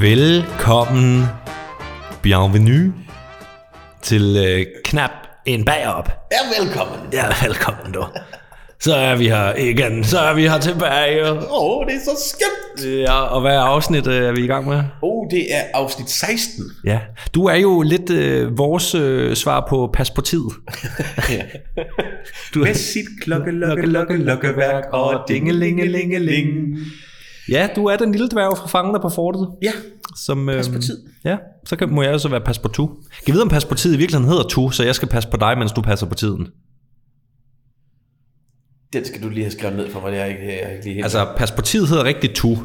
Velkommen, bienvenue til øh, knap en bagop. Ja, velkommen. Ja, velkommen du. Så er vi her igen, så er vi her tilbage. Åh, oh, det er så skønt. Ja, og hvad afsnit øh, er vi i gang med? Oh, det er afsnit 16. Ja, du er jo lidt øh, vores øh, svar på pas på tid. du Med sit klokke, lokke, lokke, lokkeværk og dingelingelingeling. Ja, du er den lille dværg fra Fangerne på Fortet. Ja, som, pas på tid. Ja, så kan, må jeg også være pas på tu. Kan jeg vide, om pas på tid i virkeligheden hedder tu, så jeg skal passe på dig, mens du passer på tiden? Den skal du lige have skrevet ned for mig, det er ikke, jeg er ikke lige helt Altså, pas på tid hedder rigtig tu.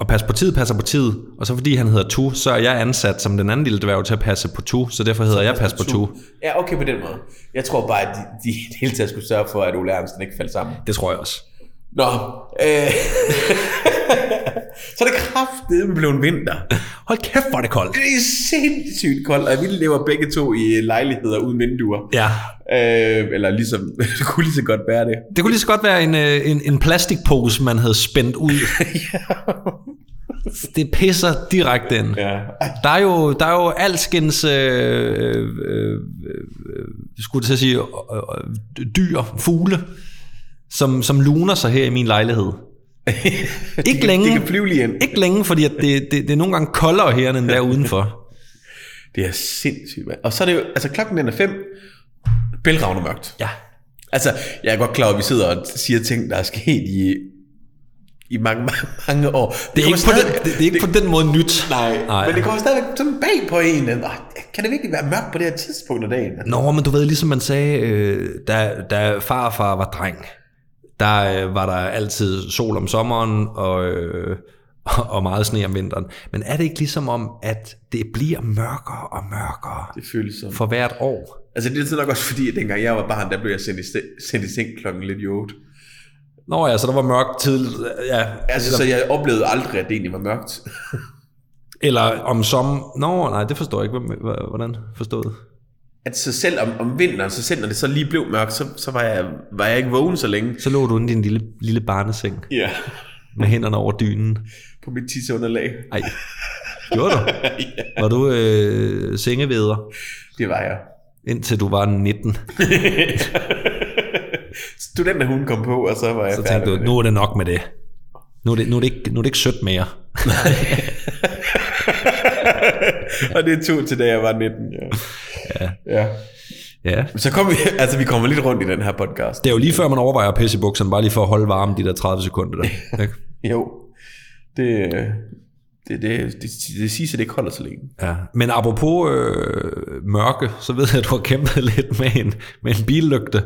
Og pas på tid passer på tid. Og så fordi han hedder tu, så er jeg ansat som den anden lille dværg til at passe på tu, så derfor hedder jeg pas på tu. Ja, okay på den måde. Jeg tror bare, at de, de hele taget skulle sørge for, at Ole Ernsten ikke faldt sammen. Det tror jeg også. Nå, øh, så er det kraftedeme blevet en vinter. Hold kæft, hvor er det koldt. Det er sindssygt koldt, og vi lever begge to i lejligheder uden vinduer. Ja. Øh, eller ligesom, det kunne lige så godt være det. Det kunne lige så godt være en, øh, en, en plastikpose, man havde spændt ud. ja. Det pisser direkte ind. Ja. Der er jo, der er jo alskens, øh, øh, øh, skulle jeg sige, øh, dyr, fugle, som, som luner sig her i min lejlighed. ikke længe. De kan flyve lige ind. Ikke længe, fordi at det, det, det er nogle gange koldere her, end der udenfor. Det er sindssygt, man. Og så er det jo, altså klokken den er fem, bælragende mørkt. Ja. Altså, jeg er godt klar over, at vi sidder og siger ting, der er sket i, i mange, mange, mange år. Det er, ikke på, den, det, det er ikke det, på den måde nyt. Nej, nej, men det kommer stadigvæk sådan bag på en. Kan det virkelig være mørkt på det her tidspunkt af dagen? Nå, men du ved, ligesom man sagde, øh, da, da far og far var dreng, der øh, var der altid sol om sommeren og, øh, og meget sne om vinteren. Men er det ikke ligesom om, at det bliver mørkere og mørkere det føles som. for hvert år? Altså det er nok også fordi, at dengang jeg var barn, der blev jeg sendt i, sendt i seng klokken lidt i 8. Nå ja, så der var mørkt tid. Ja, altså, så jeg oplevede aldrig, at det egentlig var mørkt. Eller om som... Nå, nej, det forstår jeg ikke. Hvordan forstået? At så selv om, om vinteren, så selv når det så lige blev mørkt, så, så var, jeg, var jeg ikke vågen så længe. Så lå du inde i din lille, lille barneseng. Ja. Med hænderne over dynen. På mit tisseunderlag. Nej. Gjorde du? ja. Var du øh, sengeveder? Det var jeg. Indtil du var 19. Studenter hun kom på, og så var jeg Så tænkte du, nu er det nok med det. Nu er det, nu er det, ikke, nu er det ikke sødt mere. og det tog til da jeg var 19, ja. Ja. ja. Ja. Så kom vi, altså vi kommer lidt rundt i den her podcast. Det er jo lige før man overvejer at pisse i bukserne, bare lige for at holde varme de der 30 sekunder der. Ikke? jo. Det, det, det, det, det siger, at det ikke holder så længe. Ja. Men apropos øh, mørke, så ved jeg, at du har kæmpet lidt med en, med en billygte.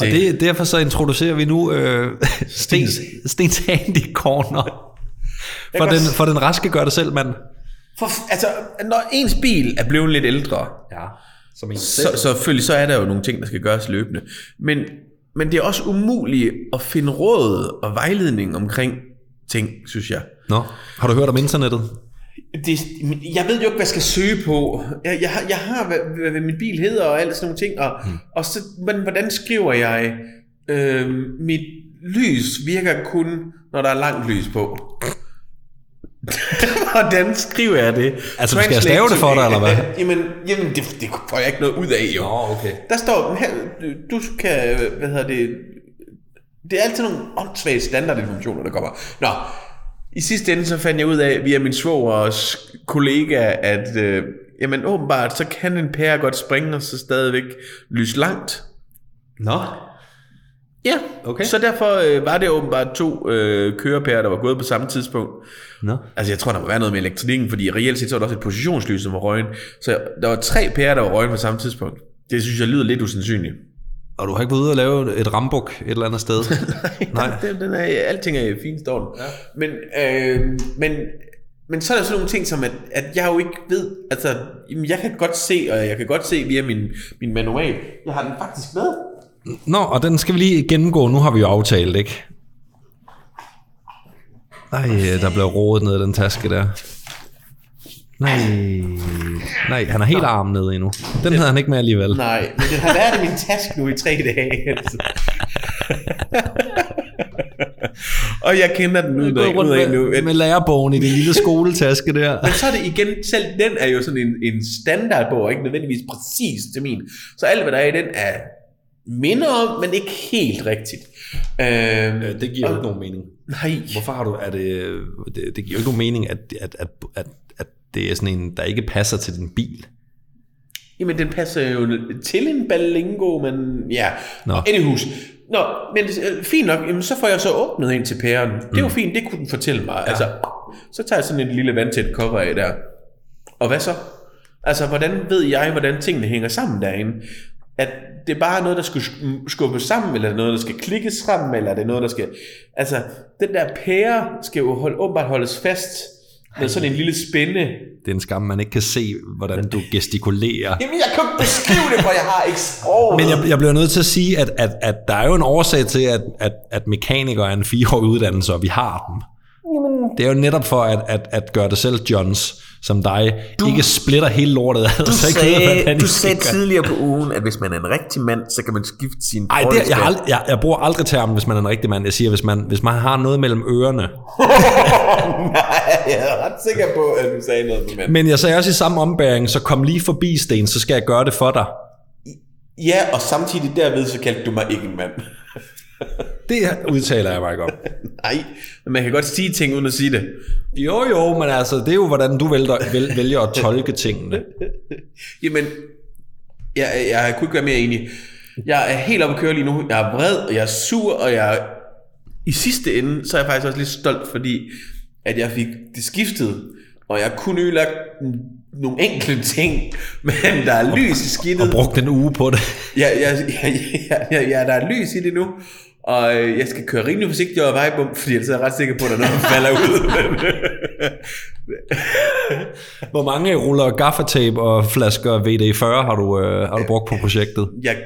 Og det, derfor så introducerer vi nu øh, Stens, Stens Handy Corner. For den, for den raske gør det selv, mand. For, altså, når ens bil er blevet lidt ældre, ja, som en så, så selvfølgelig så er der jo nogle ting, der skal gøres løbende. Men, men det er også umuligt at finde råd og vejledning omkring ting, synes jeg. Nå, har du hørt om internettet? Det, jeg ved jo ikke, hvad jeg skal søge på. Jeg, jeg, har, jeg har, hvad, hvad min bil hedder og alt sådan nogle ting. Og, hmm. og så, men hvordan skriver jeg, øh, mit lys virker kun, når der er langt lys på. Hvordan skriver jeg det? Altså, skal jeg stave det for dig, eller hvad? Jamen, jamen det, det får jeg ikke noget ud af, jo. Nå, okay. Der står, her, du kan, hvad hedder det, det er altid nogle åndssvage standardinformationer, der kommer. Nå, i sidste ende så fandt jeg ud af, via min svogers kollega, at øh, jamen åbenbart, så kan en pære godt springe, og så stadigvæk lyse langt. Nå. Ja, okay. så derfor øh, var det åbenbart to øh, kørepærer, der var gået på samme tidspunkt. Nå. Altså jeg tror, der må være noget med elektronikken, fordi reelt set så var der også et positionslys, som var røgen. Så der var tre pærer, der var røgen på samme tidspunkt. Det synes jeg lyder lidt usandsynligt. Og du har ikke været ude og lave et rambuk et eller andet sted? Nej, Nej. Den, den er, alting er i fin stål. Ja. Men, øh, men, men så er der sådan nogle ting som, at, at jeg jo ikke ved, altså, jeg kan godt se, og jeg kan godt se via min, min manual, jeg har den faktisk med. Nå, og den skal vi lige gennemgå. Nu har vi jo aftalt, ikke? Nej, der blev rodet ned i den taske der. Nej, nej, han har helt armen nede endnu. Den havde han ikke med alligevel. Nej, men den har været i min taske nu i tre dage. Altså. Og jeg kender den ud, af, ud af nu. med, med lærerbogen i det lille skoletaske der. Men så er det igen, selv den er jo sådan en, en standardbog, og ikke nødvendigvis præcis til min. Så alt, hvad der er i den, er minder om, men ikke helt rigtigt. Øh, Det giver jo ikke nogen mening. nej, Hvorfor har du, er det, det, det giver jo ikke nogen mening, at, at, at, at, at det er sådan en, der ikke passer til din bil. Jamen, den passer jo til en ballingo, men ja. Nå. Anyhus. Nå, men øh, fint nok, jamen, så får jeg så åbnet ind til pæren. Det var fint, det kunne den fortælle mig. Ja. Altså, så tager jeg sådan en lille vandtæt cover af der. Og hvad så? Altså, hvordan ved jeg, hvordan tingene hænger sammen derinde? At det er bare noget, der skulle sk- skubbes sammen, eller er noget, der skal klikkes sammen, eller er det noget, der skal... Altså, den der pære skal jo hold, åbenbart holdes fast med sådan en lille spænde. Det er en skam, man ikke kan se, hvordan du gestikulerer. Jamen, jeg kan beskrive det, for jeg har ikke sproget. Men jeg, jeg bliver nødt til at sige, at, at, at der er jo en årsag til, at, at, at mekanikere er en fireårig uddannelse, og vi har dem. Jamen, Det er jo netop for at, at, at gøre det selv, Johns, som dig, du, ikke splitter hele lortet ad. Du så ikke ved, sagde, hvordan I du sagde tidligere på ugen, at hvis man er en rigtig mand, så kan man skifte sin Ej, det, jeg, ald- jeg, jeg bruger aldrig termen, hvis man er en rigtig mand. Jeg siger, hvis man, hvis man har noget mellem ørerne. Nej, jeg er ret sikker på, at du sagde noget på mand. Men jeg sagde også i samme ombæring, så kom lige forbi, Sten, så skal jeg gøre det for dig. Ja, og samtidig derved, så kaldte du mig ikke en mand. Det udtaler jeg mig ikke om. Nej, men man kan godt sige ting uden at sige det. Jo, jo, men altså, det er jo, hvordan du vælger, vælger, vælger at tolke tingene. Jamen, jeg, jeg kunne ikke være mere enig. Jeg er helt oppe at køre lige nu. Jeg er vred, og jeg er sur, og jeg i sidste ende, så er jeg faktisk også lidt stolt, fordi at jeg fik det skiftet, og jeg kunne ødelagt nogle enkelte ting, men der er lys i skidtet. Og brugt en uge på det. Ja, ja, ja, ja, ja, ja, der er lys i det nu, og øh, jeg skal køre rimelig forsigtigt over vejbum, fordi ellers er jeg ret sikker på, at der er noget, der falder ud. Hvor mange ruller gaffatape og flasker VD40 har du, øh, har du brugt på projektet? jeg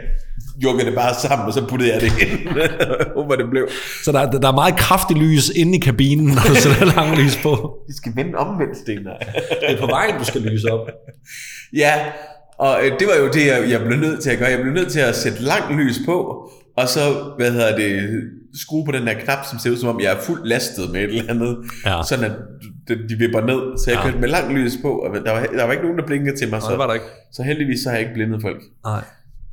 jukkede det bare sammen, og så puttede jeg det ind. Håber det blev. Så der, der er meget kraftig lys inde i kabinen, når du sætter lang lys på. Vi skal vende omvendt, Sten. Det er på vejen, du skal lyse op. ja, og øh, det var jo det, jeg, jeg blev nødt til at gøre. Jeg blev nødt til at sætte langt lys på, og så, hvad hedder det, skrue på den der knap, som ser ud som om, jeg er fuldt lastet med et eller andet. Ja. Sådan at de, vipper ned. Så jeg Ja. kørte med langt lys på, og der var, der var ikke nogen, der blinkede til mig. Nej, det var Så, der ikke. så heldigvis så har jeg ikke blindet folk. Nej.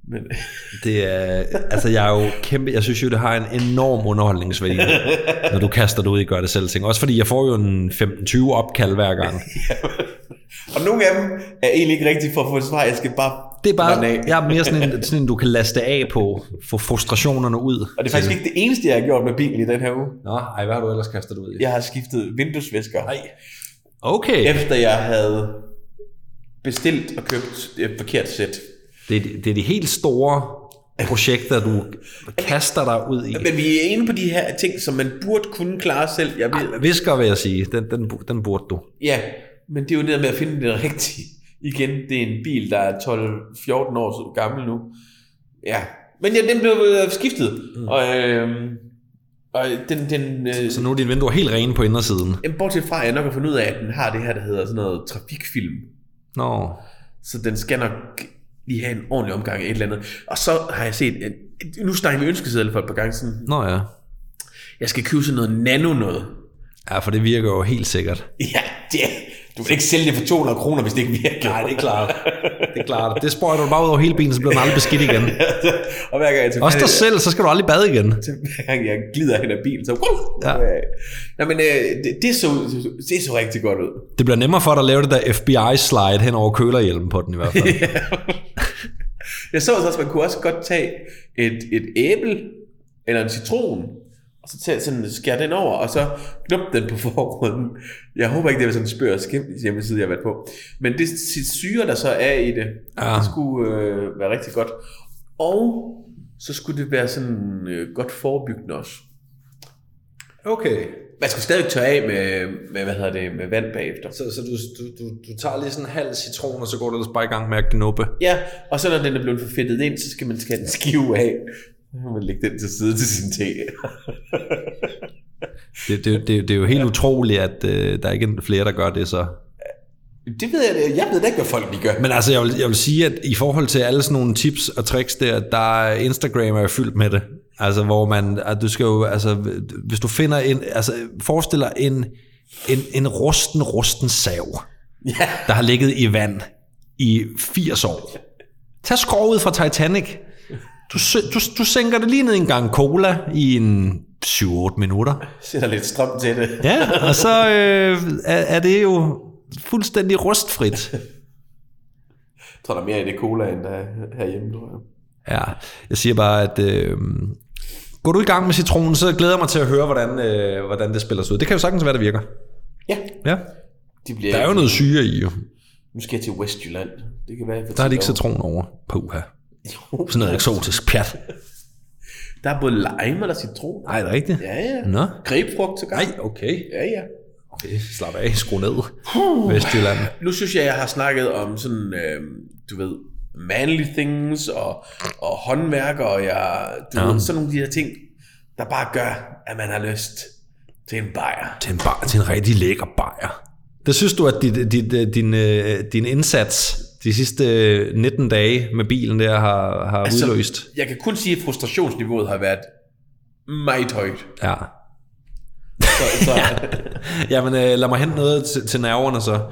Men, Det er, altså jeg er jo kæmpe, jeg synes jo, det har en enorm underholdningsværdi, når du kaster det ud i gør det selv ting. Også fordi jeg får jo en 15-20 opkald hver gang. og nogle af dem er egentlig ikke rigtigt for at få et svar. Jeg skal bare Det er bare, jeg er mere sådan en, sådan en, du kan laste af på, få frustrationerne ud. Og det er faktisk ikke det eneste, jeg har gjort med bilen i den her uge. Nå, ej, hvad har du ellers kastet ud i? Jeg har skiftet vinduesvisker. Ej. Okay. Efter jeg havde bestilt og købt et forkert sæt. Det, er de- det er de helt store projekter, du kaster dig ud i. Men vi er inde på de her ting, som man burde kunne klare selv. Jeg ved, Visker vil jeg sige, den, den, den burde du. ja, men det er jo det der med at finde det rigtige. Igen, det er en bil, der er 12-14 år gammel nu. Ja, men ja, den blev øh, skiftet. Mm. Og, øh, og den, den øh, Så nu er dine vinduer helt rene på indersiden. Jamen, bortset fra, at jeg nok har fundet ud af, at den har det her, der hedder sådan noget trafikfilm. Nå, Så den skal nok lige have en ordentlig omgang af et eller andet. Og så har jeg set, nu snakker vi ønskeseddel for et par gange sådan, nå ja. jeg skal købe sådan noget nano noget. Ja, for det virker jo helt sikkert. Ja, det, du vil ikke sælge det for 200 kroner, hvis det ikke virker. Nej, det er klart. Det er klart. Det sprøjter du bare ud over hele bilen, så bliver den aldrig beskidt igen. og hver gang jeg Også dig selv, så skal du aldrig bade igen. hver gang jeg glider hen ad bilen, så... Ja. Nå, men øh, det, det, så, det så rigtig godt ud. Det bliver nemmere for dig at lave det der FBI-slide hen over kølerhjelmen på den i hvert fald. Jeg så også, at man kunne også godt tage et, et æble eller en citron, og så tage, sådan, skære den over, og så knuppe den på forruden. Jeg håber ikke, det er sådan en spørg og skæm hjemmeside, jeg har været på. Men det syre, der så er i det, Ja. det skulle øh, være rigtig godt. Og så skulle det være sådan øh, godt forebyggende også. Okay. Man skal stadig tørre af med, med, hvad hedder det, med vand bagefter. Så, så du, du, du, du tager lige sådan en halv citron, og så går du ellers bare i gang med at knuppe. Ja, og så når den er blevet forfedtet ind, så skal man skære den skive af. Kan man lægge den til side til sin te. Det, det, det, det er jo helt utroligt, at øh, der ikke er flere, der gør det så. Det ved jeg, jeg ved da ikke, hvad folk de gør. Men altså, jeg vil, jeg vil sige, at i forhold til alle sådan nogle tips og tricks der, der er Instagram er fyldt med det. Altså, hvor man, at du skal jo, altså, hvis du finder en, altså, forestil dig en, en, en rusten, rusten sav, Ja. der har ligget i vand i 80 år. Tag skroget fra Titanic. Du, du, du sænker det lige ned i en gang cola i en 7-8 minutter. Sætter lidt strøm til det. Ja, og så øh, er, er det jo fuldstændig rustfrit. Jeg tror, der er mere i det cola, end der er herhjemme, tror jeg. Ja, jeg siger bare, at øh, går du i gang med citronen, så glæder jeg mig til at høre, hvordan, øh, hvordan det spiller sig ud. Det kan jo sagtens være, det virker. Ja. Ja. De bliver Der er jo noget syre i, jo. Nu skal jeg til Westjylland. Det kan være, Der er det ikke citron over. Puha. Jo. Sådan noget eksotisk pjat. Der er både lime eller citron. Nej, det er rigtigt. Ja, ja. Nå. Grebfrugt til gang. Nej, okay. Ja, ja. okay. Slap af, skru ned. Vestjylland. Nu synes jeg, jeg har snakket om sådan, øh, du ved, manly things og, og håndværk, og jeg, du Ja. ja. ved, sådan nogle af de her ting, der bare gør, at man har lyst til en bajer. Til en, bar, til en rigtig lækker bajer. Det synes du, at dit, dit, din, øh, din indsats de sidste 19 dage med bilen der har, har altså, udløst? Jeg kan kun sige, at frustrationsniveauet har været meget højt. Ja. Så, så ja. Jamen, øh, lad mig hente noget til, til nerverne så.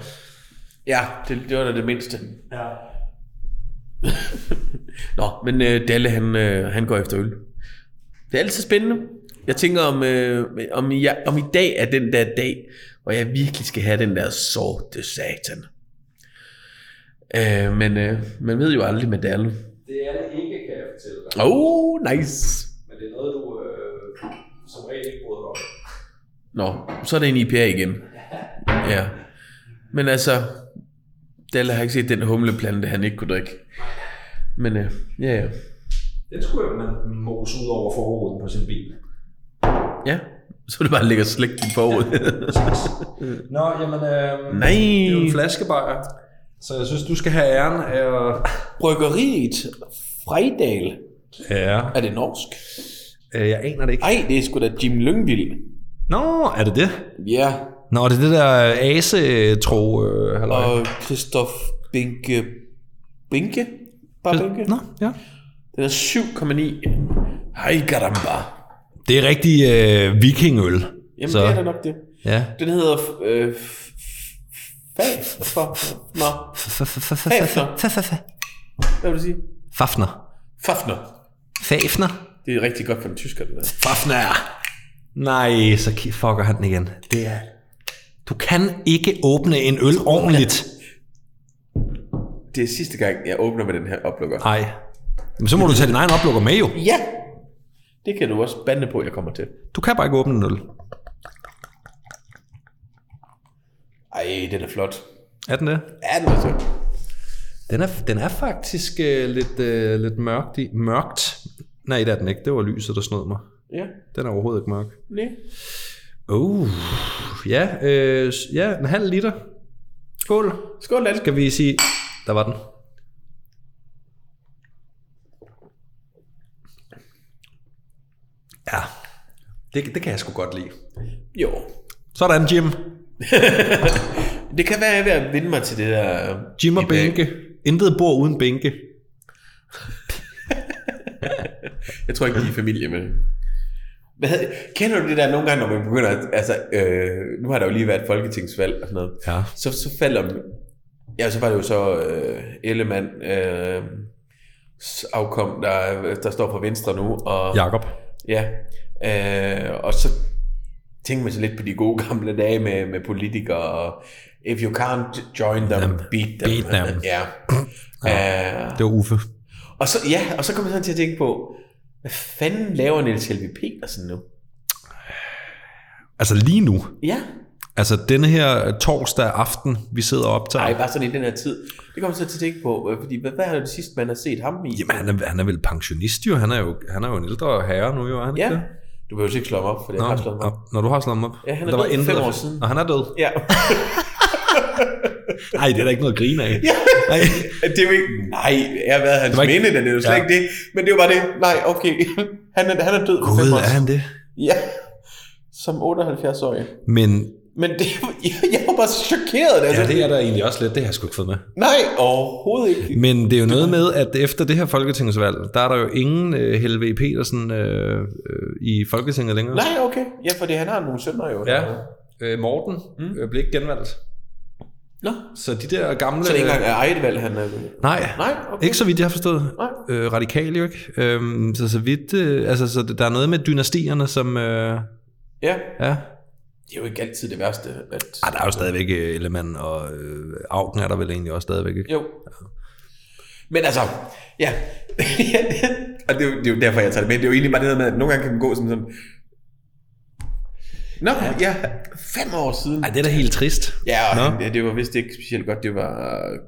ja, det, det var da det mindste. Ja. Nå, men øh, Dalle, han, øh, han går efter øl. Det er altid spændende. Jeg tænker, om, øh, om, jeg, om i dag er den der dag, hvor jeg virkelig skal have den der sorte satan. Øh, men øh, man ved jo aldrig med Dalle. Det er det ikke, kan jeg fortælle dig. Oh, nice. Men det er noget, du øh, som regel ikke bryder om. Nå, så er det en IPA igen. Ja. Men altså, Dalle har ikke set den humleplante, han ikke kunne drikke. Men øh, ja, ja. Den skulle jo man mose ud over forruden på sin bil. Ja, så det bare ligge og slække din forud. Nå, jamen, øh, Nej. det er jo en flaskebajer. Så jeg synes, du skal have æren af at... Bryggeriet Frejdal. Ja. Er det norsk? Øh, jeg aner det ikke. Ej, det er sgu da Jim Lyngvild. Nå, er det det? Ja, Nå, det er det der ase-tro, øh, halløj. og Christoph Binke... Binke? Bare Binke? Nå, ja. Den er 7,9. Hej, garamba. Det er rigtig øh, vikingøl. Jamen, Så- det er da nok det. Ja. Den hedder... Øh, Fag? For, nå, hvad vil du sige? Fafner. Fafner. Fafner. Det er rigtig godt for den tysker, det der. Fafner. Nej, så fucker han den igen. Det er... Du kan ikke åbne en øl ordentligt. Det er sidste gang, jeg åbner med den her oplukker. Nej. Men så må du tage din egen oplukker med jo. Ja! Det kan du også bande på, jeg kommer til. Du kan bare ikke åbne en øl. Ej, den er flot. Er den det? Ja, den er så. Den er, den er faktisk øh, lidt, øh, lidt mørkt, i, mørkt. Nej, det er den ikke. Det var lyset, der snød mig. Ja, Den er overhovedet ikke mørk. nej. Uh, ja, øh, ja, en halv liter. Skål. Skål, Lalle. Skal vi sige... Der var den. Ja, det, det kan jeg sgu godt lide. Jo. Sådan, Jim. Det kan være, at jeg er ved at vinde mig til det der... Jim og bænke. Intet bor uden bænke. Jeg tror ikke, de er familie med det. Hvad, kender du det der nogle gange, når man begynder at, altså, øh, nu har der jo lige været folketingsvalg og sådan noget, Ja. så, så falder, ja, så var det jo så øh, Ellemann øh, afkom, der, der står på Venstre nu, og Jakob. ja, øh, og så tænker man så lidt på de gode gamle dage med, med politikere, og if you can't join them, Them, beat them. beat them. Ja. Uh, Det var Uffe. og så, ja, og så kommer jeg sådan til at tænke på, hvad fanden laver Niels Helvig Petersen nu? Altså lige nu. Ja, Altså denne her torsdag aften, vi sidder og optager. nej, bare sådan i den her tid. Det kommer så til at tænke på, øh, fordi hvad, hvad er det sidste, man har set ham i? Jamen, han er, han er vel pensionist jo. Han er jo, han er jo en ældre herre nu, jo. Er han ikke Ja, det? Du behøver ikke slå ham op, for det Nå, har slået ham op. nå, når du har slået ham op. Ja, han er Der var død for intet- fem år siden. Og han er død. Ja. Nej, det er der ikke noget at grine af. ja. Nej. det er ikke, nej, jeg har været hans var ikke- minde, det er jo slet Ja. ikke det. Men det jo bare det, nej, okay, han er, han er død Gud, er han det? Ja, som 78-årig. Men Men det, jeg, jeg var bare så chokeret. Altså. Ja, det er der egentlig også lidt. Det har jeg sgu ikke fået med. Nej, overhovedet ikke. Men det er jo noget med, at efter det her folketingsvalg, der er der jo ingen uh, Helve Petersen uh, uh, i Folketinget længere. Nej, okay. Ja, fordi han har nogle sønner jo. Ja, uh, Morten mm. uh, blev ikke genvalgt. Nå, Så de der gamle... så det ikke engang er eget valg, han er... Nej, Nej, okay. ikke så vidt jeg har forstået. Nej. Øh, radikal jo ikke. Øhm, så så vidt... Øh, altså, så der er noget med dynastierne, som... Øh, Ja, ja. Det er jo ikke altid det værste. At... Ej, der er jo stadigvæk øh, Ellemann, og øh, Augen er der vel egentlig også stadigvæk, ikke? Jo. Men altså, ja. og det er, jo, det er jo derfor, jeg tager det med. Det er jo egentlig bare det der med, at nogle gange kan man gå som sådan... Nå, ja, fem år siden. Ej, det er da helt trist. Ja, Nå. det, det var vist ikke specielt godt. Det var øh,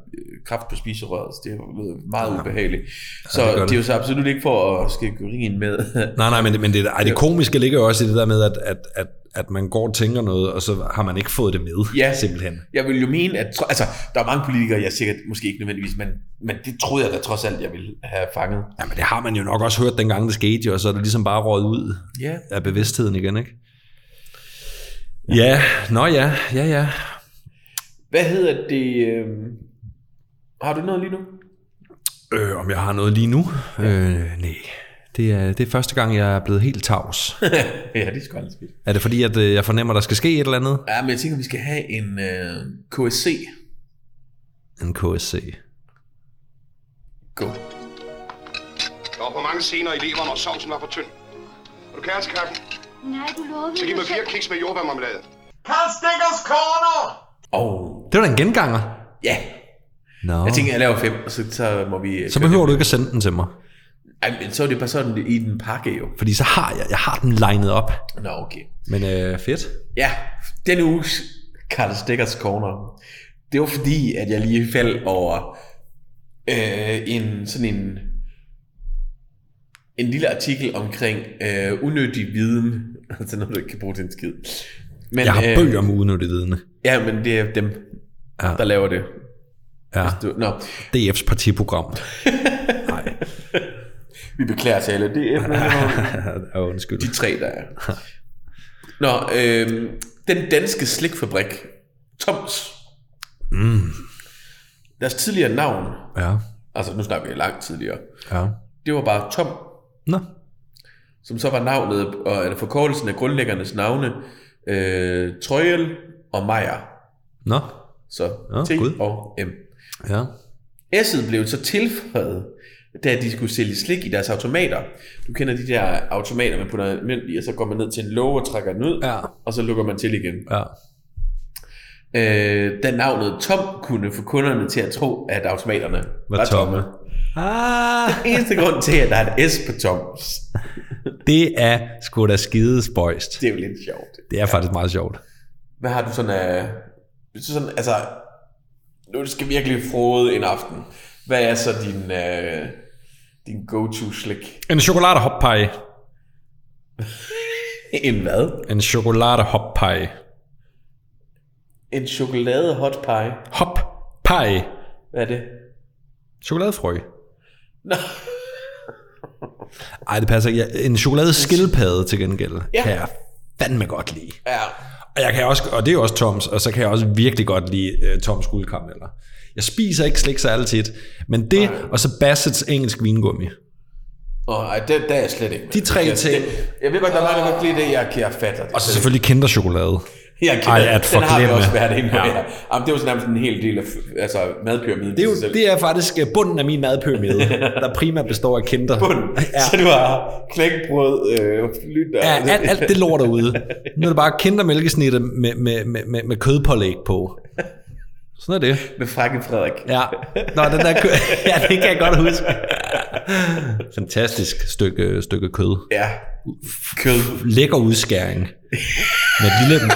kraft på spiserøret, så det var meget ubehageligt. Så det det, det det. er jo så absolut ikke for at skægge urin med. Nej, nej, men, det- men det, ej, det komiske ligger jo også i det der med, at, at, at, at man går og tænker noget, og så har man ikke fået det med, Ja. simpelthen. Jeg vil jo mene, at altså, der er mange politikere, jeg sikkert måske ikke nødvendigvis, men, men det troede jeg da trods alt, jeg ville have fanget. Ja, men det har man jo nok også hørt dengang, det skete jo, og så er det ligesom bare røget ud Ja. af bevidstheden igen, ikke? Ja, nå ja, ja, ja. Hvad hedder det? Øh... Har du noget lige nu? Øh, om jeg har noget lige nu? Øh, nej. Det er, det er første gang, jeg er blevet helt tavs. ja, det er sgu aldrig skidt. Er det fordi, at øh, jeg fornemmer, der skal ske et eller andet? Ja, men jeg tænker, vi skal have en øh, KSC. En KSC. Go. Der var for mange scener i leveren, og sovsen var for tynd. Vil du kære til kaffen? Nej, du lovede Så giv mig selv. fire kiks med jordbærmarmelade. Carl Stickers Corner! Og Det var da en genganger. ja, Nå. jeg tænker, jeg laver fem, og så, så må vi... så behøver du ikke at sende den til mig. Ej, men så er det bare sådan i den pakke jo. Fordi så har jeg, jeg har den legnet op. Nå, okay. Men øh, fedt. Ja, den uges Karl Stickers Corner, det var fordi, at jeg lige faldt over øh, en sådan en en lille artikel omkring øh, unødig viden, altså noget, du ikke kan bruge til en skid. Men, Jeg har bøger om unødigt vidne. Ja, men det er dem, Ja. der laver det. Ja. Du, nå, DF's partiprogram. Vi beklager til alle. Det er ja, undskyld. de tre, der er. Nå, øh, den danske slikfabrik, Toms, Mm. deres tidligere navn, Ja, altså nu snakker vi langt tidligere, ja. det var bare Tom, Nå, som så var navnet, og eller forkortelsen af grundlæggernes navne, øh, Trøjel og Meyer. nå, Så Nå, T gud. og M. ja. S'et blev så tilføjet, da de skulle sælge slik i deres automater. Du kender de der automater, man putter mønt i, og så går man ned til en låge og trækker den ud, Ja, og så lukker man til igen. ja. Øh, da navnet Tom kunne få kunderne til at tro, at automaterne var, Var tomme. tomme. Ah, Eneste grund til, at der er et S på Toms, det er sgu da skide spøjst. det er jo lidt sjovt. Det er faktisk meget sjovt. Hvad har du sådan af... Du sådan, altså, nu skal virkelig frode en aften. Hvad er så din, øh, din go-to slik? En chokolade hot pie. En hvad? En chokolade hot pie. En chokolade hot pie. Hop pie. Hvad er det? Chokoladefrø. Nå, Ej, det passer ikke. En chokolade skildpadde til gengæld Ja. kan jeg fandme godt lide. ja. Og, jeg kan også, og det er jo også Toms, og så kan jeg også virkelig godt lide uh, Toms guldkarameller. Jeg spiser ikke slik særlig tit, men det, og så Bassett's engelsk vingummi. Åh, ej, det, der er jeg slet ikke med. De tre jeg, ting. Det, jeg ved godt, der er mange, der godt lide det, jeg, jeg fatter det. Og så selvfølgelig kinderchokolade. jeg Ej, at den har vi også været inde på. Ja. Ja. Jamen, det er jo sådan nærmest en hel del af altså, madpyramiden. Det er, jo, det er faktisk øh, bunden af min madpyramide, der primært består af kinder. Bund. Ja. Så du har knækbrød, øh, og... Ja, alt, alt det lort derude. Nu er det bare kindermælkesnitte med, med, med, med, med kødpålæg på. Sådan er det. Med frakken Frederik. Ja. Nå, den der kød. Ja, det kan jeg godt huske. Fantastisk stykke, stykke kød. Ja. Kød. Lækker udskæring. Med et lille...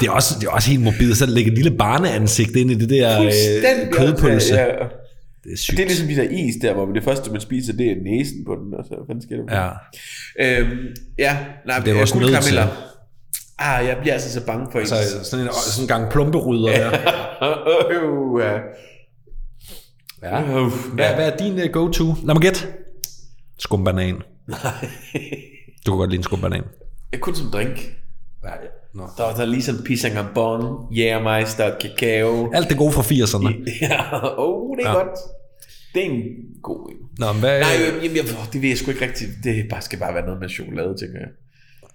Det er, også, det er også helt mobilt, så ligger et lille barneansigt ind i det der øh, kødpølse. Ja, Ja. Det er sygt. Det er ligesom de der is der, hvor det første, man spiser, det er næsen på den. Og så, hvad fanden sker der? Ja. Øhm, ja, nej, Det er også nødt til. Ah, jeg bliver altså så bange for Så ens. sådan en, sådan en gang plumperyder der. Øh, ja. Ja. Uff, Hvad, ja. hvad er din uh, go-to? Lad mig gætte. Skumbanan. Du kan godt lide en skumbanan. Er kun som drink. Nå. Der var der ligesom Pisang Bon, Jægermeister, Kakao. Alt det gode fra 80'erne. Ja, oh, det er Ja. ja. godt. Det er en god en. Nå, men hvad, Nej, jamen, jeg, det ved jeg sgu ikke rigtigt. Det bare, skal bare være noget med chokolade, tænker jeg.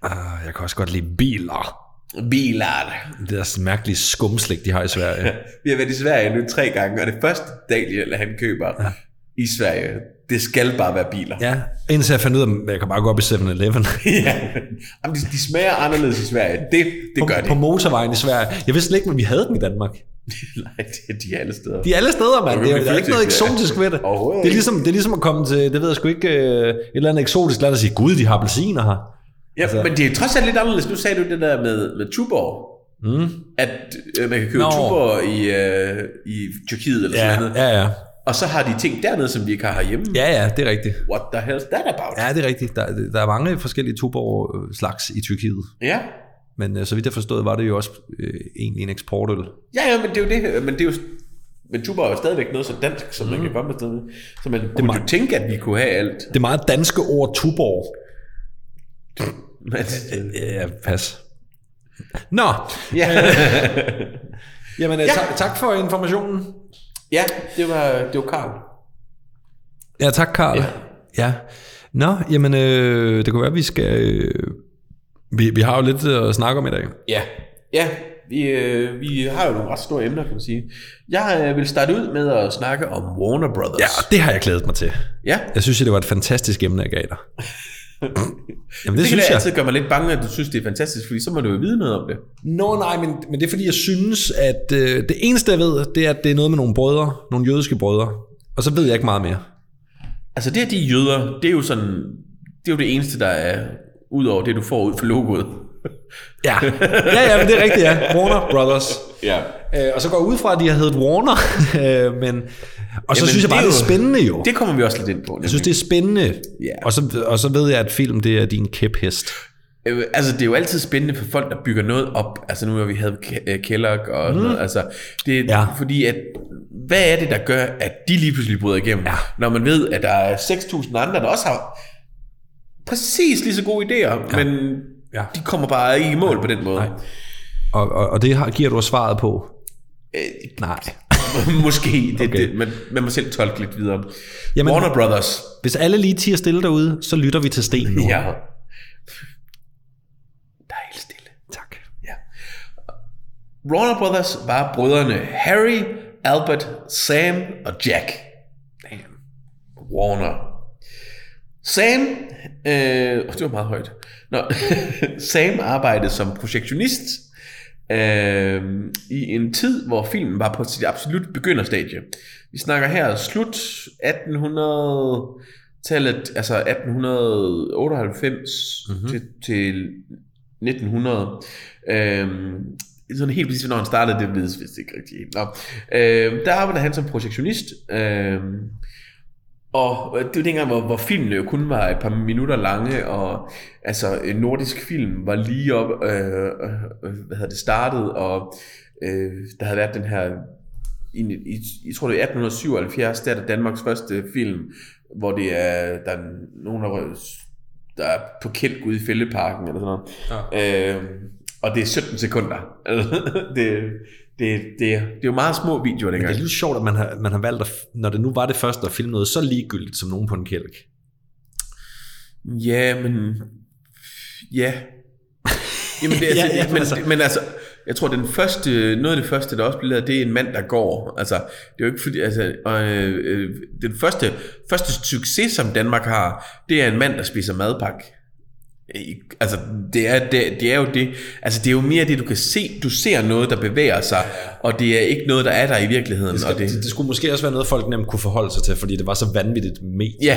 Ah, jeg kan også godt lide biler. Bilar. Det er sådan mærkelige skumslik, de har i Sverige. Vi har været i Sverige nu tre gange, og det første Daniel, han køber ja. i Sverige, det skal bare være biler. Ja, indtil jeg fandt ud af, at jeg kan bare gå op i 7-Eleven. ja. Jamen, de, de smager anderledes i Sverige. Det, det gør på, de. på motorvejen i Sverige. Jeg vidste slet ikke, at vi havde dem i Danmark. Nej, det er de er alle steder. De er alle steder, mand. Det er, der er ikke noget ja. eksotisk ved det. Det er, ligesom, det er ligesom at komme til, det ved jeg sgu ikke, øh, et eller andet eksotisk land og sige, gud, de har appelsiner her. Ja, altså, men det er trods alt lidt anderledes. Nu sagde du det der med, med Tuborg. Mm. At øh, man kan købe Nå. Tuborg i, øh, i Tyrkiet eller sådan noget. Ja, ja. Og så har de ting dernede, som de ikke har herhjemme. Ja, ja, det er rigtigt. What the hell is that about? Ja, det er rigtigt. Der, der er mange forskellige Tuborg-slags i Tyrkiet. ja. Men øh, så vidt jeg forstod, var det jo også øh, egentlig en eksportøl. Ja, ja, men det er jo det. Men det er jo, men Tuborg er jo stadigvæk noget så dansk, som mm. man kan komme med. Så man kunne meget- jo tænke, at vi kunne have alt. Det meget danske ord Tuborg. Men, Ja, pas. Nå, ja. jamen øh, Ja. tak, tak for informationen. ja, det var, det var Karl. Ja, tak Karl. Ja. Ja. Nå, jamen øh, det kunne være, at vi skal... Øh, vi, vi har jo lidt at snakke om i dag. Ja, ja vi, øh, vi har jo nogle ret store emner, kan man sige. Jeg øh, vil starte ud med at snakke om Warner Brothers. Ja, og det har jeg glædet mig til. ja. Jeg synes, det var et fantastisk emne, jeg gav dig. Jamen, det, Det, synes kan jeg. altid gøre mig lidt bange, at du synes, det er fantastisk, fordi så må du jo vide noget om det. Nå nej, men, men det er fordi, jeg synes, at øh, det eneste, jeg ved, det er, at det er noget med nogle brødre, nogle jødiske brødre. Og så ved jeg ikke meget mere. Altså det, at de er jøder, det er jo sådan, det er jo det eneste, der er ud over det, du får ud for logoet. Ja, ja, ja men det er rigtigt, ja. Warner Brothers. Ja. Øh, og så går jeg ud fra, at de har heddet Warner. øh, men, og så Jamen, synes jeg bare, det er det er spændende jo. Det kommer vi også lidt ind på. Jeg synes, det er spændende. Ja. Og, så, og så ved jeg, at film, det er din kæphest. Øh, Altså, det er jo altid spændende for folk, der bygger noget op. Altså, nu har vi havde øh, Kellogg og sådan noget. Altså, det er ja. fordi, at hvad er det, der gør, at de lige pludselig bryder igennem? Ja. Når man ved, at der er 6.000 andre, der også har præcis lige så gode idéer, ja. men Ja. de kommer bare ikke i mål på den måde. Nej. Og, og, og det har, giver du os svaret på? Øh, Nej. Måske, det, Okay. det, man, man må selv tolke lidt videre. Jamen- Warner Brothers. Hvis alle lige tiger stille derude, så lytter vi til Sten nu. Ja. Der er helt stille. Tak. Ja. Warner Brothers var brødrene Harry, Albert, Sam og Jack. Damn. Warner. Sam, øh, det var meget højt. Nå, Sam arbejdede som projektionist øh, i en tid, hvor filmen var på sit absolut begynderstadie. Vi snakker her slut 1800-tallet, altså 1898 mm-hmm. til, til 1900. Øhm, sådan helt præcis, hvornår han startede, det vides vist ikke rigtigt. Nå. Øhm, der arbejdede han som projektionist. Øhm, og det var dengang, hvor, hvor filmene jo kun var et par minutter lange, og altså en nordisk film var lige op, øh, øh, hvad hedder det, startet, og øh, der havde været den her, i, i, jeg tror det er 1877, der er det Danmarks første film, hvor det er, der er nogen, der, der er på kælk ude i fældeparken, eller sådan noget. Ja. Øh, og det er 17 sekunder. det, det, det, det er jo meget små videoer Det dengang. er lidt sjovt, at man har, man har valgt, at, når det nu var det første at filme noget så ligegyldigt som nogen på en kælk. Ja, men... Ja. Jamen, det, er, Ja, ja, men, altså. altså. men altså, jeg tror, den første, noget af det første, der også bliver lavet, det er en mand, der går. Altså, det er jo ikke fordi, altså, øh, øh, den første, første succes, som Danmark har, det er en mand, der spiser madpakke. Altså, det er, det, det er jo det, altså det er jo mere det, du kan se, du ser noget, der bevæger sig, og det er ikke noget, der er der i virkeligheden. Det, og skal, det, det skulle måske også være noget, folk nemt kunne forholde sig til, fordi det var så vanvittigt med. Ja,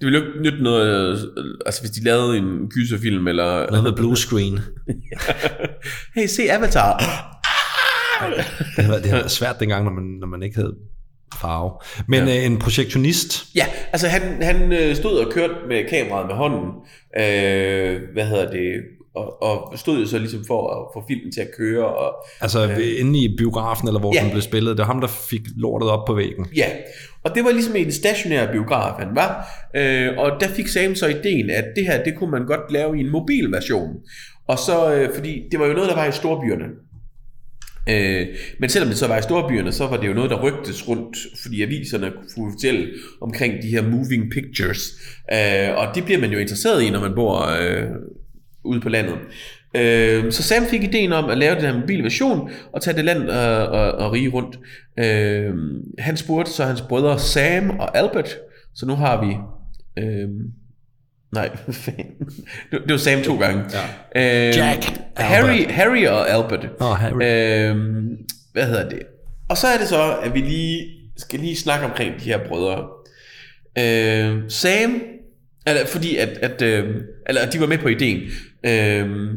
det ville jo ikke nytte noget, øh, altså hvis de lavede en gyserfilm, eller... Noget med blue screen. Hey, se Avatar. Det været- det været svært dengang, når man, når man ikke havde farve. Men ja. øh, en projektionist, Ja, altså han, han øh, stod og kørte med kameraet med hånden, øh, hvad hedder det, og, og stod jo så ligesom for at få filmen til at køre, og altså øh. inde i biografen, eller hvor Ja. den blev spillet, det var ham, der fik lortet op på væggen. ja, og det var ligesom en stationær biograf, han var, øh, og der fik Sam så ideen, at det her, det kunne man godt lave i en mobil version, Og så, øh, fordi det var jo noget, der var i storbyerne. Øh, men selvom det så var i storbyerne, så var det jo noget, der rygtes rundt, fordi aviserne kunne fortælle omkring de her moving pictures. Øh, og det bliver man jo interesseret i, når man bor øh, ude på landet. Øh, så Sam fik ideen om at lave den her mobile version og tage det land og, og, og rige rundt. Øh, han spurgte så hans brødre Sam og Albert, så nu har vi... Øh, nej, hvad fanden. det, det var Sam to gange. Ja. Øh, Jack Harry, Albert. Harry og Albert. Åh, Harry. Øh, hvad hedder det? Og så er det så, at vi lige skal lige snakke omkring de her brødre. Øh, Sam, eller fordi at, at, øh, eller at de var med på ideen. Øh,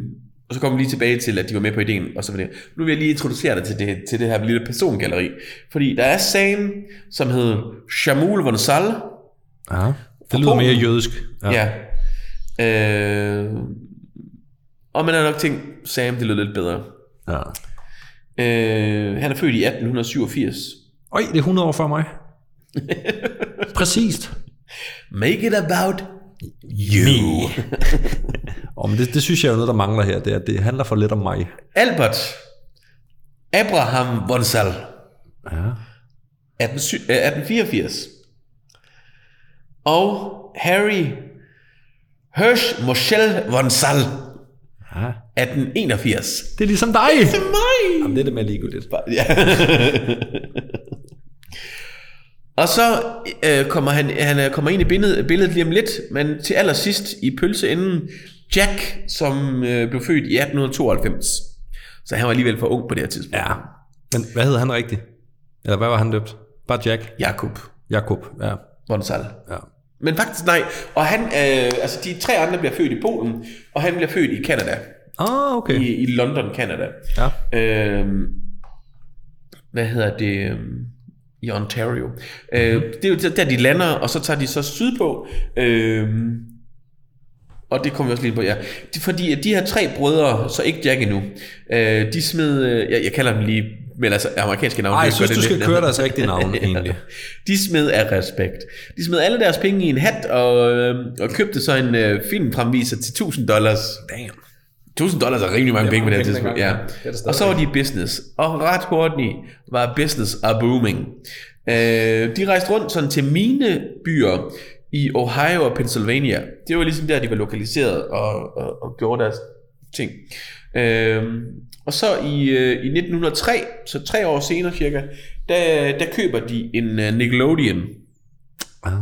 og så kommer vi lige tilbage til, at de var med på ideen. Og så var det. Nu vil jeg lige introducere dig til det, til det her lille persongalleri. Fordi der er Sam, som hed Shamul von Sal. Det lyder mere jødisk. Ja. ja. Øh, og man har nok tænkt, Sam, det lyder lidt bedre. ja. Øh, han er født i 1887. Øj, det er 100 år før mig. Præcist. Make it about you. Og men det, det synes jeg er noget, der mangler her. Det, er, det handler for lidt om mig. Albert Abraham von Sal. Ja. 18, øh, 1884. Og Harry Hirsch Moschel von Sal. ja. 1881. Det er ligesom dig. Det er mig! Jamen, det er det med ligegyldigt. Ja. og så øh, kommer han, han øh, kommer ind i billedet, billedet lige om lidt, men til allersidst i pølseenden, Jack, som øh, blev født i 1892. Så han var alligevel for ung på det her tidspunkt. Ja. Men hvad hed han rigtigt? Eller hvad var han døbt? Bare Jack? Jakob Jakob, ja. Bonsal. ja. Men faktisk nej, og han, øh, altså de tre andre bliver født i Polen, og han bliver født i Canada, Ah, okay. i, i London, Canada. Ja. Øhm, hvad hedder det? I Ontario. Øh, det er jo der, de lander, og så tager de så sydpå. Øhm, og det kommer vi også lige på, ja. Fordi de her tre brødre, så ikke Jack endnu, øh, de smed, øh, jeg, jeg kalder dem lige, men altså amerikanske navne. Ej, jeg synes, det du skal køre deres rigtige navn, egentlig. De smed af respekt. De smed alle deres penge i en hat, og, øh, og købte så en øh, filmfremviser til 1000 dollars. Damn. 1000 dollars er rimelig mange penge på det tidspunkt. Ja. Det. Og så var de business. Og ret hurtigt var business a booming. Øh, de rejste rundt sådan til mine byer i Ohio og Pennsylvania. Det var ligesom der, de var lokaliseret og, og, og gjorde deres ting. Øh, og så i, øh, i 1903, så tre år senere cirka, der, der køber de en uh, Nickelodeon. Ah.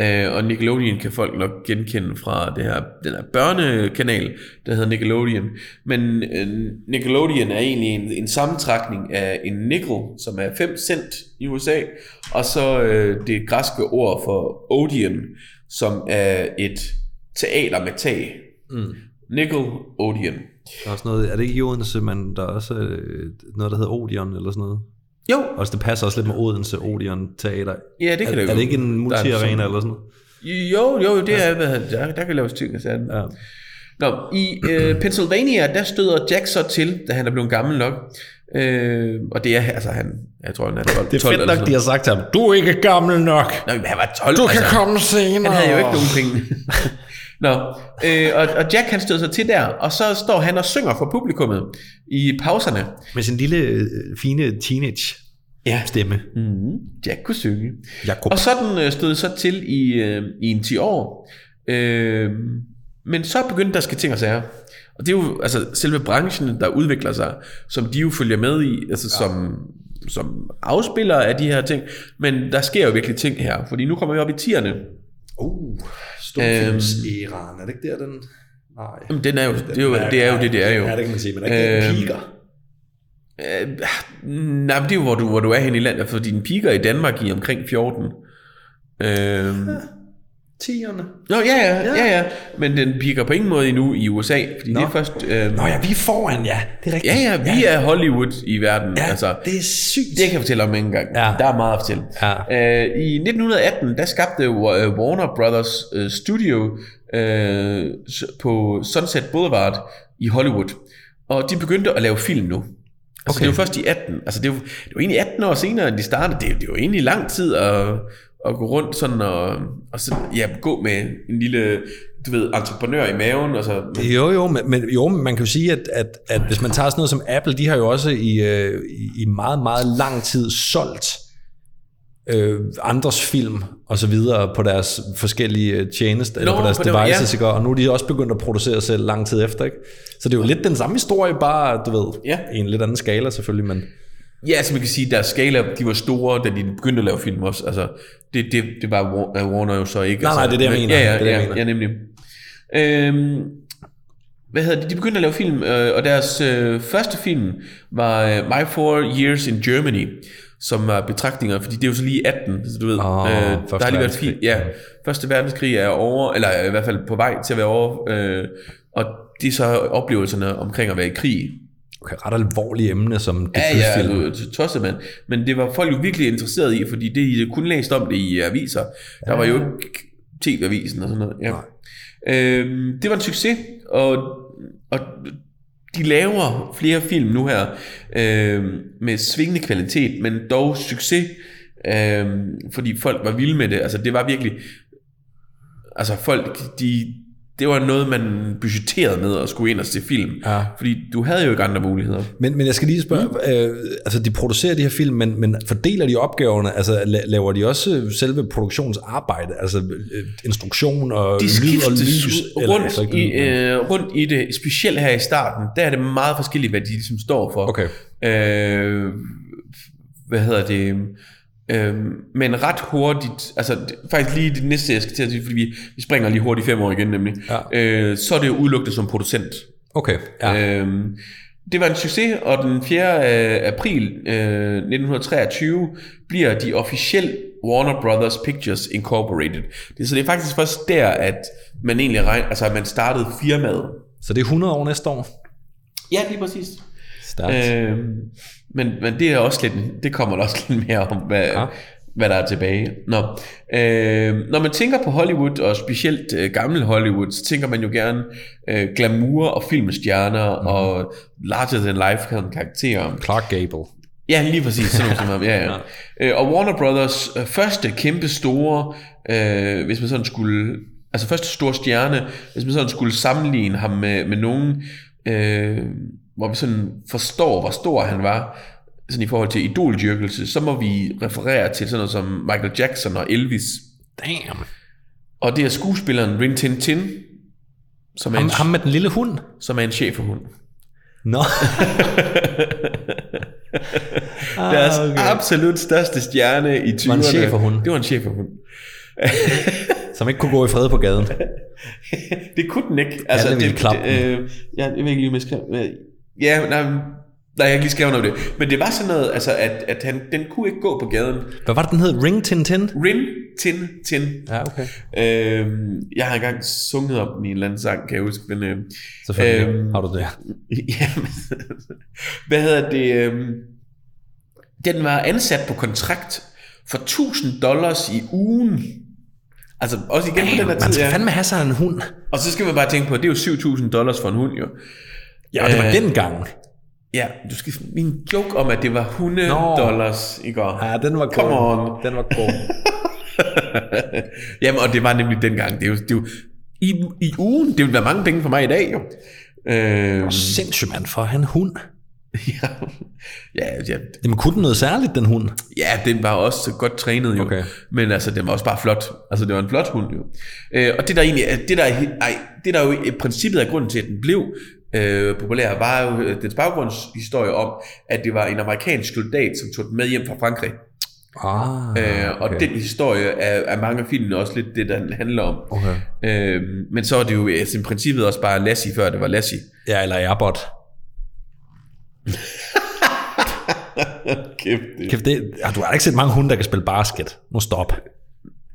Øh, og Nickelodeon kan folk nok genkende fra det her, den her børnekanal, der hedder Nickelodeon. Men øh, Nickelodeon er egentlig en, en sammentrækning af en nickel, som er 5 cent i USA, og så øh, det græske ord for Odeon, som er et teater med tag. Mm. Nickel Odeon. Der er, også noget, er det ikke i Odense, men der er også øh, noget, der hedder Odeon eller sådan noget? Jo, Og det passer også lidt med Odense Odeon Teater. ja, det kan er, det jo. er det ikke en multi-arena sådan- eller sådan noget? Jo, jo, det er, hvad, der, der kan laves ting og sådan. Ja. Nå, i øh, Pennsylvania, der støder Jack så til, da han er blevet gammel nok. Øh, og det er, altså han, jeg tror han er 12, Det er 12 fedt nok, de har sagt til ham, du er ikke gammel nok. Nå, men han var 12, Du kan altså. komme senere. Han havde jo ikke nogen penge. Nå, øh, og, og Jack han støder sig til der, og så står han og synger for publikummet i pauserne. Med sin lille, øh, fine teenage Ja, stemme. mm, Jack kunne synge. Jakob. Og sådan øh, stod så til i, øh, i en 10 år. Øh, men så begyndte der at ske ting og sager. Og det er jo altså selve branchen, der udvikler sig, som de jo følger med i, altså ja. som, som afspillere af de her ting. Men der sker jo virkelig ting her, fordi nu kommer vi op i 10'erne. Uh, stumfilmsæraen, er det ikke der, den... Nej. Jamen, den er jo, det, er jo, det er jo det, det er jo. Ja, det kan man sige, men er ikke Øhm, øhm, piker? Øh, nej, det er jo, hvor du, hvor du er hen i landet, fordi den piker i Danmark i omkring 14. Øh, Tierne. Nå, ja, ja, ja, ja, men den piker på ingen måde endnu i USA, fordi Nå. det er først... Øh, Nå ja, vi er foran, ja. Det er rigtigt. Ja, ja, vi er Hollywood i verden. ja, altså, det er sygt. det kan jeg fortælle om en gang. Ja. Der er meget at fortælle. Ja. Øh, I 1918, der skabte øh, Warner Brothers øh, Studio øh, på Sunset Boulevard i Hollywood. Og de begyndte at lave film nu. Altså, Okay. det var først i 18. Altså, det var, det var egentlig 18 år senere, end de startede. Det, det var egentlig lang tid at, at gå rundt sådan og, og så, ja, gå med en lille, du ved, entreprenør i maven, og så, Jo, jo, men, men, jo, men man kan jo sige, at, at, at hvis man tager sådan noget som Apple, de har jo også i, øh, i, meget, meget lang tid solgt øh, andres film og så videre på deres forskellige øh, tjenester, eller på deres på devices, ikke? og nu er de også begyndt at producere selv lang tid efter, ikke? Så det er jo lidt den samme historie, bare, du ved, Ja. i en lidt anden skala selvfølgelig, men Ja, altså man kan sige, at deres skala, de var store, da de begyndte at lave film også. Altså, det, det, det var øh, Warner jo så ikke. Nej, nej, altså, det er det, jeg men- mener. Ja, ja, Det er det, jeg ja, ja, nemlig. Øhm, hvad hedder det? De begyndte at lave film, øh, og deres øh, første film var øh, My Four Years in Germany, som var betragtninger, fordi det er jo så lige 18, så du ved, Åh, øh, der har lige været Verdenskrig. film, ja, Første Verdenskrig er over, eller i hvert fald på vej til at være over, øh, og det er så oplevelserne omkring at være i krig, okay, ret alvorlige emne som Ja, ja, debutfilm. altså, tosset mand. Men det var folk jo virkelig interesseret i, fordi det I kun læst om det i aviser. Der var jo ikke TV-avisen og sådan noget. Ja. Øhm, det var en succes, og, og de laver flere film nu her øhm, med svingende kvalitet, men dog succes, øhm, fordi folk var vilde med det. Altså det var virkelig, altså folk, de, det var noget, man budgetterede med at skulle ind og se film. Ja. Fordi du havde jo ikke andre muligheder. Men, men jeg skal lige spørge, mm. øh, altså de producerer de her film, men, men fordeler de opgaverne, altså la- laver de også selve produktionsarbejde, altså øh, instruktion og de lyd og lys? rundt, altså ikke i, øh, rundt i det, specielt her i starten, der er det meget forskelligt, hvad de ligesom står for. Okay. Øh, hvad hedder det? Øh, men ret hurtigt, altså faktisk lige det næste, jeg skal til at sige, fordi vi, vi springer lige hurtigt fem år igen nemlig, Ja. øh, så er det jo udelukket som producent. Okay, ja. Øhm, det var en succes, og den 4. april øh, 1923 bliver de officielt Warner Brothers Pictures Incorporated. Det, så det er faktisk først der, at man egentlig regner, altså at man startede firmaet. Så det er 100 år næste år? Ja, lige præcis. Stærkt. Øh, men, men det er også lidt, det kommer der også lidt mere om, hvad, Ja. ja. hvad der er tilbage. Nå, øh, når man tænker på Hollywood, og specielt øh, gammel Hollywood, så tænker man jo gerne øh, glamour og filmstjerner, mm. og larger than life karakterer. Clark Gable. Ja, lige præcis. Sådan noget som ham. Ja, ja. Øh, og Warner Brothers øh, første kæmpe store, øh, hvis man sådan skulle, altså første store stjerne, hvis man sådan skulle sammenligne ham med, med nogen, øh, hvor vi sådan forstår, hvor stor han var, sådan i forhold til idoldyrkelse, så må vi referere til sådan noget som Michael Jackson og Elvis. Damn. Og det er skuespilleren Rin Tin Tin, som er, Ham, en, ham med den lille hund? som er en chefhund. Nå. Deres okay. absolut største stjerne i 20'erne. Var en schæferhund. Det var en chefhund. Som ikke kunne gå i fred på gaden. det kunne den ikke. Altså, Alle ville det, det, øh, jeg, jeg ved ikke lige, om jeg skrev... Ja, nej, nej, jeg ikke lige noget om det. Men det var sådan noget, altså, at, at han, den kunne ikke gå på gaden. Hvad var det, den hed? Ring Tin Tin? Rin, tin, tin. Ja, okay. Øhm, jeg har engang sunget om den i en eller anden sang, kan jeg huske. Men, øh, Selvfølgelig Øhm, har du det. ja, men, hvad hedder det? Øh, den var ansat på kontrakt for 1000 dollars i ugen. Altså også igen på den her Man tid, skal ja. fandme have sig en hund. Og så skal man bare tænke på, at det er jo 7.000 dollars for en hund jo. Ja, og det var Øh, dengang. Ja, du skal min joke om, at det var 100 Nå. dollars i går. Ja, den var god. Come on. Den var god. Jamen, og det var nemlig dengang. Det er jo, det er jo i, i ugen, det vil være mange penge for mig i dag jo. Øh, Sindssygt, mand, for en hund. ja, ja, ja, Jamen, kunne den noget særligt, den hund? ja, den var også godt trænet jo. Okay. Men altså, den var også bare flot. Altså, det var en flot hund jo. Øh, og det der egentlig, det der, er ej, det der jo i princippet er grunden til, at den blev øh, populær, var jo øh, dens baggrundshistorie om, at det var en amerikansk soldat, som tog den med hjem fra Frankrig. Ah, Øh, og den historie er, er mange af filmene også lidt det, der handler om. Okay. Øh, men så er det jo altså, i princippet også bare Lassie, før det var Lassie. Ja, eller Airbot. Kæft, det, Kæft, det, ja, du har ikke set mange hunde, der kan spille basket. Nu stop.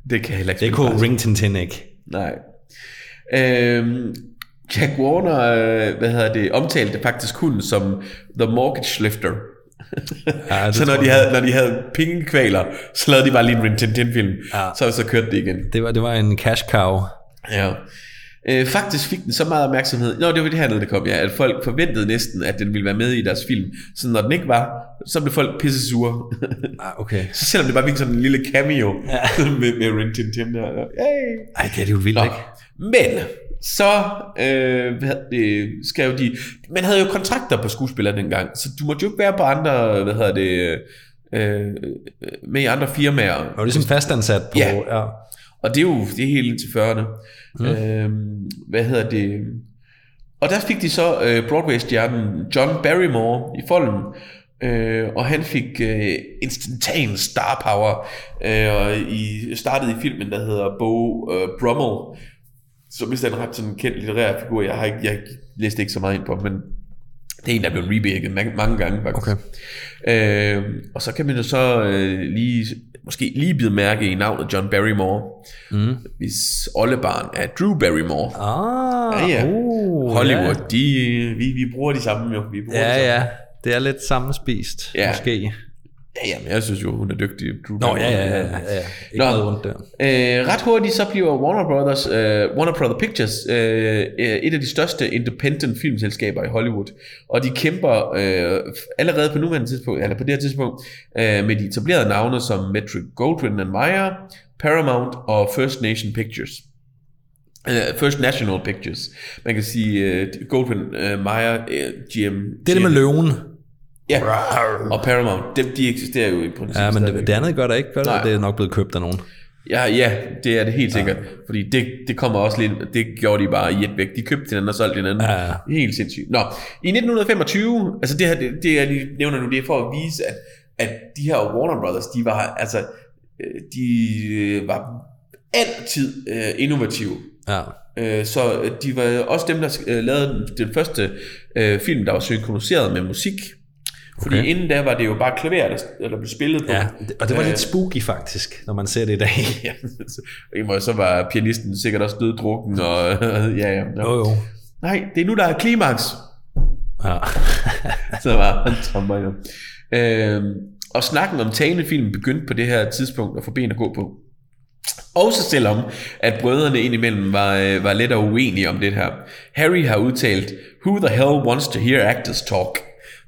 det kan heller ikke Det kunne. Ring Tin Tin ikke. Nej. Øh, Jack Warner, øh, hvad hedder det, omtalte faktisk hunden som The Mortgage Lifter. Ja, så når de, havde, når de havde pengekvaler, så lavede de bare lige en Rin Tin Tin film. Ja. Så, så kørte det igen. Det var, det var en cash cow. Ja. Øh, faktisk fik den så meget opmærksomhed. Nå, det var det her, det kom, ja. At folk forventede næsten, at den ville være med i deres film. Så når den ikke var, så blev folk pisse sure. Ah, okay. så selvom det bare fik sådan en lille cameo ja. med, med Rin Tin Tin der. Hey. Ej, det er det jo vildt, Nå, ikke? men så øh, hvad det, skrev de, man havde jo kontrakter på skuespillere dengang, så du måtte jo ikke være på andre, hvad hedder det, øh, med i andre firmaer. Og det er ligesom fastansat på... Ja. ja. Og det er jo det er helt indtil 40'erne. Mm. Øh, hvad hedder det? Og der fik de så øh, Broadway-stjernen John Barrymore i folden, øh, og han fik øh, instantan star power, øh, og i, startede i filmen, der hedder Bo øh, Brummel, som vist er en ret sådan kendt litterær figur. Jeg har ikke, jeg læste ikke så meget ind på, men det er en, der er blevet rebirket mange, mange gange faktisk. Okay. Øh, og så kan man jo så øh, lige, måske lige bide mærke i navnet John Barrymore, mm. hvis oldebarn er Drew Barrymore. Ah, Ja, ja. Uh, Hollywood, de, vi, vi bruger de samme jo. Vi bruger de Ja, samme. ja. Det er lidt sammenspist, Ja. måske. Ja, jamen, jeg synes jo, hun er dygtig. Drew Nå, ja, ja, ja. ja, ja. Ikke Nå. noget ondt der. Øh, ret hurtigt så bliver Warner Brothers, øh, Warner Brother Pictures øh, øh, et af de største independent filmselskaber i Hollywood, og de kæmper øh, allerede på nuværende tidspunkt, eller på det her tidspunkt, øh, med de etablerede navne som Metro Goldwyn and Mayer, Paramount og First Nation Pictures. Uh, First National Pictures. Man kan sige uh, Goldwyn uh, Mayer, uh, GM. Det er det med løven. Ja, og Paramount. Dem, de eksisterer jo i princippet Ja, men det, det andet gør der ikke, gør det? Er nok blevet købt af nogen. Ja, ja, det er det helt sikkert. Fordi det, det kommer også lidt, det gjorde de bare i et væk. De købte hinanden og solgte hinanden. Ja, ja. Helt sindssygt. Nå, i 1925, altså det her, det, det jeg lige nævner nu, det er for at vise, at, at de her Warner Brothers, de var, altså, øh, de øh, var altid øh, innovative. Ja. Øh, Så øh, de var også dem, der øh, lavede den første øh, film, der var synkroniseret med musik. Fordi Okay. inden da var det jo bare klaver, der, der blev spillet på. ja. Og det var Øh, lidt spooky faktisk, når man ser det i dag. Ja, så, så var pianisten sikkert også døddrukken, og ja, ja. Jo, jo. Nej, det er nu, der er klimaks. Ja. Så var han trommer øhm, Og snakken om talefilm begyndte på det her tidspunkt at få ben at gå på. Også selvom, at brødrene indimellem var, øh, var lidt uenige om det her. Harry har udtalt, Who the hell wants to hear actors talk?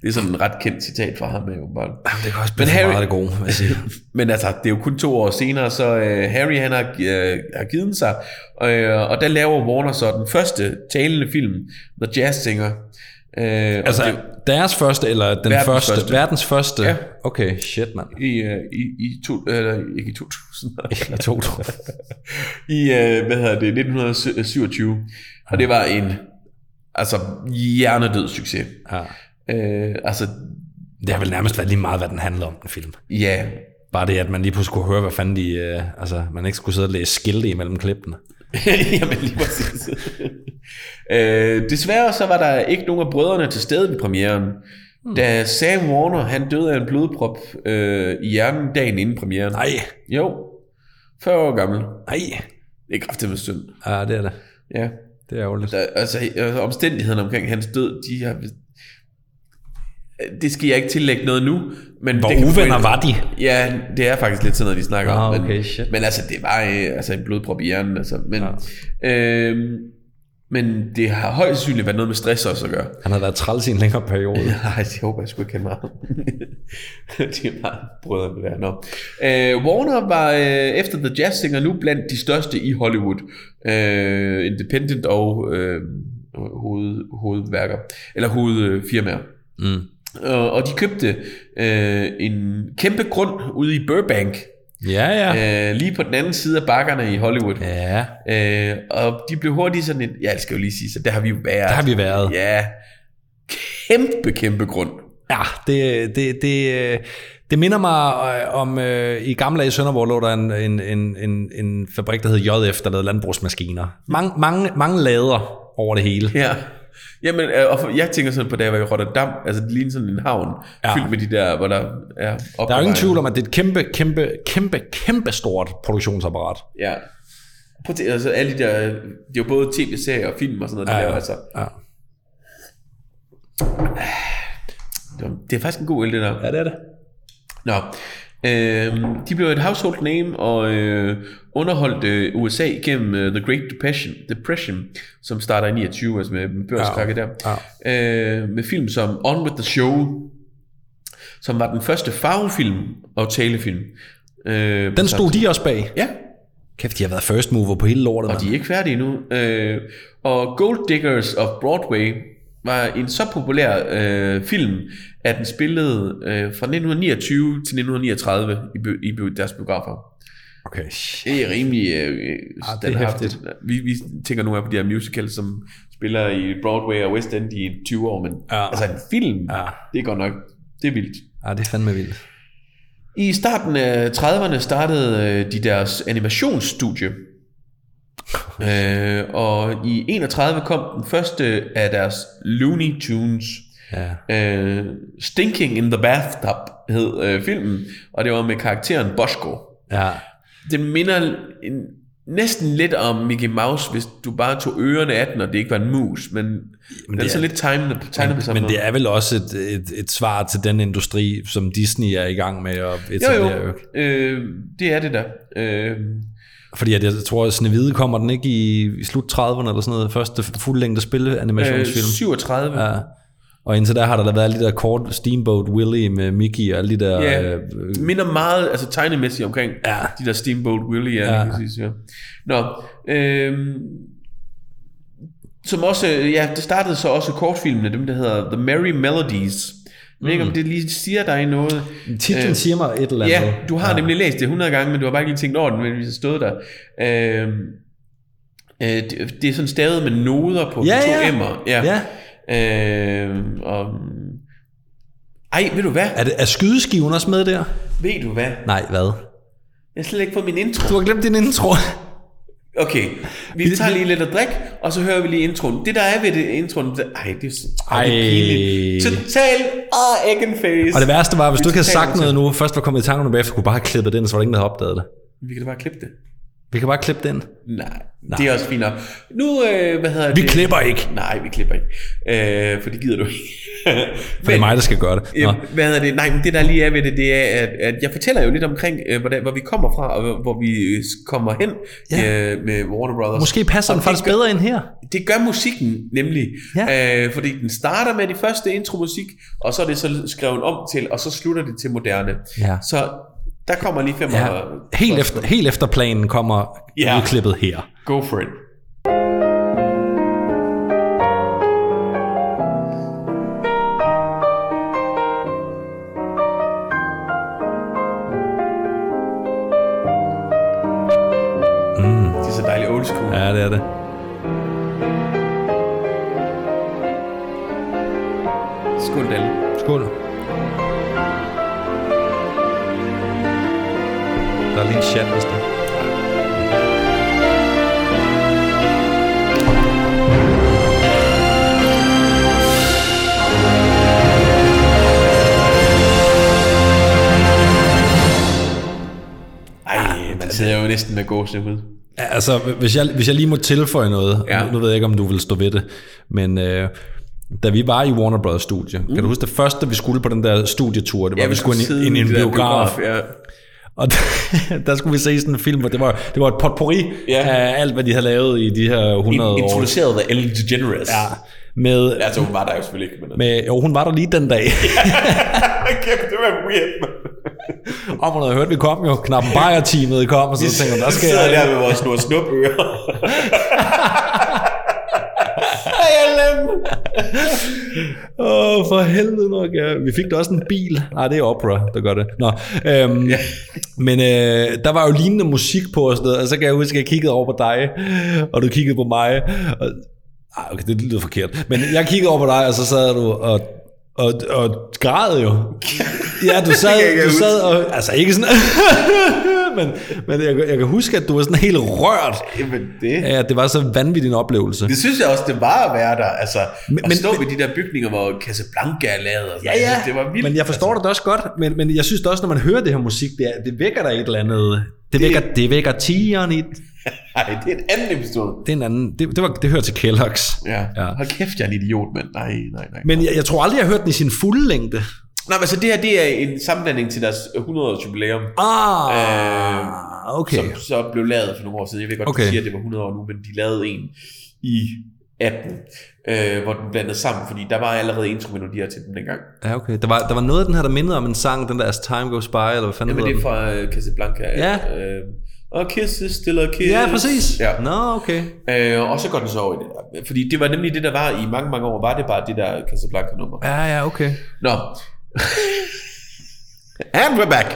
Det er sådan en ret kendt citat fra ham. Jo, bare. Det kan også Men blive Harry- Harry... meget det gode, vil jeg sige. Men altså, det er jo kun to år senere, så øh, Harry han har, øh, har givet sig, og, øh, og der laver Warner så den første talende film, The Jazz Singer. Øh, Altså, det, deres første, eller den Verdens første? første. Verdens første? Ja. Okay, shit, mand. i, øh, i, i, to, eller, ikke i 2000, Eller to, to. i øh, hvad hedder det, 1927. Og det var en altså hjernedød succes. Ja. Øh, altså, Det har vel nærmest været lige meget, hvad den handler om, den film. ja, Bare det, at man lige pludselig kunne høre, hvad fanden de... Øh, altså, man ikke skulle sidde og læse skilte imellem klippene. Jamen lige præcis. øh, desværre så var der ikke nogen af brødrene til stede ved premieren. Hmm. Da Sam Warner, han døde af en blodprop øh, i hjernen dagen inden premieren. Nej, Jo, 40 år gammel. nej. Det er kraftigt med synd. Ja, det er det. Ja. Det er ærgerligt. Der, altså, omstændighederne omkring hans død, de har... Det skal jeg ikke tillægge noget nu, men... Hvor uvenner var de? Ja, det er faktisk lidt sådan noget, de snakker om. Ah, men, okay, shit. men altså, det var øh, altså en blodprop i hjernen. Altså, men, ja. øhm, men det har højst sandsynligt været noget med stress også at gøre. Han har været træls i en længere periode. Nej, det håber jeg sgu ikke, han var. det er meget brødrene der. Nå. Øh, Warner var øh, efter The Jazz Singer nu blandt de største i Hollywood. Øh, independent og øh, hoved, hovedværker. Eller hovedfirmaer. Mm. Og, og de købte øh, en kæmpe grund ude i Burbank. Ja, ja. Øh, lige på den anden side af bakkerne i Hollywood. Ja, Øh, og de blev hurtigt sådan en... Ja, det skal jo lige sige, så der har vi jo været. der har vi været. Ja, kæmpe, kæmpe grund. Ja, det, det, det, øh, det minder mig øh, om, øh, i gamle dage i Sønderborg lå der en, en, en, en, en fabrik, der hed JF, der lavede landbrugsmaskiner. Mange, mange, mange lader over det hele. Ja. Jamen, øh, og for, jeg tænker sådan på, da jeg var i Rotterdam, altså det ligner sådan en havn, Ja. fyldt med de der, hvor der er Der er jo ingen tvivl om, at det er et kæmpe, kæmpe, kæmpe, kæmpe stort produktionsapparat. Ja. Prøv at, tænke, altså alle de der, det er jo både tv-serier og film og sådan noget, Ja, der, altså. Ja. Det er faktisk en god øl, det der. ja, det er det. Nå, Øh, de blev et household name og øh, underholdt øh, USA igennem øh, The Great Depression, Depression, som starter i 29, altså med, med børskrakket der. Øh, med film som On With The Show, som var den første farvefilm og talefilm. Øh, Den stod de også bag. Ja, Kæft, de har været first mover på hele lortet. og de er ikke færdige endnu. Øh, og Gold Diggers of Broadway var en så populær øh, film, at den spillede øh, fra 1929 til 1939 i, i deres biografer. Okay. Det er rimelig øh, det er hæftigt. Vi, vi tænker nu her på de her musicals, som spiller i Broadway og West End i 20 år, men Ja. altså en film, Ja. ja. det er godt nok, det er vildt. Ja, det er fandme vildt. I starten af 30'erne startede øh, de deres animationsstudie. øh, og i 31 kom den første af deres Looney Tunes. Ja. Øh, Stinking in the Bathtub hed øh, filmen, og det var med karakteren Bosko. Ja. Det minder en, næsten lidt om Mickey Mouse, hvis du bare tog ørerne af den, og det ikke var en mus, men, men den er det så lidt tegnet, tegnet på samme Men måde. det er vel også et, et, et svar til den industri, som Disney er i gang med at Jo, etablere. jo, øh, det er det da. Øh, Fordi at jeg tror, at Snevide kommer den ikke i, i slut 30'erne eller sådan noget. Første fuldlængde spil øh, animationsfilm. 37. Ja. Og indtil der har der da været de der kort Steamboat Willie med Mickey og alle de der... Ja, øh, minder meget altså tegnemæssigt omkring Ja. de der Steamboat Willie. Ja, Ja. Præcis, ja. Nå, øhm, som også, ja, det startede så også kortfilmene, dem der hedder The Merry Melodies. Jeg ved ikke, om det lige siger dig noget. titlen Øh, siger mig et eller andet. Ja, du har ja. nemlig læst det 100 gange, men du har bare ikke lige tænkt over den, men vi har stået der. Øhm, øh, det, det er sådan stavet med noder på Ja, de to ja. M'er. Ja. ja. Øh, og, ej, ved du hvad? Er, det, er skydeskiven også med der? Ved du hvad? Nej, hvad? Jeg har slet ikke fået min intro. Du har glemt din intro. Okay, vi tager lige lidt at drikke, og så hører vi lige introen. Det der er ved det introen, det, ej, det er, så- ej, det er pinligt. Total, ah, face. Og det værste var, hvis Vi du ikke havde sagt noget nu, først var kommet i tankerne bagefter, kunne bare have klippet det ind, så var der ingen, der havde opdaget det. Vi kan da bare klippe det. Vi kan bare klippe det ind. Nej, Nej. det er også fint nok. Nu, øh, hvad hedder Vi det? klipper ikke, Nej, vi klipper ikke. Øh, for det gider du ikke. for det er mig, der skal gøre det. Nå. Hvad hedder det? Nej, men det der lige er ved det, det er, at, at jeg fortæller jo lidt omkring, øh, hvor, der, hvor vi kommer fra, og hvor, vi øh, kommer hen Ja. øh, med Warner Brothers. Måske passer Og den faktisk gør- bedre end her. Det gør musikken nemlig, ja. øh, fordi den starter med de første intromusik, og så er det så skrevet om til, og så slutter det til moderne. Ja. Så der kommer lige fem Ja. og... Helt, efter, helt efter planen kommer Ja. udklippet her. Go for it. Mm. Det er så dejligt old school. Ja, det er det. Skål, Dalle. Skål. Der er lige en chat, hvis det. Ej, man sidder jo næsten med gåsehud. Ja, Altså, hvis jeg, hvis jeg lige må tilføje noget, ja. Nu, nu ved jeg ikke, om du vil stå ved det, men øh, da vi var i Warner Bros. studie, mm. kan du huske det første, vi skulle på den der studietur, det var, ja, vi skulle ind, i en biograf, Ja. Og der, der skulle vi se sådan en film, hvor det var, det var et potpourri ja. Af alt, hvad de havde lavet i de her 100 år. Introduceret af Ellen DeGeneres. Ja, med, Altså, hun var der jo selvfølgelig ikke. Men... med, jo, hun var der lige den dag. Kæft, det var weird, og hun havde hørt, vi kom jo, knappen Bayer-teamet kom, og så tænkte jeg, der skal Vi sidder jeg... der med vores snor snupører. Åh, for helvede nok. Ja. Vi fik da også en bil. Nej, det er Opera, der gør det. Nå, øhm, ja. Men øh, der var jo lignende musik på og sådan noget, og så kan jeg huske, at jeg kiggede over på dig, og du kiggede på mig. Og, ej, okay, det lyder forkert. Men jeg kiggede over på dig, og så sad du og, og, og græd jo. Ja, du sad, du sad og... Altså ikke sådan... men men jeg, jeg kan huske, at du var sådan helt rørt. Jamen, det... Ja, det var så vanvittig en oplevelse. Det synes jeg også, det var at være der. Altså, Men- men, at men- stå ved de der bygninger, hvor Casablanca er lavet. Og. Ja, ja, synes, det var vildt. men jeg forstår altså. det også godt, men, men jeg synes da også, når man hører det her musik, det, er, det vækker der et eller andet, det, vækker, det vækker tigeren i, det Nej, det er en anden episode. er en anden, det, det, var, det hører til Kellogg's. Ja. Ja. ja. Hold kæft, jeg er en idiot, mand. Nej, nej, nej. Men jeg, jeg tror aldrig, jeg har hørt den i sin fulde længde. Nej, men altså det her, det er en sammenblanding til deres 100-års jubilæum. Ah, Øh, okay. Som så blev lavet for nogle år siden. Jeg ved godt, okay. Du siger, at det var 100 år nu, men de lavede en i 18, øh, hvor den blandede sammen, fordi der var allerede intromelodier til den dengang. Ja, okay. Der var, der var noget af den her, der mindede om en sang, den der As Time Goes By, eller hvad fanden Jamen det er fra øh, Casablanca. Ja. Øh, og kiss is still a kiss. Ja, præcis. Ja. Nå, okay. Øh, og så går den så over i det der. Fordi det var nemlig det, der var i mange, mange år, var det bare det der Casablanca-nummer. Ja, ja, okay. Nå. And we're back.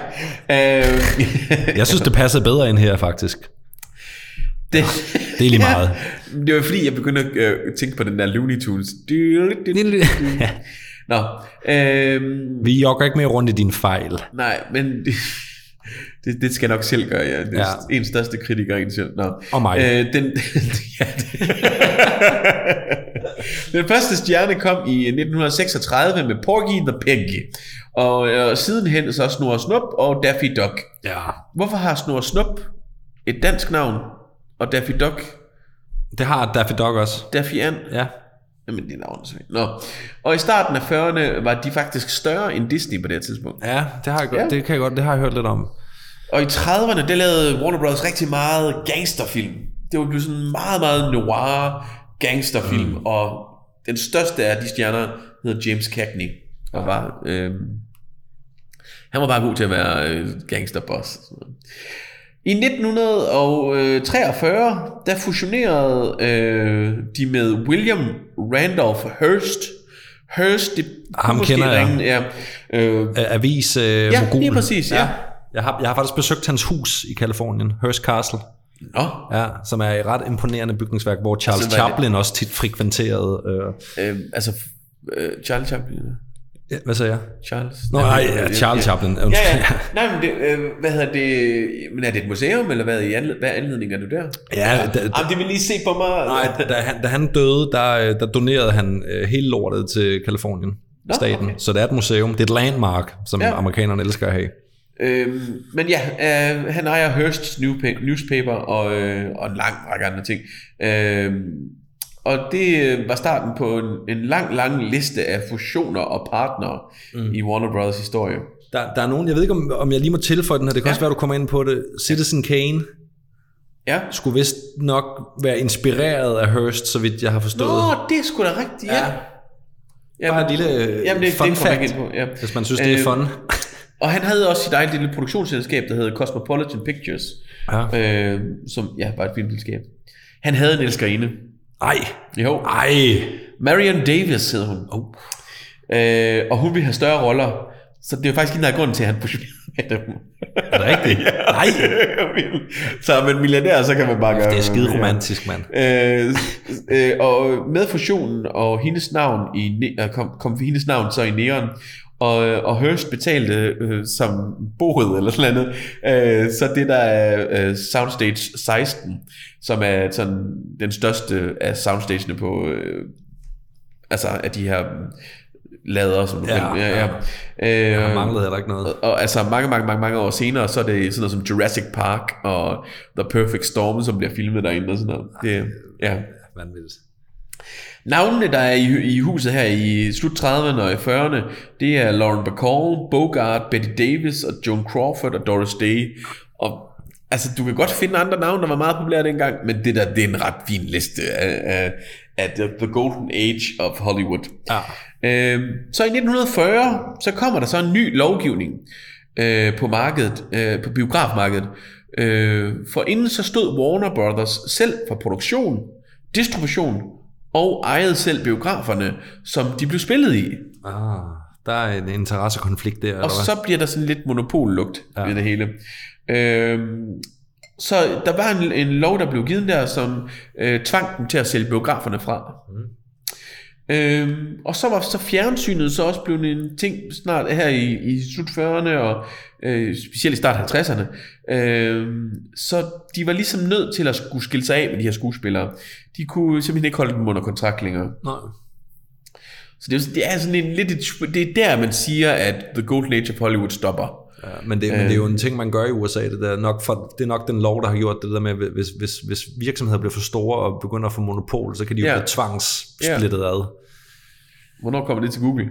Øh, Jeg synes, det passer bedre ind her, faktisk. det, Det er lige meget. det var fordi, jeg begyndte at øh, tænke på den der Looney Tunes. Ja. Nå, øh, Vi jogger ikke mere rundt i din fejl. nej, men det, det, skal jeg nok selv gøre, ja. Det er Ja. en største kritiker en selv. Nå. Og mig. Øh, den, ja, den første stjerne kom i 1936 med Porgy the Pig. Og øh, sidenhen så Snor Snup og Daffy Duck. Ja. Hvorfor har Snor Snup et dansk navn, og Daffy Duck, Det har Daffy Dog også. Daffy Ann? Ja. Jamen, det er navnet Nå. Og i starten af 40'erne var de faktisk større end Disney på det tidspunkt. Ja, det har jeg godt. Ja. Det kan jeg godt. Det har jeg hørt lidt om. Og i 30'erne, der lavede Warner Bros. rigtig meget gangsterfilm. Det var blevet sådan meget, meget noir gangsterfilm, mm. og den største af de stjerner hedder James Cagney, og var, øh, han var bare god til at være øh, gangsterboss. I 1943, der fusionerede øh, de med William Randolph Hearst. Hearst, det Ham kender jeg. ja. Øh, Avis øh, Ja, lige præcis, ja. Jeg har, jeg har faktisk besøgt hans hus i Kalifornien, Hearst Castle, Nå, ja, som er et ret imponerende bygningsværk, hvor Charles Altså, det? Chaplin også tit frekventerede. Øh, øh, altså, øh, Charles Chaplin. ja, hvad sagde jeg? Charles. Nå, nej, ja, Charles Chaplin. Ja, ja. Nej, men det, øh, hvad hedder det? Men er det et museum, eller hvad, i anled, hvad anledning er du der? Ja, da, da, Jamen, det vil lige se på mig. nej, da, han, da han døde, der, øh, der donerede han øh, hele lortet til Kalifornien. Nå, staten. okay. Så det er et museum. Det er et landmark, som Ja. ja. amerikanerne elsker at have. Øhm, men ja, øh, han ejer Hearst's newspa- newspaper og, øh, og en lang række andre ting. Øhm, og det øh, var starten på en, en lang, lang liste af fusioner og partnere mm. i Warner Bros. historie. Der, der er nogen, jeg ved ikke, om, om jeg lige må tilføje den her. Det kan ja. også være, du kommer ind på det. Citizen Kane Ja. skulle vist nok være inspireret af Hearst, så vidt jeg har forstået. Nå, det er sgu da rigtigt, ja. ja. Bare et lille jamen, det, fun det kommer jeg fact, på. Ja. hvis man synes, det er Øh, fun. Og han havde også sit eget lille produktionsselskab, der hed Cosmopolitan Pictures, Ja. øh, som ja, var et filmselskab. Han havde en elskerinde. Ej, Jo. ej. Marion Davis hed hun. Oh. Øh, og hun ville have større roller. Så det er faktisk en af grunden til, at han fusionerede med dem. Er det rigtigt? Nej. så er man milliardær, så kan man bare gøre Det er skide romantisk, mand. Øh, øh, og med fusionen og hendes navn i øh, kom, kom hendes navn så i næren, og, og Hearst betalte øh, som boet eller sådan noget, øh, så det der er øh, Soundstage 16, som er sådan den største af soundstagene på, øh, altså af de her lader, som du Ja, kalder ja, ja. Øh, manglede heller ikke noget. og altså mange, mange, mange, mange år senere, så er det sådan noget som Jurassic Park og The Perfect Storm, som bliver filmet derinde og sådan noget. Det, ja. Vanvittigt. Navnene, der er i, i huset her i slut 30'erne og i 40'erne, det er Lauren Bacall, Bogart, Betty Davis og Joan Crawford og Doris Day. Og altså, du kan godt finde andre navne, der var meget populære dengang, men det der, det er en ret fin liste af, af, af the, Golden Age of Hollywood. Ja. Øhm, så i 1940, så kommer der så en ny lovgivning øh, på markedet, øh, på biografmarkedet. Øh, for inden så stod Warner Brothers selv for produktion, distribution og ejede selv biograferne, som de blev spillet i. Ah, der er en interessekonflikt der, Og så bliver der sådan lidt monopollugt ja. ved det hele. Øhm, så der var en, en lov, der blev givet der, som øh, tvang dem til at sælge biograferne fra. Mm. Øhm, og så var så fjernsynet så også blevet en ting snart her i, i slut 40'erne og øh, specielt i start 50'erne. Øhm, så de var ligesom nødt til at skulle skille sig af med de her skuespillere. De kunne simpelthen ikke holde dem under kontrakt længere. Nej. Så det er, jo- det er sådan en lidt, et- det er der man siger, at The Golden Age of Hollywood stopper. Ja, men, det, men det er jo en ting, man gør i USA. Det, der. Nok for, det er nok den lov, der har gjort det der med, hvis, hvis, hvis virksomheder bliver for store og begynder at få monopol, så kan de jo Ja. blive tvangssplittet ad. Hvornår kommer det til Google?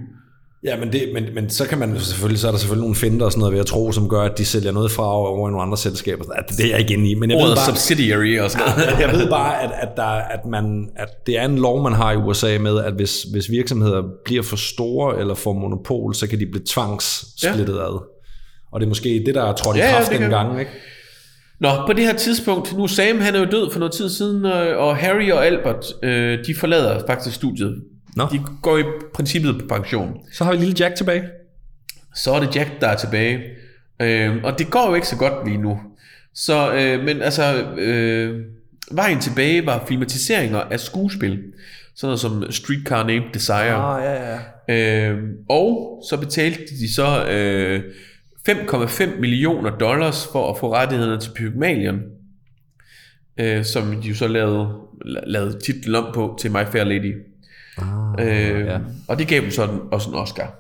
Ja, men, det, men, men så kan man selvfølgelig, så er der selvfølgelig nogle finder og sådan noget ved at tro, som gør, at de sælger noget fra over i nogle andre selskaber. Det, det er jeg ikke inde i, men jeg ved bare, subsidiary og sådan noget. jeg ved bare, at, at, der, at, man, at det er en lov, man har i USA med, at hvis, hvis virksomheder bliver for store eller får monopol, så kan de blive tvangssplittet ja. ad. Og det er måske det, der er trådt i Ja, kraft ja, kan- gang, ikke? Nå, på det her tidspunkt, nu Sam han er jo død for noget tid siden, øh, og Harry og Albert, øh, de forlader faktisk studiet. Nå. De går i princippet på pension. Så har vi lille Jack tilbage. Så er det Jack, der er tilbage. Øh, og det går jo ikke så godt lige nu. Så, øh, men altså, øh, vejen tilbage var filmatiseringer af skuespil. Sådan noget som Streetcar Named Desire. Ah, ja, ja. Øh, og så betalte de så øh, 5,5 millioner dollars for at få rettighederne til Pygmalion. Øh, som de jo så lavede, lavede titlen om på til My Fair Lady. Ah, Øh, ja. Og det gav dem så den, også en Oscar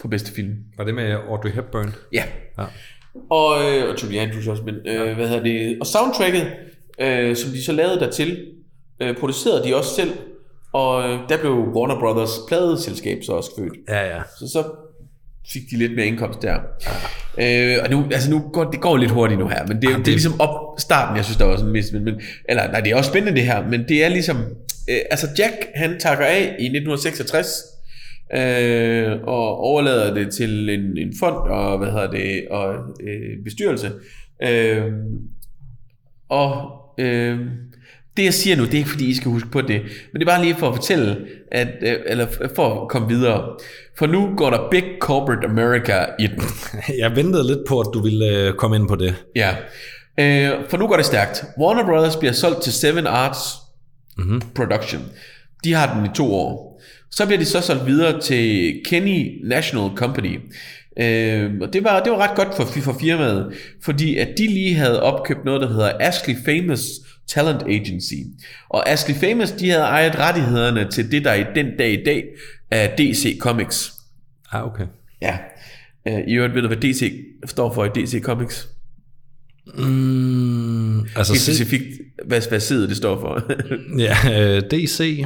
for bedste film. Var det med Audrey Hepburn? Ja. Ja. Og, øh, og Julie Andrews også, men øh, hvad hedder det? Og soundtracket, øh, som de så lavede dertil, øh, producerede de også selv. Og øh, der blev Warner Brothers pladeselskab så også født. Ja, ja. Så så fik de lidt mere indkomst der. Øh, og nu, altså nu går, det går lidt hurtigt nu her, men det, er- det, det er ligesom op starten, jeg synes, der var sådan mest, men, men, eller nej, det er også spændende det her, men det er ligesom, øh, altså Jack, han takker af i 1966, øh, og overlader det til en, en fond, og hvad hedder det, og øh, bestyrelse. Øh, og øh, det jeg siger nu, det er ikke fordi I skal huske på det, men det er bare lige for at fortælle, at, øh, eller for at komme videre. For nu går der Big Corporate America i den. Jeg ventede lidt på, at du ville øh, komme ind på det. Ja. Øh, for nu går det stærkt. Warner Brothers bliver solgt til Seven Arts mm-hmm. Production. De har den i to år. Så bliver de så solgt videre til Kenny National Company. Øh, og det var, det var ret godt for, for firmaet, fordi at de lige havde opkøbt noget, der hedder Ashley Famous Talent Agency. Og Ashley Famous, de havde ejet rettighederne til det, der i den dag i dag er DC Comics. Ah, okay. Ja. Øh, I øvrigt ved du, hvad DC står for i DC Comics? Mm, altså, Helt specifikt, hvad, hvad side det står for. ja, øh, DC.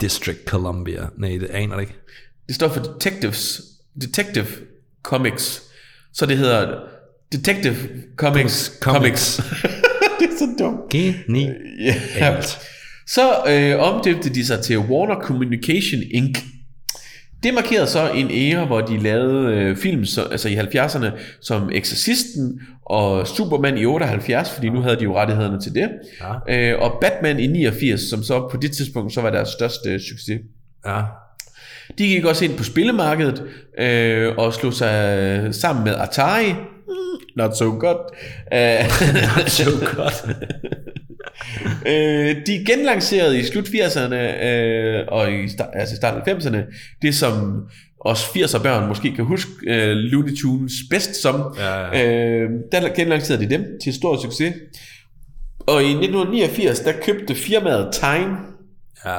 District Columbia. Nej, det aner det ikke. det står for Detectives, Detective Comics. Så det hedder Detective Comics Comics. Comics. det er så dumt. Genialt. Ja. Så øh, omdøbte de sig til Warner Communication Inc. Det markerede så en æra, hvor de lavede øh, film så, altså i 70'erne som Exorcisten og Superman i 78, fordi nu havde de jo rettighederne til det. Ja. Øh, og Batman i 89, som så på det tidspunkt så var deres største succes. Ja. De gik også ind på spillemarkedet øh, og slog sig sammen med Atari. Mm, Not so good. Uh, Not so good. øh, de genlancerede i slut 80'erne øh, og i start, altså starten af 90'erne det som os 80'er børn måske kan huske øh, Looney Tunes bedst som. Ja, ja. Øh, der genlancerede de dem til stor succes. Og i 1989 der købte firmaet Time Ja,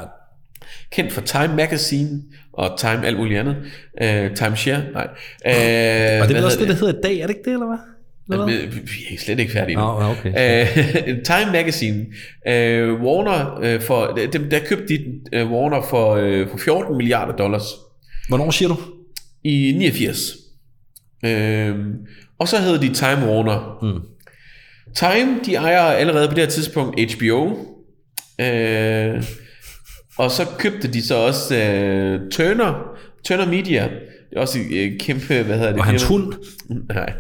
kendt for Time Magazine og Time alt muligt andet. Uh, Time Share, nej. Uh, og det er også det, der hedder i dag, er det ikke det, eller hvad? Eller hvad? Vi er slet ikke færdige nu. Nå, okay. Uh, Time Magazine. Uh, Warner, uh, for, dem, der købte de uh, Warner for, uh, for 14 milliarder dollars Hvornår siger du? i 89. Uh, og så hed de Time Warner. Mm. Time, de ejer allerede på det her tidspunkt HBO. Uh, og så købte de så også uh, Turner, Turner Media. Det er også et uh, kæmpe, hvad hedder det? Og hans hund? Nej.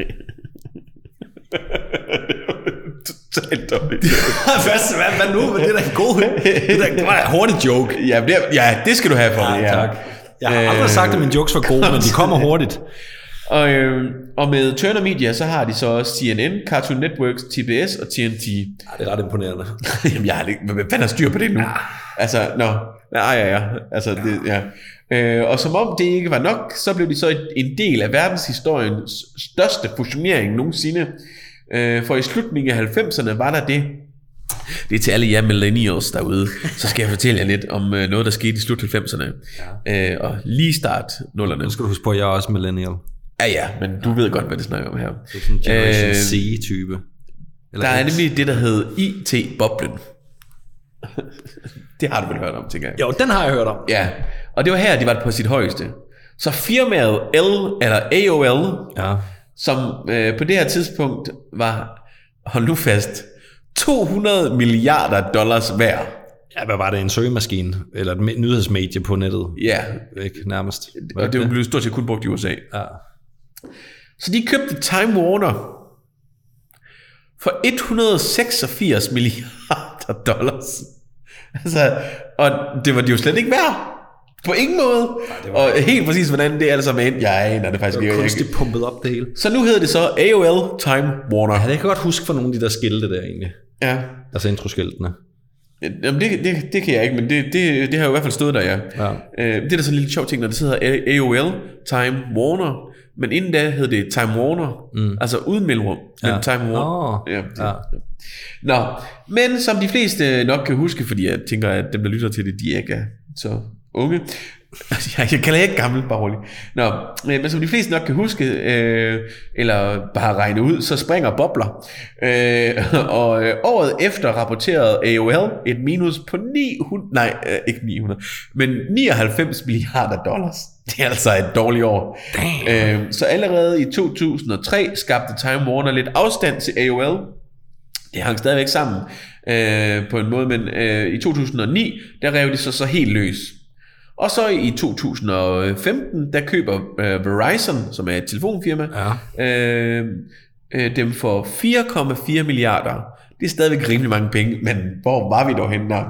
Totalt dårligt. hvad, hvad, hvad nu? Det er da en god Det, er da, en hurtig joke. Ja, det, ja, det skal du have for det. Ja. tak. Jeg har aldrig sagt, at mine jokes var gode, men de kommer hurtigt. Og, øh, og med Turner Media, så har de så også CNN, Cartoon Network, TBS og TNT. Ja, det er ret imponerende. Jamen, jeg har ikke, hvad fanden har styr på det nu? Ja. Altså, nå, nej, ja, ja, altså, det, ja. Øh, og som om det ikke var nok, så blev de så en- en del af verdenshistoriens største fusionering nogensinde. Øh, for i slutningen af 90'erne var der det, det er til alle jer millennials derude, så skal jeg fortælle jer lidt om øh, noget, der skete i slut 90'erne. Ja. Øh, og lige start nullerne. Nu skal du huske på, at jeg er også millennial. Ja, ja, men du ved godt, hvad det snakker om her. Det er sådan en Generation Øh, C-type. Eller Der er nemlig det, der hedder IT-boblen. det har du vel hørt om, tænker jeg. Jo, den har jeg hørt om. Ja, Og det var her, de var på sit højeste. Så firmaet L, eller AOL, Ja. Som øh, på det her tidspunkt var, hold nu fast, 200 milliarder dollars værd. Ja, hvad var det? En søgemaskine? Eller et me- nyhedsmedie på nettet? Ja, Ikke nærmest. og det blev stort set kun brugt i USA. Ja. Så de købte Time Warner for 186 milliarder dollars. Altså, og det var de jo slet ikke værd. På ingen måde. og helt præcis, hvordan det er altså med ind. Jeg aner det faktisk Det ikke. var Jeg- kunstigt pumpet op det hele. Så nu hedder det så AOL Time Warner. Ja, det kan jeg godt huske for nogle af de der skilte der egentlig. Ja. Altså introskiltene. Jamen, det, det, det kan jeg ikke, men det, det, det har jo i hvert fald stået der, ja. Ja. Øh, det er da sådan en lille sjov ting, når det hedder A- AOL Time Warner, men inden da hed det Time Warner, mm. altså uden mellemrum, men Ja. Time Warner. Åh, ja, ja. Nå, men som de fleste nok kan huske, fordi jeg tænker, at dem, der lytter til det, de ikke er så unge. Jeg, kalder ikke gammel, bare rolig. Nå, øh, men som de fleste nok kan huske, øh, eller bare regne ud, så springer bobler. Øh, og øh, året efter rapporterede AOL et minus på 900, nej, øh, ikke 900, men 99 milliarder dollars. Det er altså et dårligt år. Øh, så allerede i 2003 skabte Time Warner lidt afstand til AOL, det hang stadigvæk sammen øh, på en måde, men øh, i 2009, der rev de så så helt løs. Og så i 2015, der køber øh, Verizon, som er et telefonfirma, Ja. øh, øh, dem for 4,4 milliarder. Det er stadigvæk rimelig mange penge, men hvor var vi dog henne der?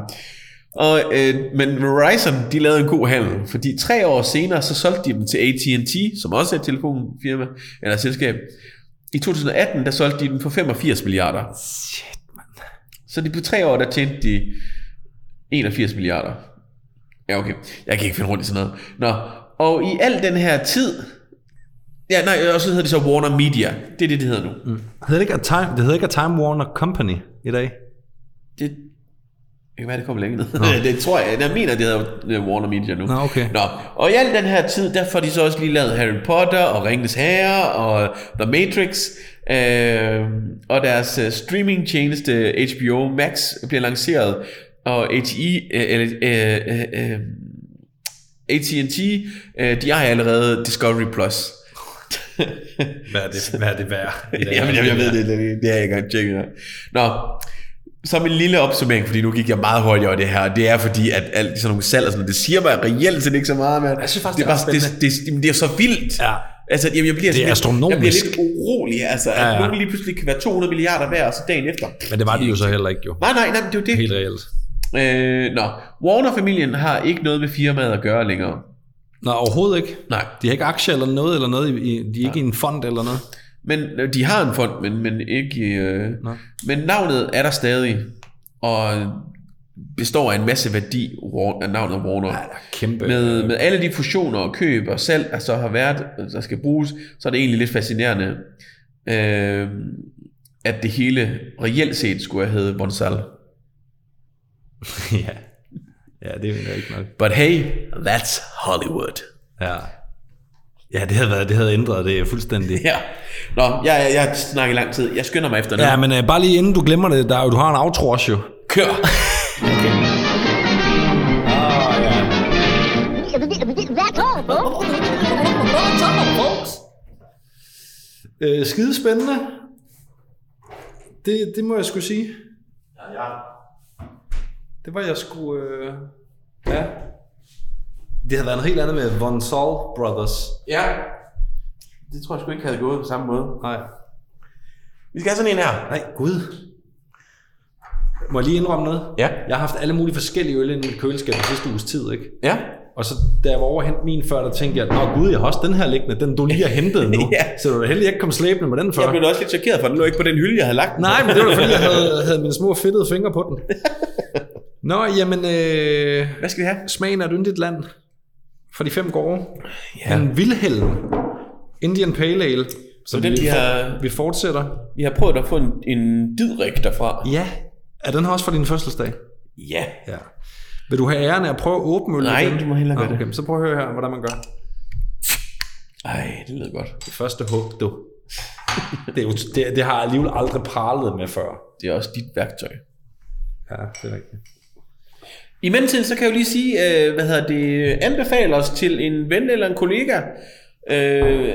Og, øh, men Verizon, de lavede en god handel, fordi tre år senere, så solgte de dem til AT&T, som også er et telefonfirma, eller selskab. I 2018, der solgte de dem for 85 milliarder. Shit, mand. Så de på tre år, der tjente de 81 milliarder. Ja, okay. Jeg kan ikke finde rundt i sådan noget. Nå, og i al den her tid... Ja, nej, og så hedder det så Warner Media. Det er det, det hedder nu. Mm. Det hedder ikke a Time, det hedder ikke a Time Warner Company i dag. Det, det kan være, det kommer længere ned. det tror jeg. Jeg mener, det hedder Warner Media nu. Nå, okay. Nå, og i al den her tid, der får de så også lige lavet Harry Potter og Ringens Herre og The Matrix. Øh, og deres øh, streamingtjeneste HBO Max bliver lanceret. Og ATI, øh, eller, øh, øh, øh, AT&T, øh, de ejer allerede Discovery Plus. Hvad er det, hvad er det værd? i dag? Jamen, jeg, jeg ved det, det, det, det er jeg ikke engang tjekket. Nå, som en lille opsummering, fordi nu gik jeg meget hurtigt over det her, det er fordi, at alt sådan nogle salg og sådan det siger mig reelt set ikke så meget, men Jeg synes faktisk, det, det er er bare, det, det, det, det, er så vildt. Ja. Altså, jeg, jeg bliver Det er lidt- Jeg bliver astronomisk. lidt urolig, altså, at Ja, ja. nogen lige pludselig kan være 200 milliarder værd, og så dagen efter. Men det var de jo så heller ikke jo. Nej, nej, nej, det er jo det. Helt reelt. Øh, nå, Warner-familien har ikke noget med firmaet at gøre længere. Nå, overhovedet ikke. Nej. De har ikke aktier eller noget, eller noget. i- De er ikke i en fond eller noget. Men øh, de har en fond, men, men ikke... Øh, Nå. men navnet er der stadig, og består af en masse værdi, af navnet Warner. Ja, kæmpe... Med, med alle de fusioner og køb og salg, der så har været, der skal bruges, så er det egentlig lidt fascinerende, øh, at det hele reelt set skulle have heddet Bonsal. ja. ja, det er jo ikke nok. But hey, that's Hollywood. Ja. Ja, det havde, været, det havde ændret det fuldstændig. Ja. Nå, jeg, jeg, jeg har snakket i lang tid. Jeg skynder mig efter nu. Ja, men uh, bare lige inden du glemmer det, der, er du har en outro også jo. Kør! That's all, folks. Øh, skide spændende. Det, det må jeg skulle sige. Ja, ja. Det var jeg skulle... Øh... Ja. Det havde været noget helt andet med Von Saul Brothers. Ja. Det tror jeg sgu ikke havde gået på samme måde. Nej. Vi skal have sådan en her. Nej, gud. Må jeg lige indrømme noget? Ja. Jeg har haft alle mulige forskellige øl i mit køleskab den sidste uges tid, ikke? Ja. Og så da jeg var over hente min før, der tænkte jeg, Nå gud, jeg har også den her liggende, den du lige har hentet nu. Ja. Så du er heldig, jeg ikke kom slæbende med den før. Jeg blev også lidt chokeret, for den lå ikke på den hylde, jeg havde lagt den. Nej, men det var fordi, jeg havde, havde mine små fedtede fingre på den. Nå, jamen, øh, Hvad skal vi have? smagen af et yndigt land for de fem gårde. Ja. En Wilhelm Indian Pale Ale. Så den, vi, vi har- vi fortsætter. Vi har prøvet at få en, en didrik derfra. Ja. Er den her også for din fødselsdag? Ja. Ja. Vil du have æren af at prøve at åbne øl Nej, du må hellere gøre Nå, det. okay, Så prøv at høre her, hvordan man gør. Ej, det lyder godt. Det første hug, du. Det, er jo, det, det har jeg alligevel aldrig pralet med før. Det er også dit værktøj. Ja, det er rigtigt. I mellemtiden, så kan jeg jo lige sige, øh, hvad hedder det, anbefale os til en ven eller en kollega, øh,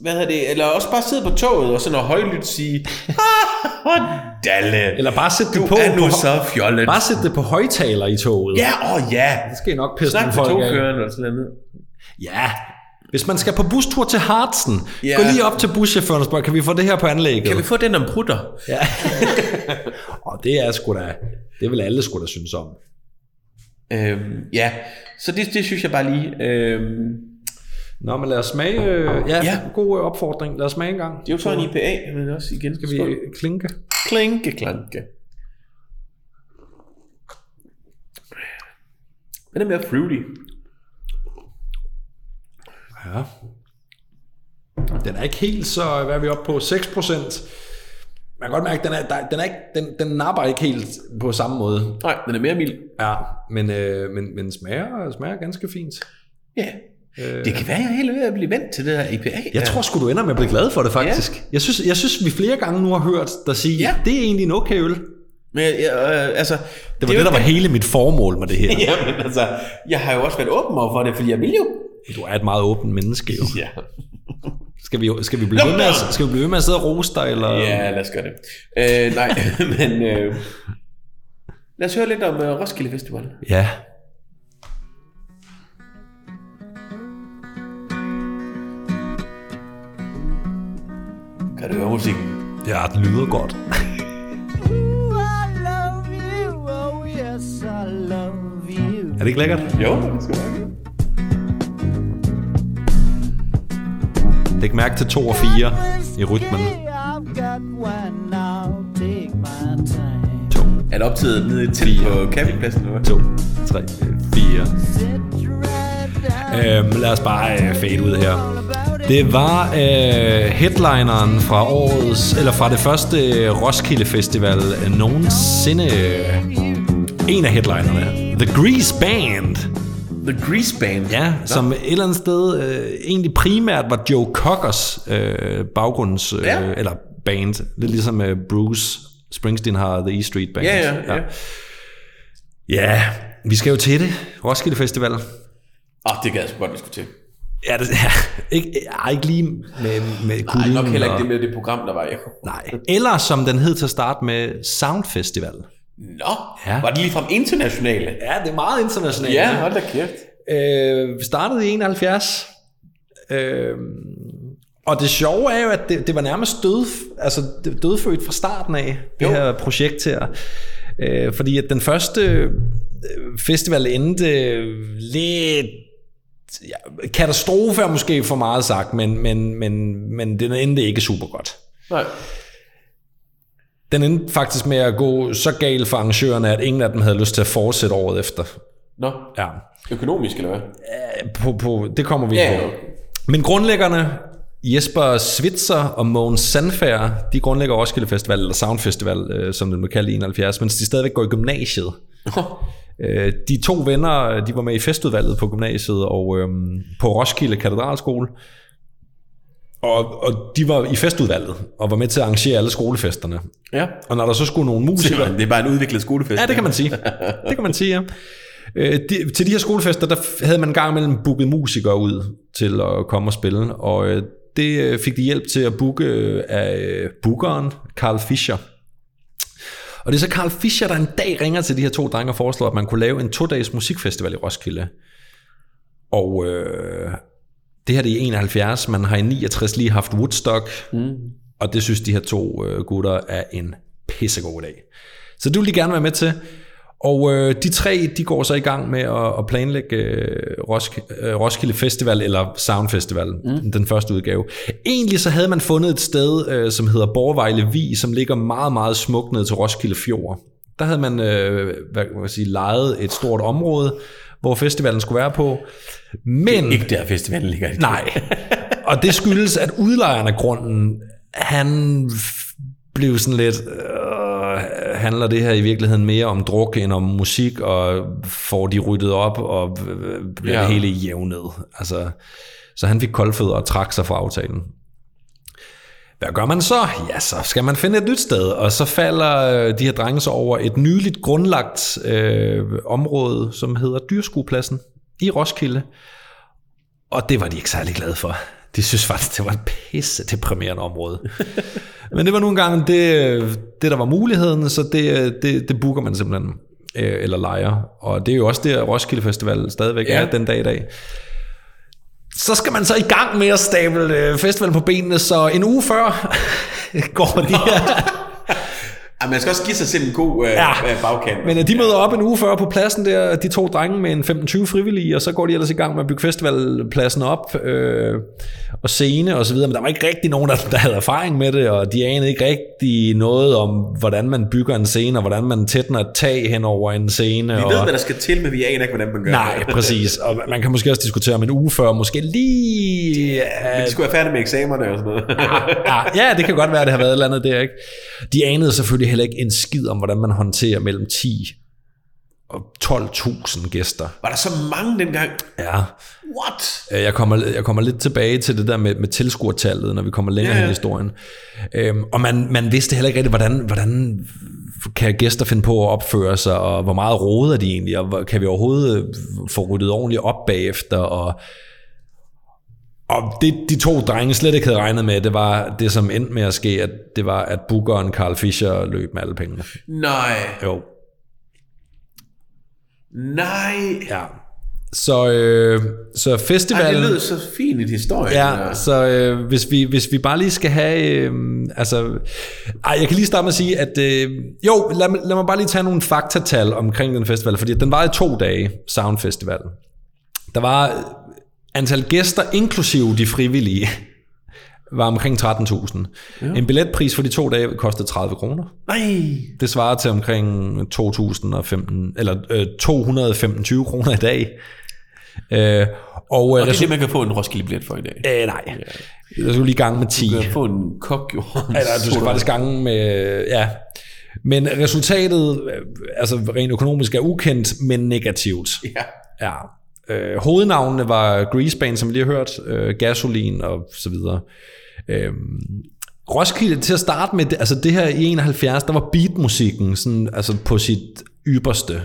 hvad hedder det, eller også bare sidde på toget og sådan noget højlydt sige, ah, Dalle, Eller bare sætte det på. er nu på så fjollet. Bare sætte det på højtaler i toget. Ja, åh oh, ja. Det skal I nok pisse Snak folk af. togkøren eller sådan noget. Ja. Hvis man skal på bustur til Hartsen, Ja. gå lige op til buschaufføren og spørg, kan vi få det her på anlægget? Kan vi få den om prutter? Ja. og det er sgu da, det vil alle sgu da synes om. Øhm, ja, så det, det synes jeg bare lige. Øhm, Nå, men lad os smage. øh, Ja, Ja. god øh, opfordring. Lad os smage en gang. det er jo så en IPA, men også igen. Skal vi øh, klinke? Klinke, klanke. Den er mere fruity. Ja. Den er ikke helt så, hvad er vi oppe på? 6 procent. Man kan godt mærke, at den, er, der, den, er ikke, den, den napper ikke helt på samme måde. Nej, den er mere mild. Ja, men, øh, men, men smager, smager ganske fint. Ja. Det kan være, jeg er helt ved at blive vant til det her IPA. Jeg tror sgu, du ender med at blive glad for det, faktisk. Ja. Jeg, synes, jeg synes, vi flere gange nu har hørt dig sige, Ja. det er egentlig en okay øl. Men jeg, øh, altså, Det var det, det der var hele mit formål med det her. Ja, men altså, jeg har jo også været åben over for det, fordi jeg vil jo. Du er et meget åbent menneske, jo. Ja. Skal vi, skal vi, blive, ved med at, skal vi blive ved med at sidde og rose dig, eller? Ja, lad os gøre det. Øh, nej, men øh, lad os høre lidt om uh, Roskilde Festival. Ja. Kan du høre musikken? Ja, den lyder godt. Er det ikke lækkert? Jo, det skal være. Læg mærke til 2 og 4 i rytmen. 2, Er det optaget nede i telt på campingpladsen? Eller hvad? 2, 3, 4. Øhm, lad os bare øh, fade ud her. Det var øh, headlineren fra årets, eller fra det første øh, Roskilde Festival øh, nogensinde. øh, En af headlinerne. The Grease Band. The Grease Band. Ja, som et eller andet sted øh, egentlig primært var Joe Cockers øh, baggrunds, øh, Ja. eller band. Lidt ligesom øh, Bruce Springsteen har The E Street Band. Ja, ja, ja. Ja, vi skal jo til det. Roskilde Festival. Åh, oh, det gad jeg sgu godt, vi skulle til. Ja, det, ja ikke, ja, ikke lige med, med Nej, nok heller og- ikke det med det program, der var jo. Nej. Eller som den hed til at starte med, Sound Festival. Nå, Ja. var det lige fra internationale? Ja, det er meget internationalt. Ja, hold da kæft. Øh, startede i 71. Øh, og det sjove er jo, at det, det var nærmest død, altså det- dødfødt fra starten af, det Jo. her projekt her. Øh, fordi at den første øh, festival endte lidt ja, katastrofe er måske for meget sagt, men, men, men, men den endte ikke super godt. Nej. Den endte faktisk med at gå så galt for arrangørerne, at ingen af dem havde lyst til at fortsætte året efter. Nå, Ja, økonomisk eller hvad? på, på, det kommer vi Ja, på. ja. Men grundlæggerne, Jesper Switzer og Mogens Sandfær, de grundlægger Roskilde Festival, eller Sound Festival, øh, som den blev kaldt i 71, mens de stadigvæk går i gymnasiet. Øh, de to venner, de var med i festudvalget på gymnasiet og øh, på Roskilde Katedralskole. Og, og de var i festudvalget og var med til at arrangere alle skolefesterne. Ja. Og når der så skulle nogle musikere... Det er bare en udviklet skolefest. Ja, det kan man sige. Det kan man sige, ja. Øh, de, til de her skolefester, der havde man gang imellem booket musikere ud til at komme og spille, og øh, det øh, fik de hjælp til at booke af bookeren, Carl Fischer. Og det er så Carl Fischer, der en dag ringer til de her to drenge og foreslår, at man kunne lave en to-dages musikfestival i Roskilde. Og øh, det her det er i 71, man har i 69 lige haft Woodstock, mm. og det synes de her to øh, gutter er en pissegod dag. Så det vil de gerne være med til. Og øh, de tre, de går så i gang med at, at planlægge øh, Rosk, øh, Roskilde Festival, eller Sound Festival, mm. den første udgave. Egentlig så havde man fundet et sted, øh, som hedder Borgvejle Vi, som ligger meget, meget smukt ned til Roskilde Fjord. Der havde man øh, hvad kan man sige, lejet et stort område, hvor festivalen skulle være på. Men... Ikke der festivalen ligger i. Nej. Og det skyldes, at udlejeren af grunden, han blev sådan lidt, øh, handler det her i virkeligheden mere om druk end om musik, og får de ryddet op, og bliver Ja. det hele jævnet. Altså, så han fik koldfødder og trak sig fra aftalen. Hvad gør man så? Ja, så skal man finde et nyt sted, og så falder øh, de her drenge så over et nyligt grundlagt øh, område, som hedder Dyrskuepladsen i Roskilde. Og det var de ikke særlig glade for. De synes faktisk, det var et pisse deprimerende område. Men det var nogle gange det, det, der var muligheden, så det, det, det booker man simpelthen, øh, eller lejer. Og det er jo også det, Roskilde Festival stadigvæk ja. Ja. er den dag i dag. Så skal man så i gang med at stable øh, festivalen på benene, så en uge før går de her... Ja, man skal også give sig selv en god øh, Ja. ja. bagkant. Men øh, de møder op en uge før på pladsen der, de to drenge med en 15-20 frivillige, og så går de ellers i gang med at bygge festivalpladsen op, øh, og scene og så videre, men der var ikke rigtig nogen, der, der havde erfaring med det, og de anede ikke rigtig noget om, hvordan man bygger en scene, og hvordan man tætner et tag hen over en scene. vi og... ved, hvad der skal til, men vi aner ikke, hvordan man gør Nej, det. præcis. Og man kan måske også diskutere om en uge før, måske lige... Men de skulle være færdige med eksamerne og sådan noget. ja, ja, det kan godt være, at det har været et eller andet der, ikke? De anede selvfølgelig heller ikke en skid om, hvordan man håndterer mellem 10 og 12.000 gæster. Var der så mange dengang? Ja, What? Øh, Jeg kommer, jeg kommer lidt tilbage til det der med, med tilskuertallet, når vi kommer længere Ja, hen i historien. Øhm, og man, man vidste heller ikke rigtig, hvordan, hvordan kan gæster finde på at opføre sig, og hvor meget råder de egentlig, og kan vi overhovedet få ryddet ordentligt op bagefter, og og det, de to drenge slet ikke havde regnet med, det var det, som endte med at ske, at det var, at bookeren Carl Fischer løb med alle pengene. Nej. Jo, Nej. ja. Så, øh, så Ej, festivalen... det lød så fint i historien. Ja, så øh, hvis, vi, hvis vi bare lige skal have... Øh, altså, ej, jeg kan lige starte med at sige, at... Øh, jo, lad, mig- lad mig bare lige tage nogle faktatal omkring den festival, fordi den var i to dage, Sound Festival. Der var antal gæster, inklusive de frivillige, var omkring 13.000. Ja. En billetpris for de to dage kostede 30 kroner. Nej. Det svarer til omkring 2.015, eller øh, 215 kroner i dag. Øh, og, Og øh, det er det, man kan få en Roskilde-billet for i dag. Øh, nej. Jeg skulle lige gange med 10. Du kan få en kok, jo. Eller du skal faktisk gange med... Ja. Men resultatet, øh, altså rent økonomisk, er ukendt, men negativt. Ja. Ja. Øh, hovednavnene var Greasebane, som vi lige har hørt, øh, Gasolin og så videre. Øh, Roskilde, til at starte med, det, altså det her i 71, der var beatmusikken sådan, altså på sit ypperste.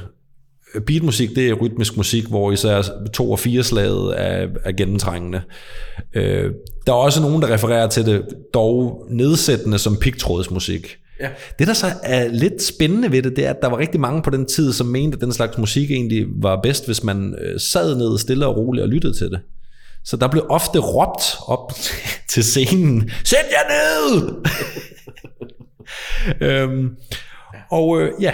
Beatmusik, det er rytmisk musik, hvor især to og fire slaget er, er gennemtrængende. Øh, der er også nogen, der refererer til det dog nedsættende som pigtrådsmusik. Ja. Det, der så er lidt spændende ved det, det er, at der var rigtig mange på den tid, som mente, at den slags musik egentlig var bedst, hvis man øh, sad ned stille og roligt og lyttede til det. Så der blev ofte råbt op til scenen, sæt jer ned! øhm, og øh, ja,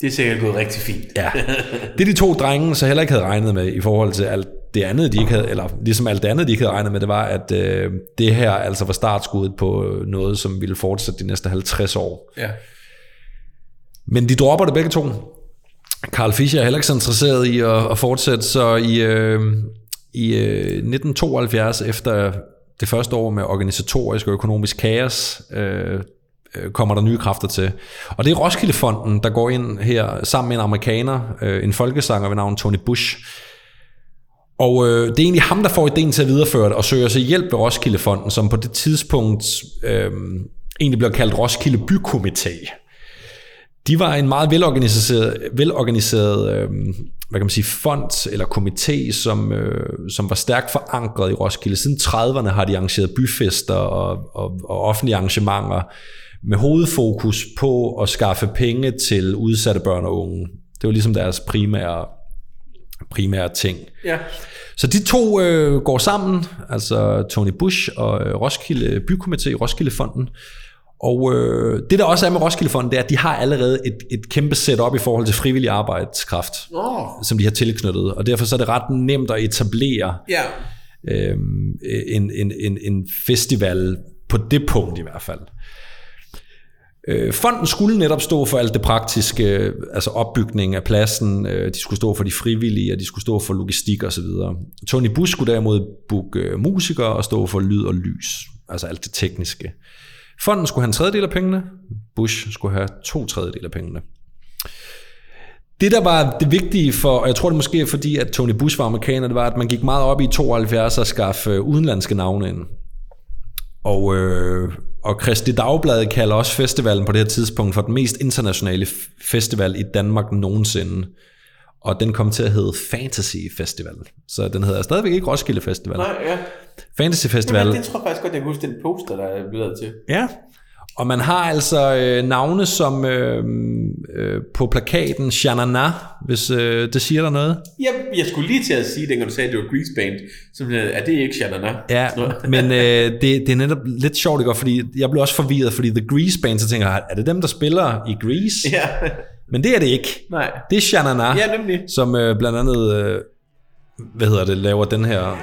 Det er sikkert gået rigtig fint. Ja, det de to drenge så heller ikke havde regnet med i forhold til alt det andet, de ikke havde, eller ligesom alt det andet, de ikke havde regnet med, det var, at øh, det her altså var startskuddet på noget, som ville fortsætte de næste 50 år. Ja. Men de dropper det begge to. Carl Fischer er heller ikke så interesseret i at, at fortsætte, så i, øh, i øh, 1972, efter det første år med organisatorisk og økonomisk kaos, øh, øh, kommer der nye kræfter til. Og det er Roskildefonden, der går ind her sammen med en amerikaner, øh, en folkesanger ved navn Tony Bush. Og øh, det er egentlig ham, der får ideen til at videreføre det, og søger sig hjælp ved Roskildefonden, som på det tidspunkt øh, egentlig bliver kaldt Roskilde Bykomité. De var en meget velorganiseret, velorganiseret øh, hvad kan man sige, fond eller komité, som, øh, som var stærkt forankret i Roskilde. Siden 30'erne har de arrangeret byfester og, og, og offentlige arrangementer med hovedfokus på at skaffe penge til udsatte børn og unge. Det var ligesom deres primære, primære ting. Ja. Så de to øh, går sammen, altså Tony Bush og øh, Roskilde Bykomité, Roskildefonden. Og øh, det der også er med Roskildefonden, det er, at de har allerede et, et kæmpe setup i forhold til frivillig arbejdskraft, Åh. som de har tilknyttet. Og derfor så er det ret nemt at etablere Ja. øh, en, en, en, en festival på det punkt i hvert fald. Øh, Fonden skulle netop stå for alt det praktiske, altså opbygning af pladsen, øh, de skulle stå for de frivillige, og de skulle stå for logistik osv. Tony Bush skulle derimod booke øh, musikere og stå for lyd og lys, altså alt det tekniske. Fonden skulle have en tredjedel af pengene, Bush skulle have to tredjedel af pengene. Det, der var det vigtige for, og jeg tror det måske er fordi, at Tony Bush var amerikaner, det var, at man gik meget op i 72 og skaffe øh, udenlandske navne ind. Og, øh, og Kristi Dagblad kalder også festivalen på det her tidspunkt for den mest internationale festival i Danmark nogensinde. Og den kom til at hedde Fantasy Festival. Så den hedder stadigvæk ikke Roskilde Festival. Nej, ja. Fantasy Festival. Jamen, det tror jeg faktisk godt, jeg kan huske den poster, der er blevet til. Ja. Og man har altså øh, navne som øh, øh, på plakaten Shanana, hvis øh, det siger der noget. Jeg, jeg skulle lige til at sige, dengang du sagde, at det var Grease Band, så er det ikke Shanana? Ja, men øh, det, det er netop lidt sjovt, ikke? fordi jeg blev også forvirret, fordi The Grease Band, så tænker jeg, er det dem, der spiller i Grease? Ja, Men det er det ikke. nej. Det er Shanana, Ja, nemlig. som øh, blandt andet, øh, hvad hedder det, laver den her...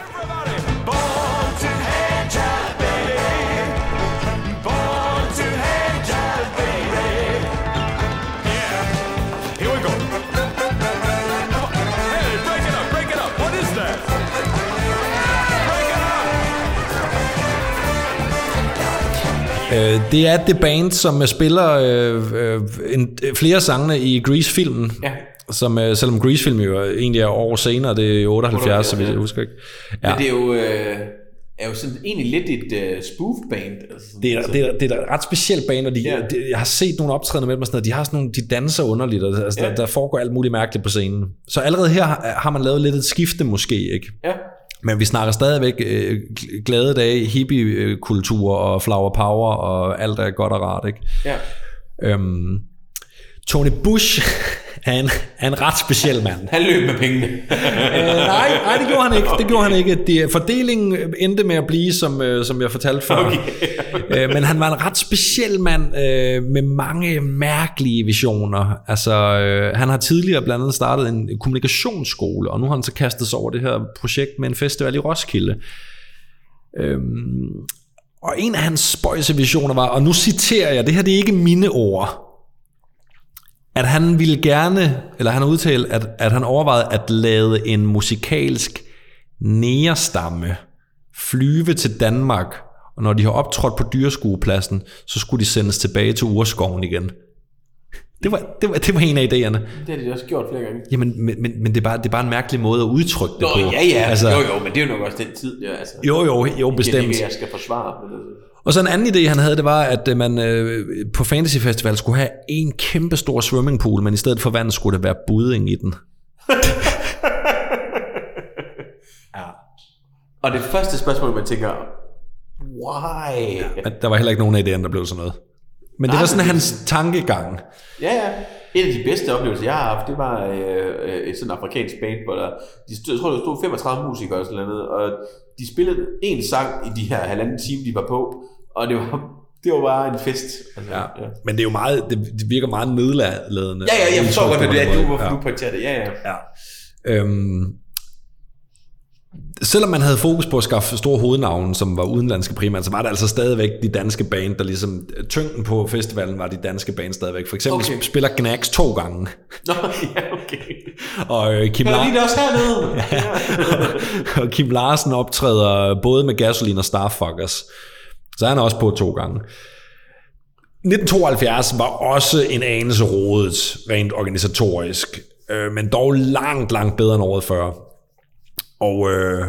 Øh, det er det band, som øh, spiller øh, øh, en, flere sangene i Grease-filmen. Ja. Som, øh, selvom Grease-film jo egentlig er år senere, det er 78, så vidt jeg husker ikke. Ja. Men det er jo, øh, er jo sådan egentlig lidt et øh, spoof-band. Altså, Det er, det, er, det er et ret specielt band, og de, Ja. de, jeg har set nogle optrædener med dem og sådan noget, de har sådan nogle, de danser underligt, og altså, ja. der, der foregår alt muligt mærkeligt på scenen. Så allerede her har, har man lavet lidt et skifte måske, ikke? Ja. Men vi snakker stadigvæk øh, gl- glade dage, hippie-kultur og flower power og alt er godt og rart, ikke? Ja. Øhm, Tony Bush er en, er en ret speciel mand. Han løb med pengene. øh, nej, nej, det gjorde han ikke. Det gjorde han ikke. Det, fordelingen endte med at blive, som, øh, som jeg fortalte før. Okay. øh, men han var en ret speciel mand øh, med mange mærkelige visioner. Altså, øh, han har tidligere blandt andet startet en kommunikationsskole, og nu har han så kastet sig over det her projekt med en festival i Roskilde. Øhm, og en af hans spøjse visioner var, og nu citerer jeg, det her det er ikke mine ord, at han ville gerne, eller han har udtalt, at, at han overvejede at lade en musikalsk nærstamme flyve til Danmark, og når de har optrådt på dyreskuepladsen, så skulle de sendes tilbage til urskoven igen. Det var, det var, det var en af idéerne. Det har de også gjort flere gange. Jamen, men, men, men det, er bare, det er bare en mærkelig måde at udtrykke det Nå, på. ja, ja. Altså, jo, jo, men det er jo nok også den tid, der. Altså, jo, jo, jo, Det bestemt. er ikke, jeg skal forsvare. Men. Og så en anden idé, han havde, det var, at øh, man øh, på Fantasy Festival skulle have en kæmpe stor swimmingpool, men i stedet for vand skulle det være budding i den. Og det første spørgsmål, man tænker, why? Men der var heller ikke nogen af idéerne, der blev sådan noget. Men det Nej, var sådan men- hans tankegang. Ja, ja. En af de bedste oplevelser, jeg har haft, det var øh, øh, et sådan afrikansk band, hvor der, de stod, jeg tror, der stod 35 musikere og sådan noget, og de spillede en sang i de her halvanden time, de var på, og det var, det var bare en fest. Altså, Ja. Men det er jo meget, det, det virker meget nedladende. Ja, ja, jeg forstår godt, det er, du, hvorfor Ja. du pointerer det. Ja, ja. Ja. Øhm, selvom man havde fokus på at skaffe store hovednavne, som var udenlandske primært, så var det altså stadigvæk de danske band, der ligesom, tyngden på festivalen var de danske band stadigvæk. For eksempel Okay. spiller Gnags to gange, Nå, ja, okay. og øh, Kim, Kan du Lar- lige det også hernede? Ja. og Kim Larsen optræder både med Gasoline og Starfuckers. Så han er også på to gange. 1972 var også en anelse rodet, rent organisatorisk, øh, men dog langt, langt bedre end året før. Og øh,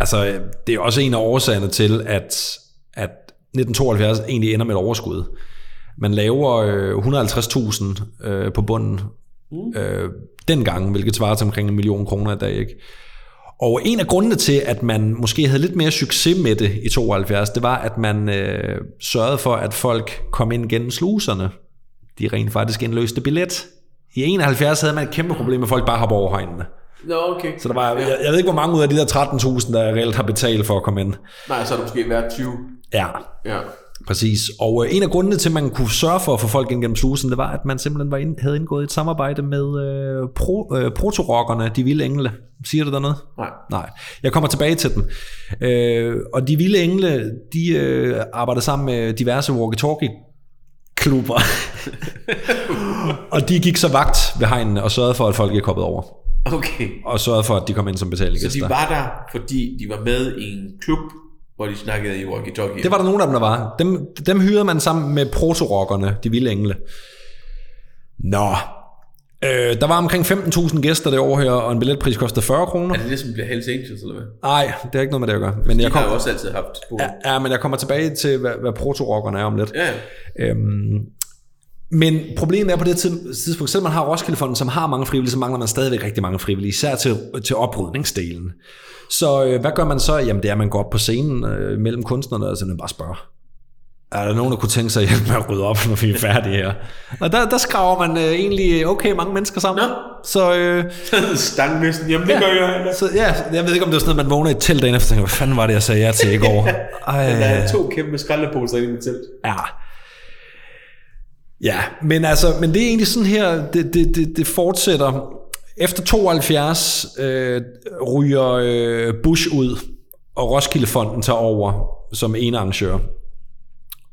altså, det er også en af årsagerne til, at, at 1972 egentlig ender med et overskud. Man laver øh, 150.000 øh, på bunden øh, dengang, hvilket svarer til omkring en million kroner i dag. Ikke? Og en af grundene til, at man måske havde lidt mere succes med det i 72, det var, at man øh, sørgede for, at folk kom ind gennem sluserne. De rent faktisk indløste billet. I 71 havde man et kæmpe problem med, at folk bare hoppede over højene. Nå, okay. Så der var, jeg, jeg ved ikke, hvor mange ud af de der 13.000, der reelt har betalt for at komme ind. Nej, så har det måske været 20. Ja, Ja. Præcis. Og øh, en af grundene til, at man kunne sørge for at få folk ind gennem slusen, det var, at man simpelthen var ind, havde indgået et samarbejde med øh, pro, øh, protorockerne, de vilde engle. Siger det der noget? Nej. Nej, jeg kommer tilbage til dem. Øh, og de vilde engle, de øh, arbejder sammen med diverse walkie-talkie klubber. og de gik så vagt ved hegnene og sørgede for, at folk ikke hoppede over. Okay. Og sørgede for, at de kom ind som betaling Så de var der, fordi de var med i en klub, hvor de snakkede i walkie-talkie. Det var der nogen af dem, der var. Dem, dem hyrede man sammen med protorockerne, de vilde engle. Nå. Øh, der var omkring 15.000 gæster det år her, og en billetpris kostede 40 kroner. Er det det, som bliver Hells Angels, eller hvad? Nej, det har ikke noget med det at gøre. Men De jeg, har kom, jo også altid haft spor. ja, ja, men jeg kommer tilbage til, hvad, hvad proto-rockerne er om lidt. Ja, Øhm, men problemet er på det tid- tidspunkt, selvom man har Roskildefonden, som har mange frivillige, så mangler man stadigvæk rigtig mange frivillige, især til, til oprydningsdelen. Så øh, hvad gør man så? Jamen det er, at man går op på scenen øh, mellem kunstnerne og simpelthen bare spørger. Er der nogen, der kunne tænke sig at hjælpe med at rydde op, når vi er færdige her? Og der, der skraver man øh, egentlig okay mange mennesker sammen. Nå. Så, øh, Stangmessen, jamen det gør jeg. så ja, jeg ved ikke, om det var sådan noget, man vågner i telt dagen efter og tænker, hvad fanden var det, jeg sagde ja til i går? Ej. Der er to kæmpe skraldeposer inde i mit telt. Ja. Ja, men altså, men det er egentlig sådan her, det, det, det, det fortsætter. Efter 72 øh, ryger øh, Bush ud, og Roskildefonden tager over som ene arrangør.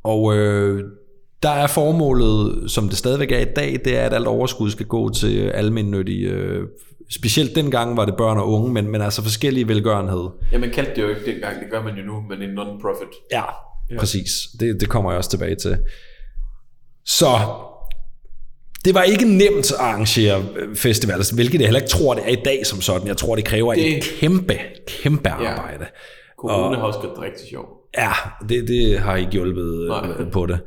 Og øh, der er formålet, som det stadigvæk er i dag, det er, at alt overskud skal gå til almindelige, øh, specielt dengang var det børn og unge, men, men altså forskellige velgørenhed. Ja, man kaldte det jo ikke dengang, det gør man jo nu, men en non-profit. Ja, ja. præcis. Det, det kommer jeg også tilbage til. Så det var ikke nemt at arrangere øh, festivaler, hvilket jeg heller ikke tror, det er i dag som sådan. Jeg tror, det kræver det... Et kæmpe, kæmpe arbejde. Corona har også gjort det rigtig sjovt. Ja, det, det har ikke hjulpet Nej. øh, på det.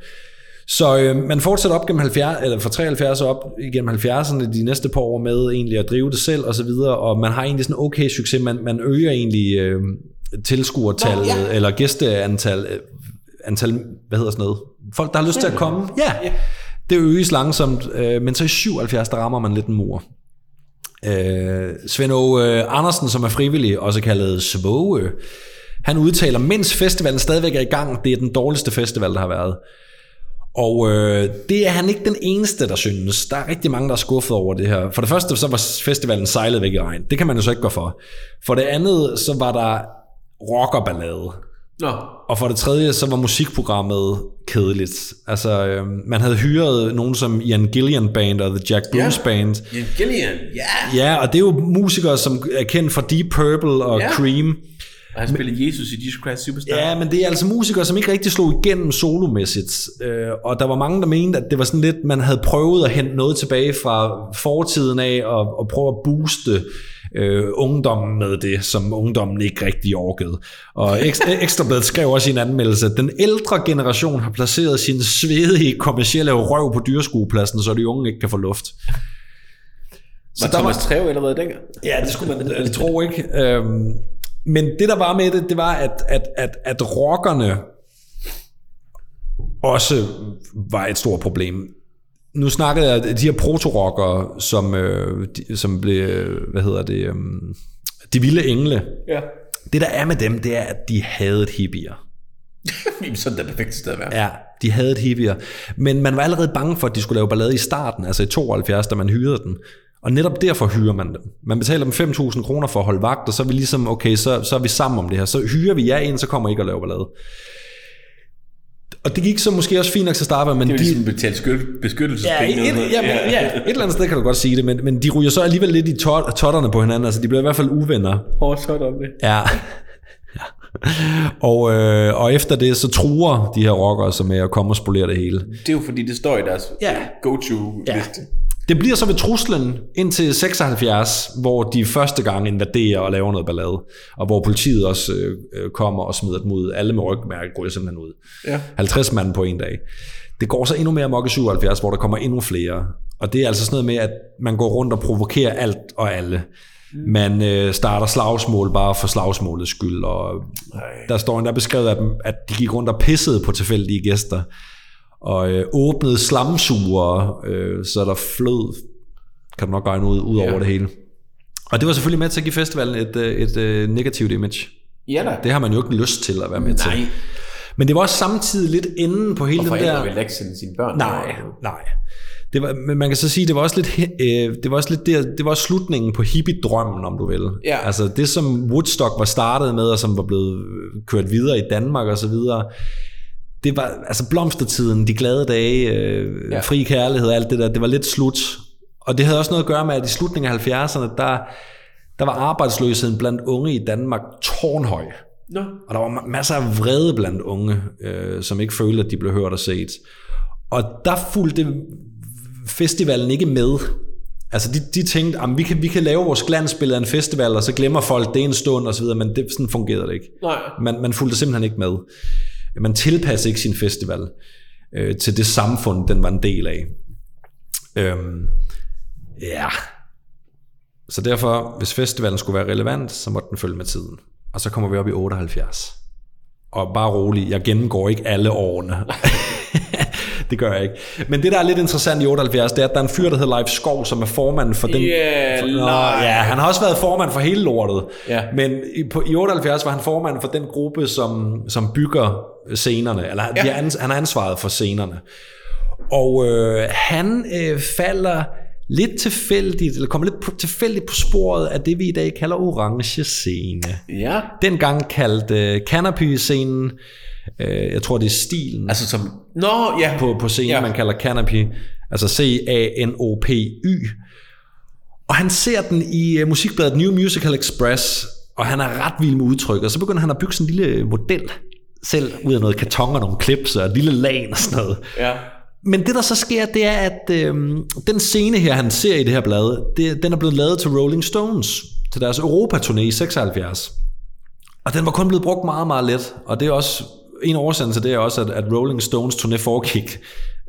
Så øh, man fortsætter op gennem 70, eller fra 73 op igennem 70'erne de næste par år med egentlig at drive det selv og så videre, og man har egentlig sådan okay succes. Man, man øger egentlig øh, tilskuertallet, Nå, ja. eller gæsteantal, antal, hvad hedder sådan noget, folk der har lyst til at komme. Ja, det øges langsomt, øh, men så i 77, der rammer man lidt en mur. Øh, Svend Åge øh, Andersen, som er frivillig, også kaldet Svoge, han udtaler, mens festivalen stadigvæk er i gang, det er den dårligste festival, der har været. Og øh, det er han ikke den eneste, der synes. Der er rigtig mange, der er skuffet over det her. For det første, så var festivalen sejlet væk i regn. Det kan man jo så ikke gå for. For det andet, så var der rockerballade. Nå, Og for det tredje, så var musikprogrammet kedeligt. Altså, øh, man havde hyret nogen som Ian Gillian Band og The Jack Bruce Ja. Band. Ian Gillian, ja. Ja, og det er jo musikere, som er kendt for Deep Purple og Ja. Cream. Og han spillede Jesus i Jesus Christ Superstar. Ja, men det er altså musikere, som ikke rigtig slog igennem solomæssigt. Øh, og der var mange, der mente, at det var sådan lidt, man havde prøvet at hente noget tilbage fra fortiden af, og, og prøve at booste øh, ungdommen med det, som ungdommen ikke rigtig orkede. Og Eks- Ekstrabladet skrev også i en anmeldelse, at den ældre generation har placeret sin svedige kommercielle røv på dyreskuepladsen, så de unge ikke kan få luft. Så var Thomas Treve allerede dengang? Ja, det skulle man tro ikke. Øhm, men det, der var med det, det var, at, at, at, at rockerne også var et stort problem. Nu snakkede jeg, de her proto-rockere, som, øh, de, som blev, hvad hedder det, øh, de vilde engle. Ja. Det, der er med dem, det er, at de havde et hippier. Jamen, sådan er det perfekte sted at være. Ja, de havde et hippier. Men man var allerede bange for, at de skulle lave ballade i starten, altså i 72, da man hyrede den. Og netop derfor hyrer man dem. Man betaler dem 5.000 kroner for at holde vagt, og så er vi ligesom, okay, så, så er vi sammen om det her. Så hyrer vi jer ind, så kommer I ikke at lave ballade. Og det gik så måske også fint nok til at starte med, men Det er de, ligesom betalt skyld, beskyttelsespenge. Ja, et, ja, ja, ja, et eller andet sted kan du godt sige det, men, men de ryger så alligevel lidt i tot, totterne på hinanden, altså de bliver i hvert fald uvenner. Hårdt sådan om det. Ja. ja. Og, øh, og efter det, så truer de her rockere så med at komme og spolere det hele. Det er jo fordi, det står i deres Ja. go-to-liste. Det bliver så ved truslen indtil 76, hvor de første gang invaderer og laver noget ballade, og hvor politiet også øh, øh, kommer og smider dem ud. Alle med rygmærke går simpelthen ud. Ja. 50 mand på en dag. Det går så endnu mere amok i 77, hvor der kommer endnu flere. Og det er altså sådan noget med, at man går rundt og provokerer alt og alle. Man øh, starter slagsmål bare for slagsmålets skyld, og der står endda beskrevet af dem, at de gik rundt og pissede på tilfældige gæster, og øh, åbnede slamsuger, øh, så der flød, kan du nok regne ud, ud over Ja. det hele. Og det var selvfølgelig med til at give festivalen et, øh, et, et negativt image. Ja da. Det har man jo ikke lyst til at være med til. Nej. Men det var også samtidig lidt enden på hele Og den der... vil ikke sende sine børn. Nej, nej. Det var, men man kan så sige, det var også lidt, øh, det var også lidt der, det var slutningen på hippie-drømmen, om du vil. Ja. Altså det, som Woodstock var startet med, og som var blevet øh, kørt videre i Danmark og så videre, det var altså blomstertiden, de glade dage, øh, Ja. fri kærlighed, alt det der, det var lidt slut. Og det havde også noget at gøre med, at i slutningen af 70'erne, der, der var arbejdsløsheden blandt unge i Danmark tårnhøj. Nå. Og der var ma- masser af vrede blandt unge, øh, som ikke følte, at de blev hørt og set. Og der fulgte festivalen ikke med. Altså de, de tænkte, at vi kan, vi kan lave vores glansbillede af en festival, og så glemmer folk det en stund og så videre, men det, sådan fungerede det ikke. Nej. Man, man fulgte simpelthen ikke med. Man tilpasser ikke sin festival øh, til det samfund, den var en del af. Øhm, ja. Så derfor, hvis festivalen skulle være relevant, så måtte den følge med tiden. Og så kommer vi op i 78. Og bare rolig, jeg gennemgår ikke alle årene. det gør jeg ikke. Men det, der er lidt interessant i 78, det er, at der er en fyr, der hedder Leif Skov, som er formanden for den... Ja, for, Nå, Leif. ja, han har også været formand for hele lortet. Ja. Men i, på, i 78 var han formand for den gruppe, som, som bygger scenerne. Eller ja. Ja. ans, han har ansvaret for scenerne. Og øh, han øh, falder lidt tilfældigt, eller kommer lidt på, tilfældigt på sporet af det, vi i dag kalder orange scene. Ja. Dengang kaldt øh, Canopy-scenen, øh, jeg tror det er stilen Altså som... Nå, ja. på, på scenen, ja. Ja. man kalder Canopy, altså C-A-N-O-P-Y. Og han ser den i uh, musikbladet New Musical Express, og han er ret vild med udtryk, og så begynder han at bygge sådan en lille model, selv ud af noget karton og nogle clips og et lille lag og sådan noget. Ja. Men det der så sker, det er, at øhm, den scene her, han ser i det her blad, det, den er blevet lavet til Rolling Stones, til deres Europa-turné i 76. Og den var kun blevet brugt meget, meget let. Og det er også, en af årsagen til det er også, at, at Rolling Stones turné foregik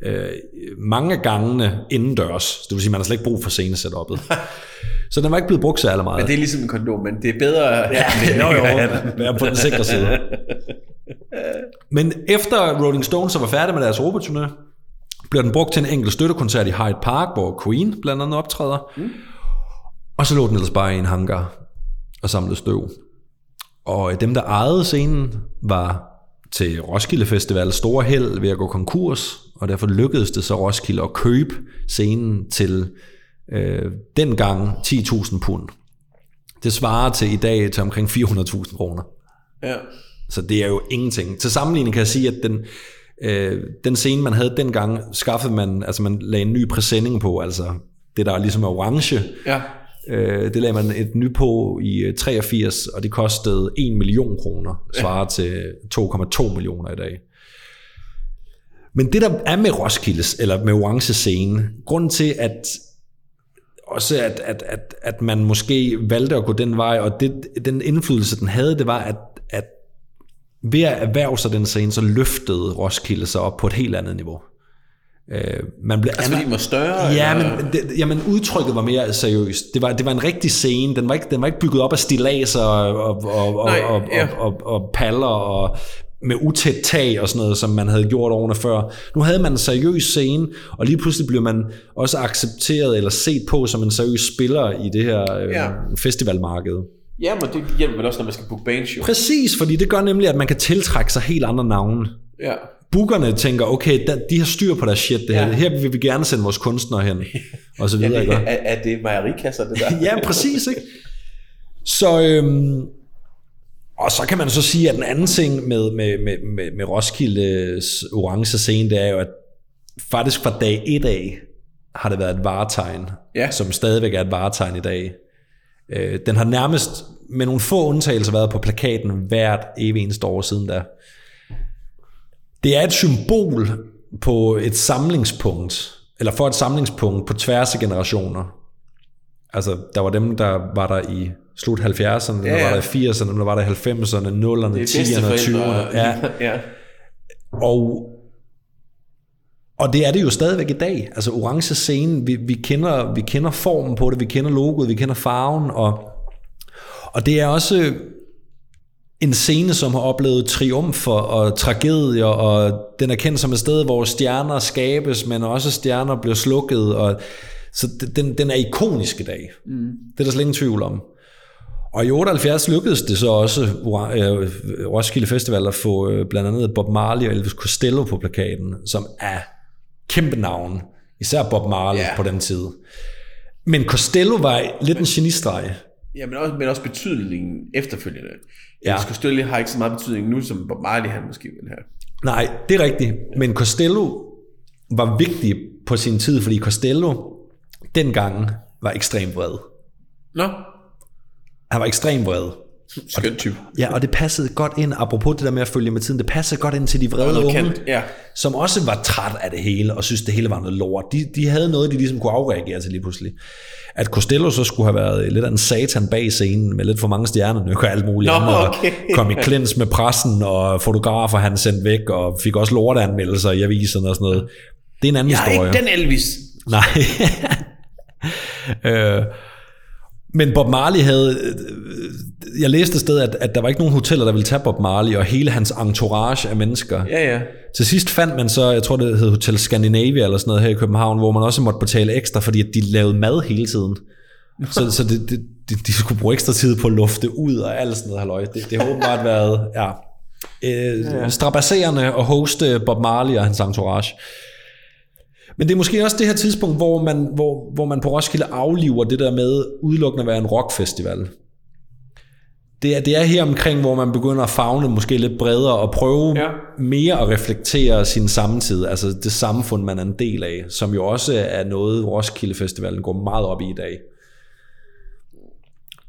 øh, mange gangene indendørs. Det vil sige, man har slet ikke brug for scenesetupet. så den var ikke blevet brugt særlig meget. Men det er ligesom en kondom, men det er bedre... Ja, jo, jo, være på den sikre side. Men efter Rolling Stones så var færdige med deres Europaturné, blev den brugt til en enkelt støttekoncert i Hyde Park, hvor Queen blandt andet optræder. Mm. Og så lå den ellers bare i en hangar og samlede støv. Og dem, der ejede scenen, var til Roskilde Festival store held ved at gå konkurs, og derfor lykkedes det så Roskilde at købe scenen til øh, dengang 10.000 pund. Det svarer til i dag til omkring 400.000 kroner. ja. Så det er jo ingenting. Til sammenligning kan jeg sige, at den, øh, den scene, man havde dengang, skaffede man, altså man lagde en ny præsending på, altså det der ligesom er orange, Ja. Øh, det lagde man et nyt på i øh, 83, og det kostede 1 million kroner, svarer til 2,2 millioner i dag. Men det der er med Roskildes, eller med orange scene, grunden til, at også at, at, at, at man måske valgte at gå den vej, og det, den indflydelse, den havde, det var, at, at ved at erhverve sig den scene, så løftede Roskilde sig op på et helt andet niveau. Øh, man blev Altså fordi den var større? Ja, eller? men, det, jamen udtrykket var mere seriøst. Det var, det var en rigtig scene. Den var ikke, den var ikke bygget op af stilaser og, og, og, Nej, og, ja. og, og, og paller og med utæt tag og sådan noget, som man havde gjort årene før. Nu havde man en seriøs scene, og lige pludselig blev man også accepteret eller set på som en seriøs spiller i det her øh, Ja. festivalmarked. Ja, men det hjælper vel også, når man skal booke bandshow. Præcis, fordi det gør nemlig, at man kan tiltrække sig helt andre navne. Ja. Bookerne tænker, okay, der, de har styr på deres shit, det her. Ja. Her vil vi gerne sende vores kunstnere hen, og så videre, Er ikke? det, er, er det mejerikasser, det der? ja, præcis, ikke? Så, øhm, og så kan man så sige, at den anden ting med, med, med, med, med Roskildes orange scene, det er jo, at faktisk fra dag et af, har det været et varetegn, Ja. som stadigvæk er et varetegn i dag. Øh, den har nærmest med nogle få undtagelser været på plakaten hvert evig eneste år siden da. Det er et symbol på et samlingspunkt, eller for et samlingspunkt på tværs af generationer. Altså, der var dem, der var der i slut 70'erne, dem, der Ja, ja. var der i 80'erne, dem, der var der i 90'erne, 0'erne, Det er 10'erne og 20'erne. bedsteforældre. Ja, ja. og, og det er det jo stadigvæk i dag. Altså orange scene, vi, vi, kender, vi kender formen på det, vi kender logoet, vi kender farven, og, og det er også en scene, som har oplevet triumfer og tragedier, og den er kendt som et sted, hvor stjerner skabes, men også stjerner bliver slukket, og så den, den er ikonisk i dag. Mm. Det er der slet ingen tvivl om. Og i 78 lykkedes det så også øh, Roskilde Festival at få øh, blandt andet Bob Marley og Elvis Costello på plakaten, som er kæmpe navn. Især Bob Marley Ja. på den tid. Men Costello var lidt en genistreg. Ja, men også, men også betydningen efterfølgende. Ja. Costello har ikke så meget betydning nu, som Bob Marley han måske vil have. Nej, det er rigtigt. Men Costello var vigtig på sin tid, fordi Costello dengang var ekstremt vred. Nå, Han var ekstremt vred. Skøn type. Ja, og det passede godt ind, apropos det der med at følge med tiden, det passede godt ind til de vrede unge, kant, ja. som også var træt af det hele, og synes det hele var noget lort. De, de havde noget, de ligesom kunne afreagere til lige pludselig. At Costello så skulle have været lidt af en satan bag scenen, med lidt for mange stjerner, og alt muligt Nå, andet, og okay. kom i klins med pressen, og fotografer han sendte væk, og fik også lorteanmeldelser i aviserne og sådan noget. Det er en anden Jeg er historie. ikke den Elvis. Nej. øh, men Bob Marley havde... øh, Jeg læste et sted, at, at der var ikke nogen hoteller, der ville tage Bob Marley, og hele hans entourage af mennesker. Ja, ja. Til sidst fandt man så, jeg tror det hed Hotel Scandinavia eller sådan noget her i København, hvor man også måtte betale ekstra, fordi de lavede mad hele tiden. Så, så det, det, de, de skulle bruge ekstra tid på at lufte ud og alt sådan noget halløj. Det, det har åbenbart været ja, øh, ja. strabasserende at hoste Bob Marley og hans entourage. Men det er måske også det her tidspunkt, hvor man, hvor, hvor man på Roskilde afliver det der med udelukkende at være en rockfestival. Det er, det er her omkring, hvor man begynder at fagne måske lidt bredere og prøve ja. Mere at reflektere sin samtid, altså det samfund, man er en del af, som jo også er noget, Roskilde Festivalen går meget op i i dag.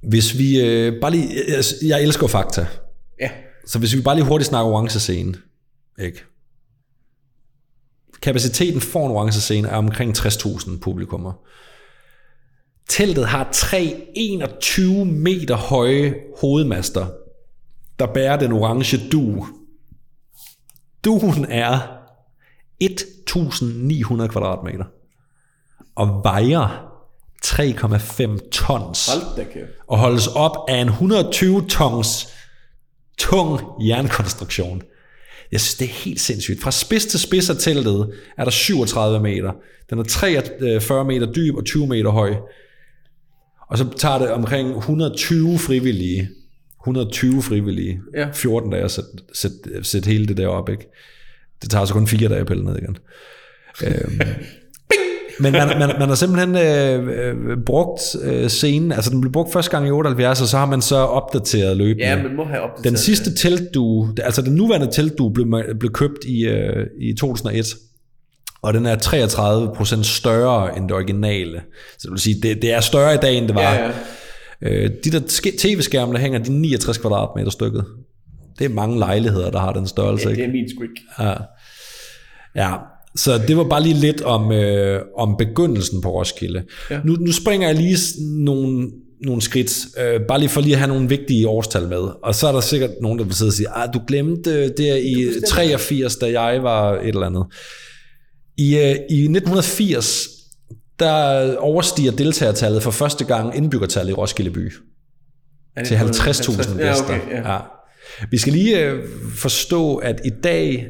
Hvis vi øh, bare lige, jeg, jeg elsker fakta, Ja. så hvis vi bare lige hurtigt snakker orange scene, ikke? Kapaciteten for en orange scene er omkring 60.000 publikummer. Teltet har tre 21 meter høje hovedmaster, der bærer den orange dug. Dugen er 1.900 kvadratmeter og vejer 3,5 tons og holdes op af en 120 tons tung jernkonstruktion. Jeg synes, det er helt sindssygt. Fra spids til spids af teltet er der 37 meter. Den er 43 meter dyb og 20 meter høj. Og så tager det omkring 120 frivillige. 120 frivillige. Ja. 14 dage at sætte, sætte, sætte hele det der op, ikke? Det tager så kun fire dage at pille ned igen. øhm, men man, man, man har simpelthen øh, øh, brugt øh, scenen, altså den blev brugt første gang i 78, og så har man så opdateret løbende. Ja, man må have opdateret Den sidste teltdue, altså den nuværende teltdue blev, blev købt i, øh, i 2001, og den er 33% større end det originale. Så det vil sige, det, det er større i dag, end det var. Ja, ja. Øh, de der sk- tv-skærme, der hænger, de er 69 kvadratmeter stykket. Det er mange lejligheder, der har den størrelse. Ja, det er min sgu ikke. Ja. ja, så det var bare lige lidt om, øh, om begyndelsen på Roskilde. Ja. Nu, nu springer jeg lige nogle, nogle skridt, øh, bare lige for lige at have nogle vigtige årstal med. Og så er der sikkert nogen, der vil sidde og sige, ah, du glemte det i 83, da jeg var et eller andet. I, øh, I 1980, der overstiger deltagertallet for første gang indbyggertallet i Roskilde by til på 50.000 Ja, gæster. okay, ja. ja. Vi skal lige øh, forstå, at i dag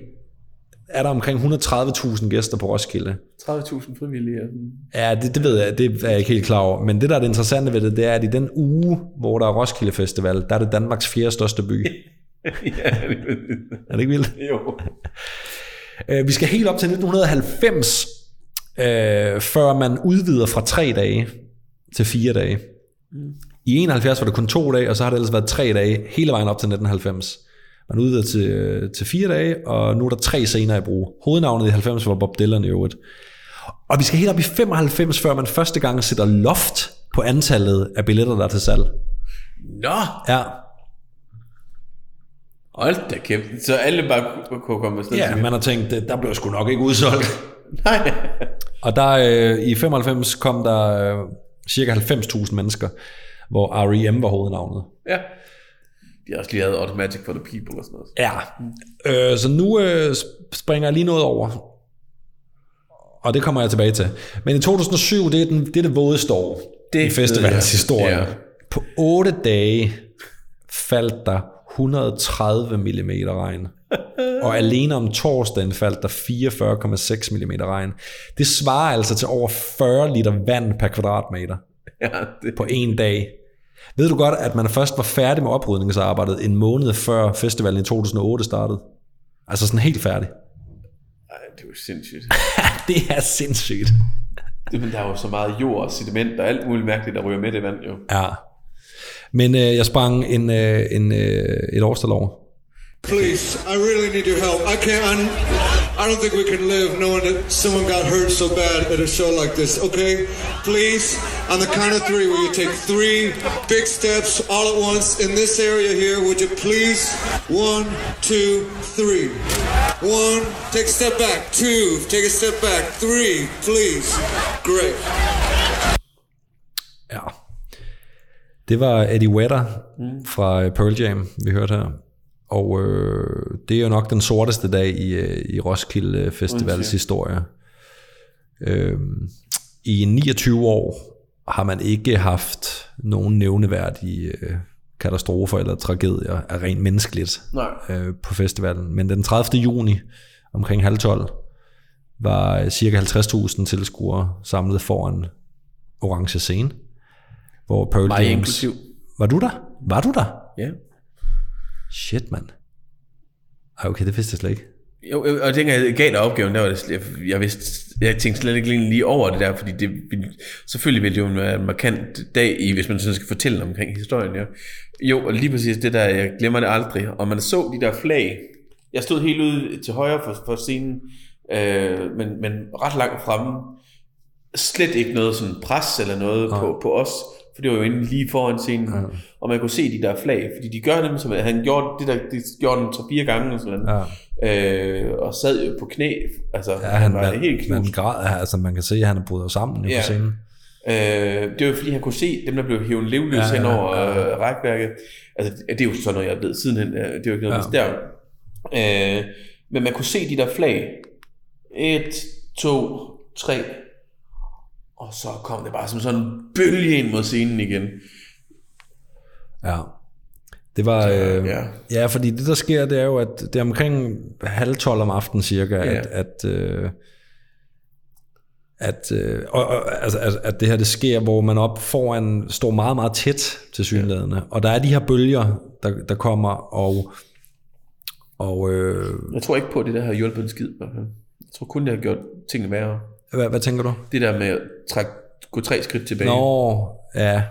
er der omkring 130.000 gæster på Roskilde. 30.000 frivillige. Ja, det, det ved jeg, det er jeg ikke helt klar over. Men det, der er det interessante ved det, det er, at i den uge, hvor der er Roskilde Festival, der er det Danmarks fjerde største by. ja, det Er det ikke vildt? jo. Øh, Vi skal helt op til 1990, øh, før man udvider fra tre dage til fire dage. I 71 var det kun to dage, og så har det ellers været tre dage hele vejen op til 1990. Man udvider til, til fire dage, og nu er der tre scener i brug. Hovednavnet i 90 var Bob Dylan i øvrigt. Og vi skal helt op i 95, før man første gang sætter loft på antallet af billetter, der er til salg. Nå, Ja, hold da kæft. Så alle bare kunne- komme afsted ja man har tænkt, der bliver sgu nok ikke udsolgt. Nej. Og der øh, i 95 kom der øh, cirka 90.000 mennesker, hvor R.E.M. var hovednavnet. Ja. De har også lige lavet Automatic for the People og sådan noget. Ja. Øh, så nu øh, springer jeg lige noget over. Og det kommer jeg tilbage til. Men i 2007, det er, den, det, er det vådeste år Det i festivalens historie. Ja. På 8 dage faldt der 130 mm regn. Og alene om torsdagen faldt der 44,6 mm regn. Det svarer altså til over 40 liter vand per kvadratmeter Ja, det, på en dag. Ved du godt, at man først var færdig med oprydningsarbejdet en måned før festivalen i 2008 startede? Altså sådan helt færdig. ej, det er jo sindssygt. det er sindssygt. Det, men der er jo så meget jord og sediment og alt muligt mærkeligt, der ryger med det vand jo. Ja. Men øh, jeg sprang en, øh, en, øh, et årstal over. Please, I really need your help. I can't. I'm, I don't think we can live knowing that someone got hurt so bad at a show like this. Okay, please, on the count of three, will you take three big steps all at once in this area here? Would you please? One, two, three. One, take a step back. Two, take a step back. Three, please. Great. Ja. Det var Eddie Vedder mm. fra øh, Pearl Jam, vi hørte her. Og øh, det er jo nok den sorteste dag i, øh, i Roskilde Festivals historie. Øh, I 29 år har man ikke haft nogen nævneværdige øh, katastrofer eller tragedier af rent menneskeligt Nej. øh, på festivalen. Men den 30. juni omkring halv 12 var øh, cirka 50.000 tilskuere samlet foran orange scene, hvor Pearl Mig James... inklusiv. Var du der? Var du der? Ja. Shit, mand. Ej, okay, det vidste jeg slet ikke. Jo, jo, og dengang jeg gav dig opgaven, der var det, jeg, jeg, vidste, jeg tænkte slet ikke lige over det der, fordi det selvfølgelig ville det jo være en markant dag, i, hvis man sådan skal fortælle omkring historien. Ja. Jo, og lige præcis det der, jeg glemmer det aldrig. Og man så de der flag. Jeg stod helt ude til højre for, for scenen, øh, men, men ret langt fremme. Slet ikke noget sådan pres eller noget på, på os, for det var jo inde lige foran scenen. Ja. Og man kunne se de der flag, fordi de gør dem, som han gjorde det der, det gjorde den tre fire gange og sådan noget. Ja. Øh, og sad jo på knæ, altså Ja, han, var man, helt man knust. græd, altså man kan se, at han er brudt sammen ja. På scenen. Øh, det var jo fordi, han kunne se dem, der blev hævet levløs Ja, hen over ja, ja. øh, rækværket. Altså, det er jo sådan noget, jeg ved sidenhen. øh, Det er jo ikke noget, ja. der. Øh, men man kunne se de der flag. Et, to, tre. Og så kom det bare som sådan en bølge ind mod scenen igen. Ja. Det var, øh, ja. ja, fordi det der sker, det er jo, at det er omkring halv 12 om aftenen cirka, Ja. at, at, øh, at, øh, og, og, altså, at, at det her det sker, hvor man op foran står meget, meget tæt til synlædende. Ja. Og der er de her bølger, der, der kommer, og, og øh, Jeg tror ikke på, at det der har hjulpet en skid. Jeg tror kun, det har gjort tingene værre. Hvad, hvad tænker du? Det der med at trække, gå tre skridt tilbage. Nå, ja.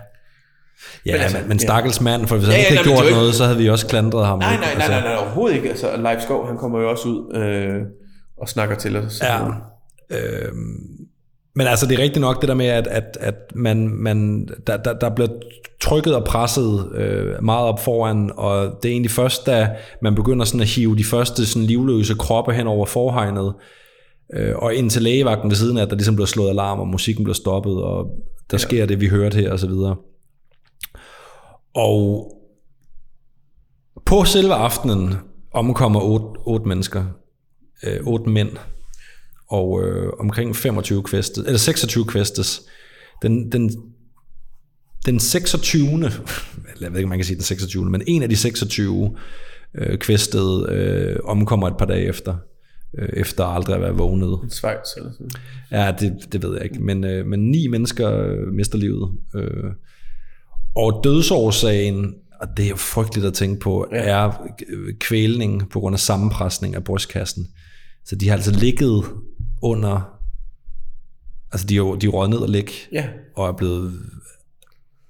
Ja, men, altså, men, men ja. stakkels mand, for hvis han Ja, ja, ikke havde gjort jo ikke- noget, så havde vi også klandret ham. Nej, nej, nej, Altså, nej, nej, overhovedet ikke. Altså, Leif Skov, han kommer jo også ud øh, og snakker til os. Ja. Øh, men altså, det er rigtigt nok det der med, at, at, at man, man, der, der, der bliver trykket og presset øh, meget op foran, og det er egentlig først, da man begynder sådan at hive de første sådan livløse kroppe hen over forhegnet, øh, og ind til lægevagten ved siden af, at der ligesom bliver slået alarm, og musikken bliver stoppet, og der ja. sker det, vi hørte her, og så videre. Og på selve aftenen omkommer otte, otte mennesker, øh, otte mænd, og øh, omkring 25 kvæstes, eller 26 kvæstes. Den, den, den 26. eller jeg ved ikke, om man kan sige den 26. Men en af de 26 øh, kvæstede øh, omkommer et par dage efter, øh, efter aldrig at være vågnet. Schweiz eller sådan. Ja, det, det ved jeg ikke. Men, øh, men ni mennesker øh, mister livet. Øh, og dødsårsagen, og det er jo frygteligt at tænke på, ja. er øh, kvælning på grund af sammenpresning af brystkassen. Så de har altså ligget under, altså de er de er røget ned og ligge, Ja, og er blevet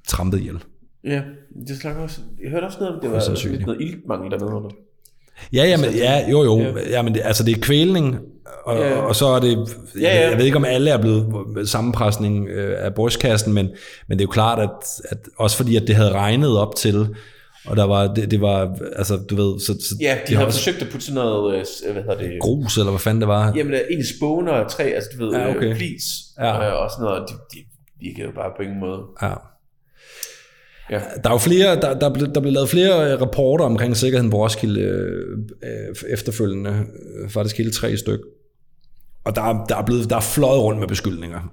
trampet ihjel. ja. Det slags også, jeg hørte også noget om, det var lidt noget iltmangel dernede under. Ja, ja, men, ja jo, jo. Ja. ja men det, altså det er kvælning, og, Ja, og så er det, Ja, ja. jeg ved ikke om alle er blevet sammenpresning øh, af brystkassen, men, men det er jo klart, at, at også fordi at det havde regnet op til, og der var, det, det var, altså du ved, så, så Ja, de, har de havde også forsøgt at putte sådan noget, øh, hvad hedder det, grus, eller hvad fanden det var. jamen øh, egentlig spåner og træ, altså du ved, Ja, ja, okay. flis Ja. øh, og sådan noget, de, de virkede jo bare på ingen måde. Ja. Ja. Der er jo flere, der, der, blev, der blev lavet flere øh, rapporter omkring sikkerheden på Roskilde øh, øh, efterfølgende, øh, faktisk hele tre styk. Og der, er- der er blevet, der er fløjet rundt med beskyldninger.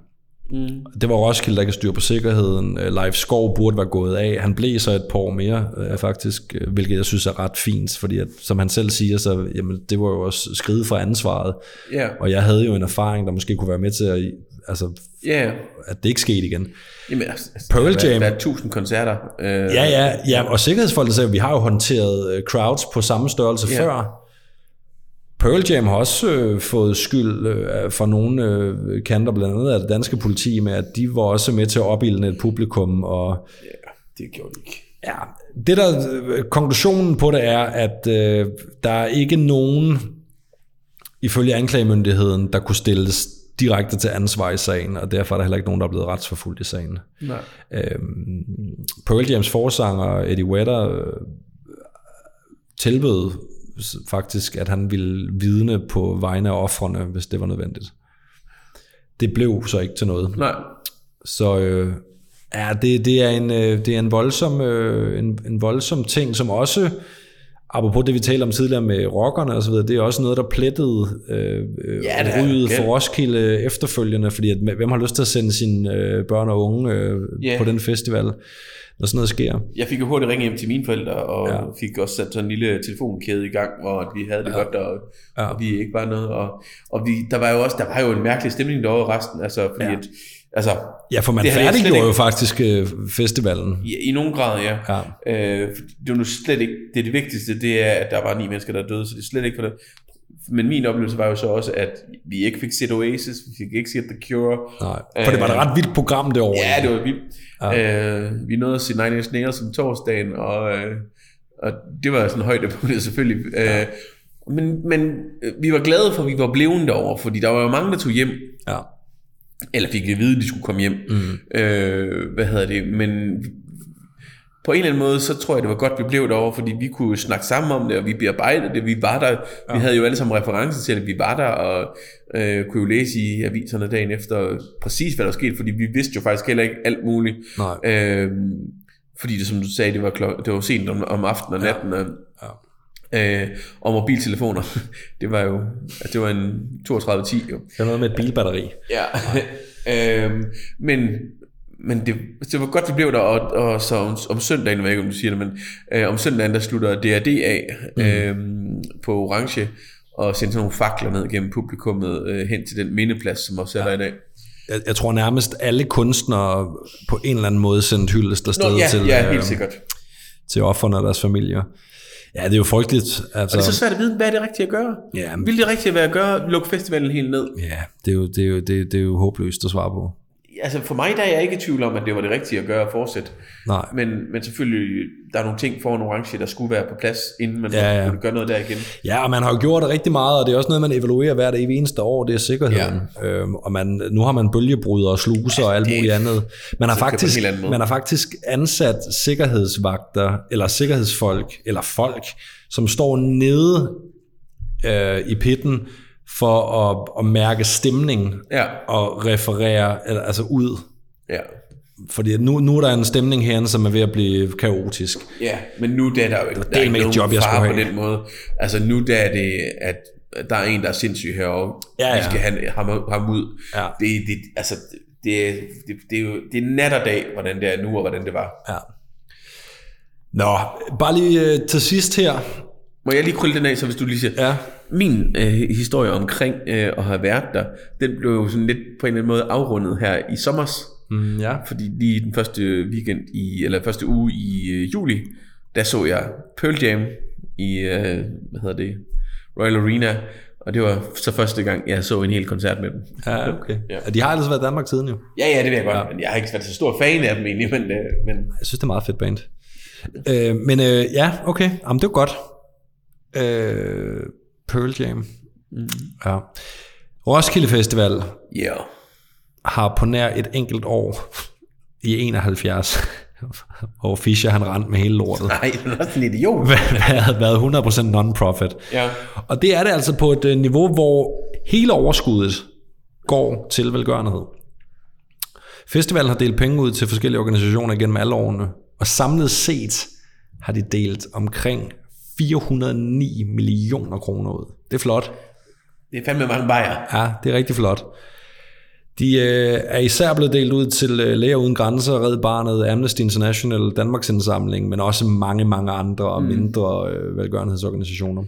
Mm. Det var Roskilde, der kan styre på sikkerheden. Leif Skov burde være gået af. Han blev så et par år mere, øh, faktisk, hvilket jeg synes er ret fint, fordi at, som han selv siger, så jamen, det var jo også skridt fra ansvaret. Ja, Og jeg havde jo en erfaring, der måske kunne være med til, at, altså, ja. at det ikke skete igen. Jamen, altså, altså, Pearl der, Jam. været- Der er tusind koncerter. Øh, Ja, ja, ja, og sikkerhedsfolk sagde, at vi har jo håndteret øh, crowds på samme størrelse Ja. ja. før. Pearl Jam har også øh, fået skyld øh, fra nogle øh, kanter, blandt andet af det danske politi, med at de var også med til at opildne et publikum, og Det gjorde de ikke. Ja, det der, øh, konklusionen på det er, at øh, der er ikke nogen, ifølge anklagemyndigheden, der kunne stilles direkte til ansvar i sagen, og derfor er der heller ikke nogen, der er blevet retsforfulgt i sagen. Nej. Øhm, Pearl Jams forsanger Eddie Vedder øh, tilbød faktisk, at han ville vidne på vegne af offrene, hvis det var nødvendigt. Det blev så ikke til noget. Nej. Så øh, ja, det, det, er en, øh, det er en voldsom, øh, en, en voldsom ting, som også, apropos det vi talte om tidligere med rockerne og så videre, det er også noget, der plettede øh, Ja, ryget er- for Roskilde efterfølgende, fordi at, hvem har lyst til at sende sine øh, børn og unge øh, Ja. på den festival, når sådan noget sker? Jeg fik jo hurtigt ringe hjem til mine forældre, og Ja. fik også sat sådan en lille telefonkæde i gang, hvor vi havde det ja. godt, og, Ja. og vi ikke var noget. Og, og vi, der var jo også der var jo en mærkelig stemning derovre resten, altså fordi ja. at, altså, Ja, for man Det færdiggjorde jo ikke- faktisk øh, festivalen. i, i nogen grad, ja. Ja. Øh, det var nu slet ikke, det, er det vigtigste, det er, at der var ni mennesker, der døde, så det er slet ikke for det. Men min oplevelse var jo så også, at vi ikke fik set Oasis, vi fik ikke set The Cure. Nej, for det var et Øh, ret vildt program det år. Ja, det var vildt. Ja. Øh, vi nåede at se Nine Inch Nails om torsdagen, og, øh, og det var sådan højdepunktet selvfølgelig. Ja. Øh, men, men øh, vi var glade for, at vi var blevet derovre, fordi der var jo mange, der tog hjem, ja. Eller fik at vide, at de skulle komme hjem. Mm. Øh, hvad hedder det? Men på en eller anden måde, så tror jeg, det var godt, vi blev derovre, fordi vi kunne snakke sammen om det, og vi bearbejdede det. Vi var der. Ja. Vi havde jo alle sammen referencer til det. Vi var der, og øh, kunne jo læse i aviserne dagen efter præcis, hvad der var sket, fordi vi vidste jo faktisk heller ikke alt muligt. Nej. Øh, fordi det, som du sagde, det var, klok- det var sent om, om aftenen og natten, og, Ja. Øh, og mobiltelefoner, det var jo, det var en 3210 jo. Det var noget med et bilbatteri. Ja. øhm, men men det, det var godt, vi blev der, og, og så om, om søndagen, jeg ved ikke, om du siger det, men øh, om søndagen, der slutter DRD af mm. øhm, på Orange, og sender sådan nogle fakler ned gennem publikummet øh, hen til den mindeplads, som også er der i dag. Jeg, jeg tror nærmest alle kunstnere på en eller anden måde sendte hyldest afsted Nå, ja, til, ja, øh, helt sikkert. til offerne og deres familier. Ja, det er jo frygteligt. Altså, Og det er så svært at vide, hvad er det rigtige at gøre? Ja. Vil det rigtige være at gøre, lukke festivalen helt ned? ja, det er, jo, det, er jo, det, det er jo håbløst at svare på. Altså for mig der er jeg ikke i tvivl om, at det var det rigtige at gøre at fortsætte. Nej. Men, men selvfølgelig, der er nogle ting foran orange, der skulle være på plads, inden man Ja, ja. kunne gøre noget der igen. Ja, og man har jo gjort rigtig meget, og det er også noget, man evaluerer hvert evig eneste år, det er sikkerheden. Ja. Øhm, og man, nu har man bølgebryder og sluser og alt muligt andet. Man har, en faktisk, man har faktisk ansat sikkerhedsvagter, eller sikkerhedsfolk, eller folk, som står nede øh, i pitten for at, at mærke stemning Ja, og referere eller, altså ud. ja. Fordi nu, nu er der en stemning herinde, som er ved at blive kaotisk. Ja, men nu der er der jo ikke, der er ikke nogen job, jeg skulle på den måde. Altså nu der er det, at der er en, der er sindssyg herovre. Ja, ja. Vi skal have ham, ham ud. Ja. Det, det, altså, det, det, det, er jo det er nat og dag, hvordan det er nu, og hvordan det var. Ja. Nå, bare lige øh, til sidst her. Må jeg lige krølle den af, så hvis du lige siger, Ja. min øh, historie omkring øh, at have været der, den blev jo sådan lidt på en eller anden måde afrundet her i sommers. Mm, ja. Fordi lige den første weekend i, eller første uge i øh, juli, der så jeg Pearl Jam i, øh, hvad hedder det, Royal Arena, og det var så første gang, jeg så en hel koncert med dem. Ja, okay. Ja. Ja. De har ellers været i Danmark siden jo. Ja, ja, det ved jeg godt, ja. men jeg har ikke været så stor fan af dem egentlig, men, øh, men Jeg synes, det er meget fedt band. Øh, men øh, ja, okay. Jamen, det er godt. Øh, Pearl Jam. Mm. Ja. Roskilde Festival ja, yeah. har på nær et enkelt år i 71, hvor Fischer han rendte med hele lortet, nej, det er også en idiot. været, været 100% non-profit. Ja, Og det er det altså på et øh, niveau, hvor hele overskuddet går til velgørenhed. Festivalen har delt penge ud til forskellige organisationer gennem alle årene, og samlet set har de delt omkring 409 millioner kroner ud. Det er flot. det er fandme mange bajer. Ja, det er rigtig flot. De øh, er især blevet delt ud til øh, Læger Uden Grænser, Red Barnet, Amnesty International, Danmarks Indsamling, men også mange, mange andre og mindre øh, velgørenhedsorganisationer.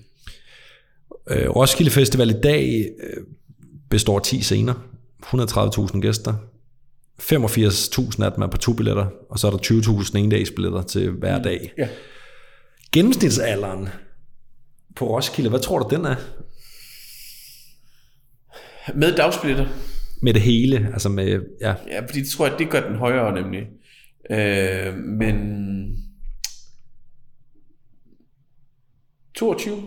Øh, Roskilde Festival i dag øh, består af 10 scener, 130.000 gæster, 85.000 af dem er på to billetter, og så er der 20.000 endagsbilletter til hver dag. Ja. Gennemsnitsalderen på Roskilde, hvad tror du, den er? Med dagsplitter. Med det hele, altså med, ja. Ja, fordi det tror jeg, det gør den højere nemlig. Øh, men... 22?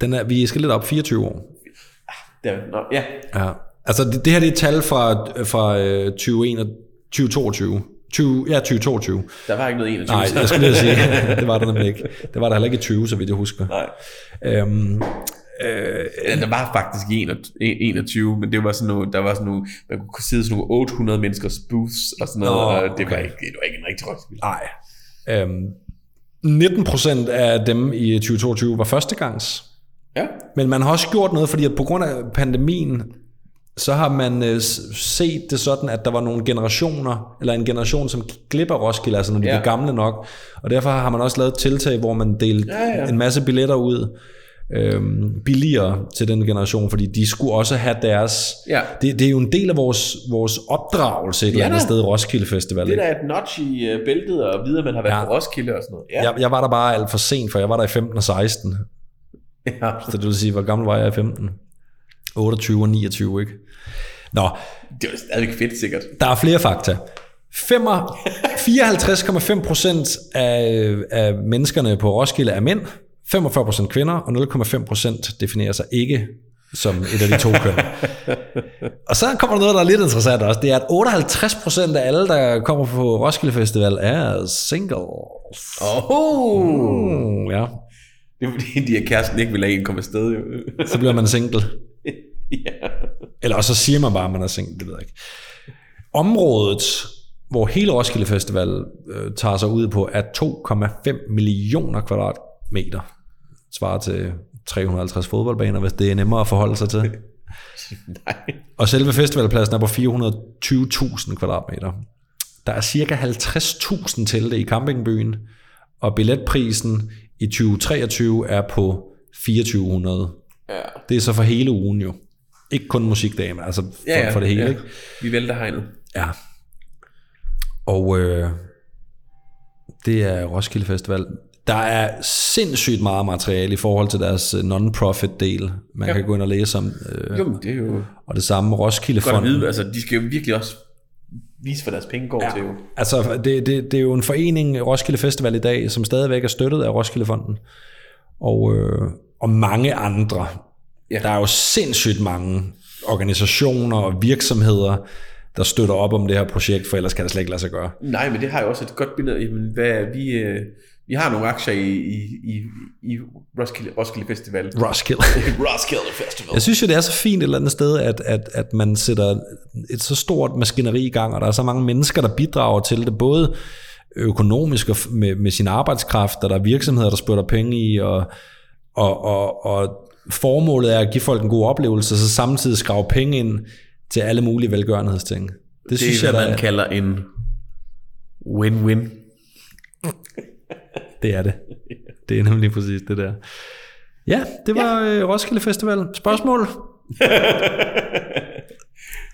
Den er, vi skal lidt op 24 år. Ah, ja, nå, ja. ja. Altså det, det her det er et tal fra, fra øh, 2021 og 2022. 20, ja, 2022. Der var ikke noget 21. Nej, jeg skulle lige sige, det var der nemlig ikke. Det var der heller ikke i 20, så vidt jeg husker. Nej. Øhm, Ja, der var faktisk i 21, men det var sådan nogle, der var sådan nogle, man kunne sidde sådan nogle 800 menneskers booths og sådan noget, Nå, og det var ikke, det var ikke en rigtig Roskilde. nej. Øhm, 19 procent af dem i 2022 var førstegangs. Ja. Men man har også gjort noget, fordi at på grund af pandemien, så har man øh, set det sådan, at der var nogle generationer, eller en generation, som gik glip af Roskilde, altså når de Ja. ja. blev gamle nok. Og derfor har man også lavet et tiltag, hvor man delte Ja, ja. en masse billetter ud, øhm, billigere til den generation, fordi de skulle også have deres... Ja. Det, det er jo en del af vores, vores opdragelse et eller andet sted, Roskilde Festival. Det der er et notch i uh, bæltet, og vide, at man har været Ja. ja. på Roskilde og sådan noget. Ja. Jeg, jeg var der bare alt for sent, for jeg var der i 15 og 16. ja. Så det vil sige, hvor gammel var jeg i 15? 28 og 29, ikke? Nå, Det var stadigvæk fedt, sikkert. der er flere fakta. 5 og- 54,5 procent af, af menneskerne på Roskilde er mænd, 45 procent kvinder, og 0,5 procent definerer sig ikke som et af de to køn. og så kommer der noget, der er lidt interessant også. Det er, at 58 procent af alle, der kommer på Roskilde Festival, er singles. Oh. Mm, ja, Det er fordi, de her kæresten ikke vil have en komme afsted. Jo. så bliver man single. ja. Eller også så siger man bare, at man er single, det ved jeg ikke. Området, hvor hele Roskilde Festival øh, tager sig ud på, er 2,5 millioner kvadratmeter. Svarer til 350 fodboldbaner, hvis det er nemmere at forholde sig til. Nej. Og selve festivalpladsen er på 420.000 kvadratmeter. Der er cirka 50.000 telte i campingbyen, og billetprisen i 2023 er på 2400. Ja. Det er så for hele ugen jo. Ikke kun musikdagen, men altså for, Ja, ja, for det hele. ja. Ikke? Vi vælter hegnet. Ja. Og øh, det er Roskilde Festival. Der er sindssygt meget materiale i forhold til deres øh, non-profit del, man ja. kan gå ind og læse om. Øh, Jo, det er jo og det samme Roskilde Fonden. vide. Altså, de skal jo virkelig også vise, hvad deres penge går ja. til. Jo. Altså, det, det, det er jo en forening, Roskilde Festival i dag, som stadigvæk er støttet af Roskilde Fonden. Og, øh, og mange andre. Ja. Der er jo sindssygt mange organisationer og virksomheder, der støtter op om det her projekt, for ellers kan det slet ikke lade sig gøre. Nej, men det har jo også et godt billede af, jamen, hvad vi... Øh, vi har nogle aktier i, i, i, i Roskilde, Roskilde Festival. Roskilde. Roskilde Festival. Jeg synes jo, det er så fint et eller andet sted, at, at, at man sætter et så stort maskineri i gang, og der er så mange mennesker, der bidrager til det, både økonomisk og med, med sin arbejdskraft, og der er virksomheder, der spytter penge i, og, og, og, og formålet er at give folk en god oplevelse, og så samtidig skrave penge ind til alle mulige velgørenhedsting. Det, det synes er, jeg, hvad der, man kalder en win-win. det er det. Det er nemlig præcis det der. Ja, det var ja. Roskilde Festival. Spørgsmål?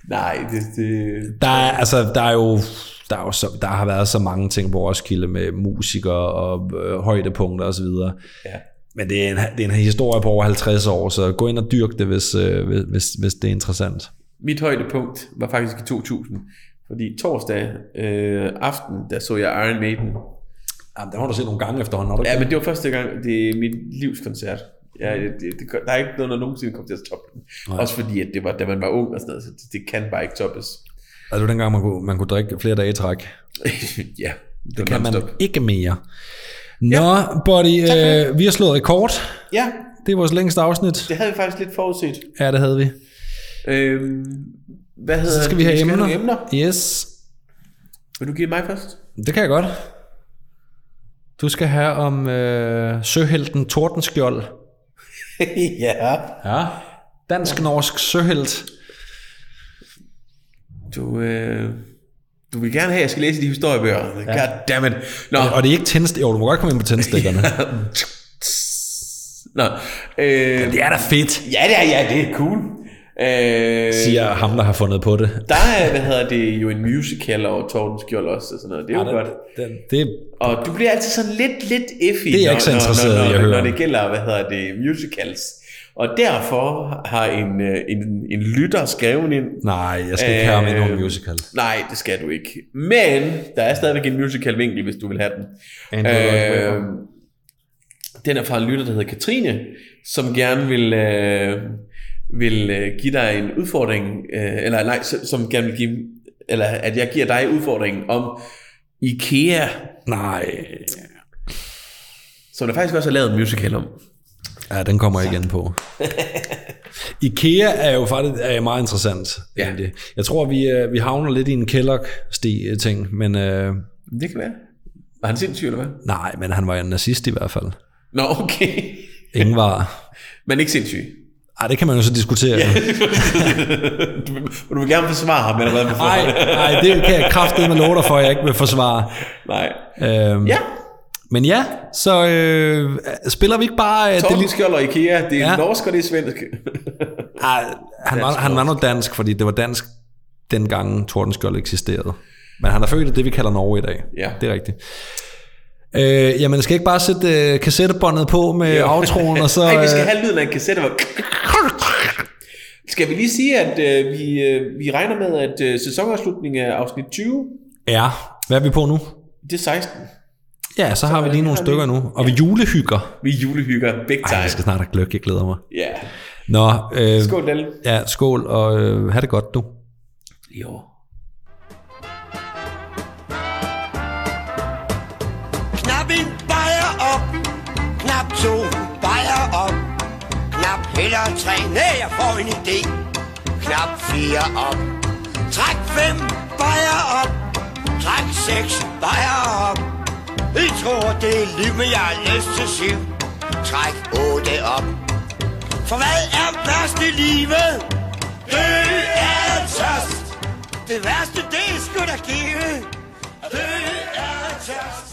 Nej, det, det, Der er, altså, der er jo der, er jo så, der har været så mange ting på Roskilde med musikere og øh, højdepunkter osv. Ja. Men det er, en, det er en historie på over 50 år, så gå ind og dyrk det, hvis, øh, hvis- hvis, det er interessant. Mit højdepunkt var faktisk i 2000. Fordi torsdag øh, aften, der så jeg Iron Maiden. Jamen, den har du set nogle gange efterhånden, har du ikke? Ja, men det var første gang, det er mit livskoncert. Ja, det, det, der er ikke noget, der nogensinde kommer til at toppe den. Nej. Også fordi, at det var, da man var ung og sådan noget, så det, det kan bare ikke toppes. Altså, det var dengang, man kunne, man kunne drikke flere dage i træk. ja, det, Det kan man non-stop. ikke mere. Nå, ja. buddy, øh, vi har slået rekord. Ja, Det er vores længste afsnit. det havde vi faktisk lidt forudset. Ja, det havde vi. Øhm, hvad hedder Så skal vi have emner. nogle emner. Yes, Vil du give mig først? det kan jeg godt. Du skal have om øh, søhelten Tordenskjold. ja. Ja. Dansk-norsk søhelt. Du, øh, du vil gerne have, at jeg skal læse de historiebøger. Ja. God damn it. Nå, Og det er ikke tændst... Jo, du må godt komme ind på tændstikkerne. Nå øh, det er da fedt, ja, det er, ja, det er cool. Øh, siger ham, der har fundet på det. der er, hvad hedder det, jo en musical over Torben Skjold også, og sådan noget. Det er jo Ja, godt. den, det, Og du bliver altid sådan lidt, lidt iffy, Det er jeg ikke så når, når, når, når om. det gælder, hvad hedder det, musicals. Og derfor har en, øh, en, en lytter skrevet ind, nej, jeg skal ikke have ham i Øh, nogen musical. Nej, det skal du ikke. Men der er stadigvæk en musical vinkel, hvis du vil have den. Øh. Den er fra en lytter, der hedder Katrine, som gerne vil, øh, vil øh, give dig en udfordring, øh, eller nej, som, som gerne vil give, eller at jeg giver dig udfordringen om IKEA, Nej. som der faktisk også er lavet en musical om. Ja, den kommer jeg igen på. IKEA er jo faktisk er meget interessant. Ja. egentlig. Jeg tror, vi, øh, vi havner lidt i en Kellogg-sti-ting, men øh, Det kan være. Var han sindssyg, eller hvad? nej, men han var en nazist i hvert fald. Nå, okay. Ingen var... Men ikke sindssyg. Ej, det kan man jo så diskutere. Ja. Du, vil- du vil gerne forsvare ham allerede på nej, det kan jeg kraftedeme love dig for, at jeg ikke vil forsvare. Nej. Øhm, Ja, Men ja, så øh, spiller vi ikke bare... Øh, Torben det, Skjold og IKEA, det er Ja. norsk og det er svensk. ej, han, var, han var nu dansk, fordi det var dansk dengang Tordenskjold eksisterede. Men han er født i det, vi kalder Norge i dag. Ja. Det er rigtigt. Øh, jamen, skal jeg ikke bare sætte øh, kassettebåndet på med ja. outroen, og så... Nej, vi skal øh, have lyden af en kassette. Hvor... Skal vi lige sige, at øh, vi, øh, vi regner med, at øh, sæsonafslutningen er afsnit 20, Ja, hvad er vi på nu? det er 16. Ja, så har vi lige nogle har vi- stykker nu. Og vi julehygger. Vi julehygger big Ej, time. jeg skal snart have gløk, jeg glæder mig. Ja. Nå, øh, Skål, Dalle. Ja, skål, og øh, have det godt, du. Jo. Knap en bajer op, knap to bajer op, knap heller tre, nej, jeg får en idé. Knap fire op, træk fem bajer op, træk seks bajer op. I tror, det er liv, men jeg har lyst til syv. Træk otte op. For hvad er værst i livet? Det er tørst. Det værste, det er sgu da give. Det er tørst.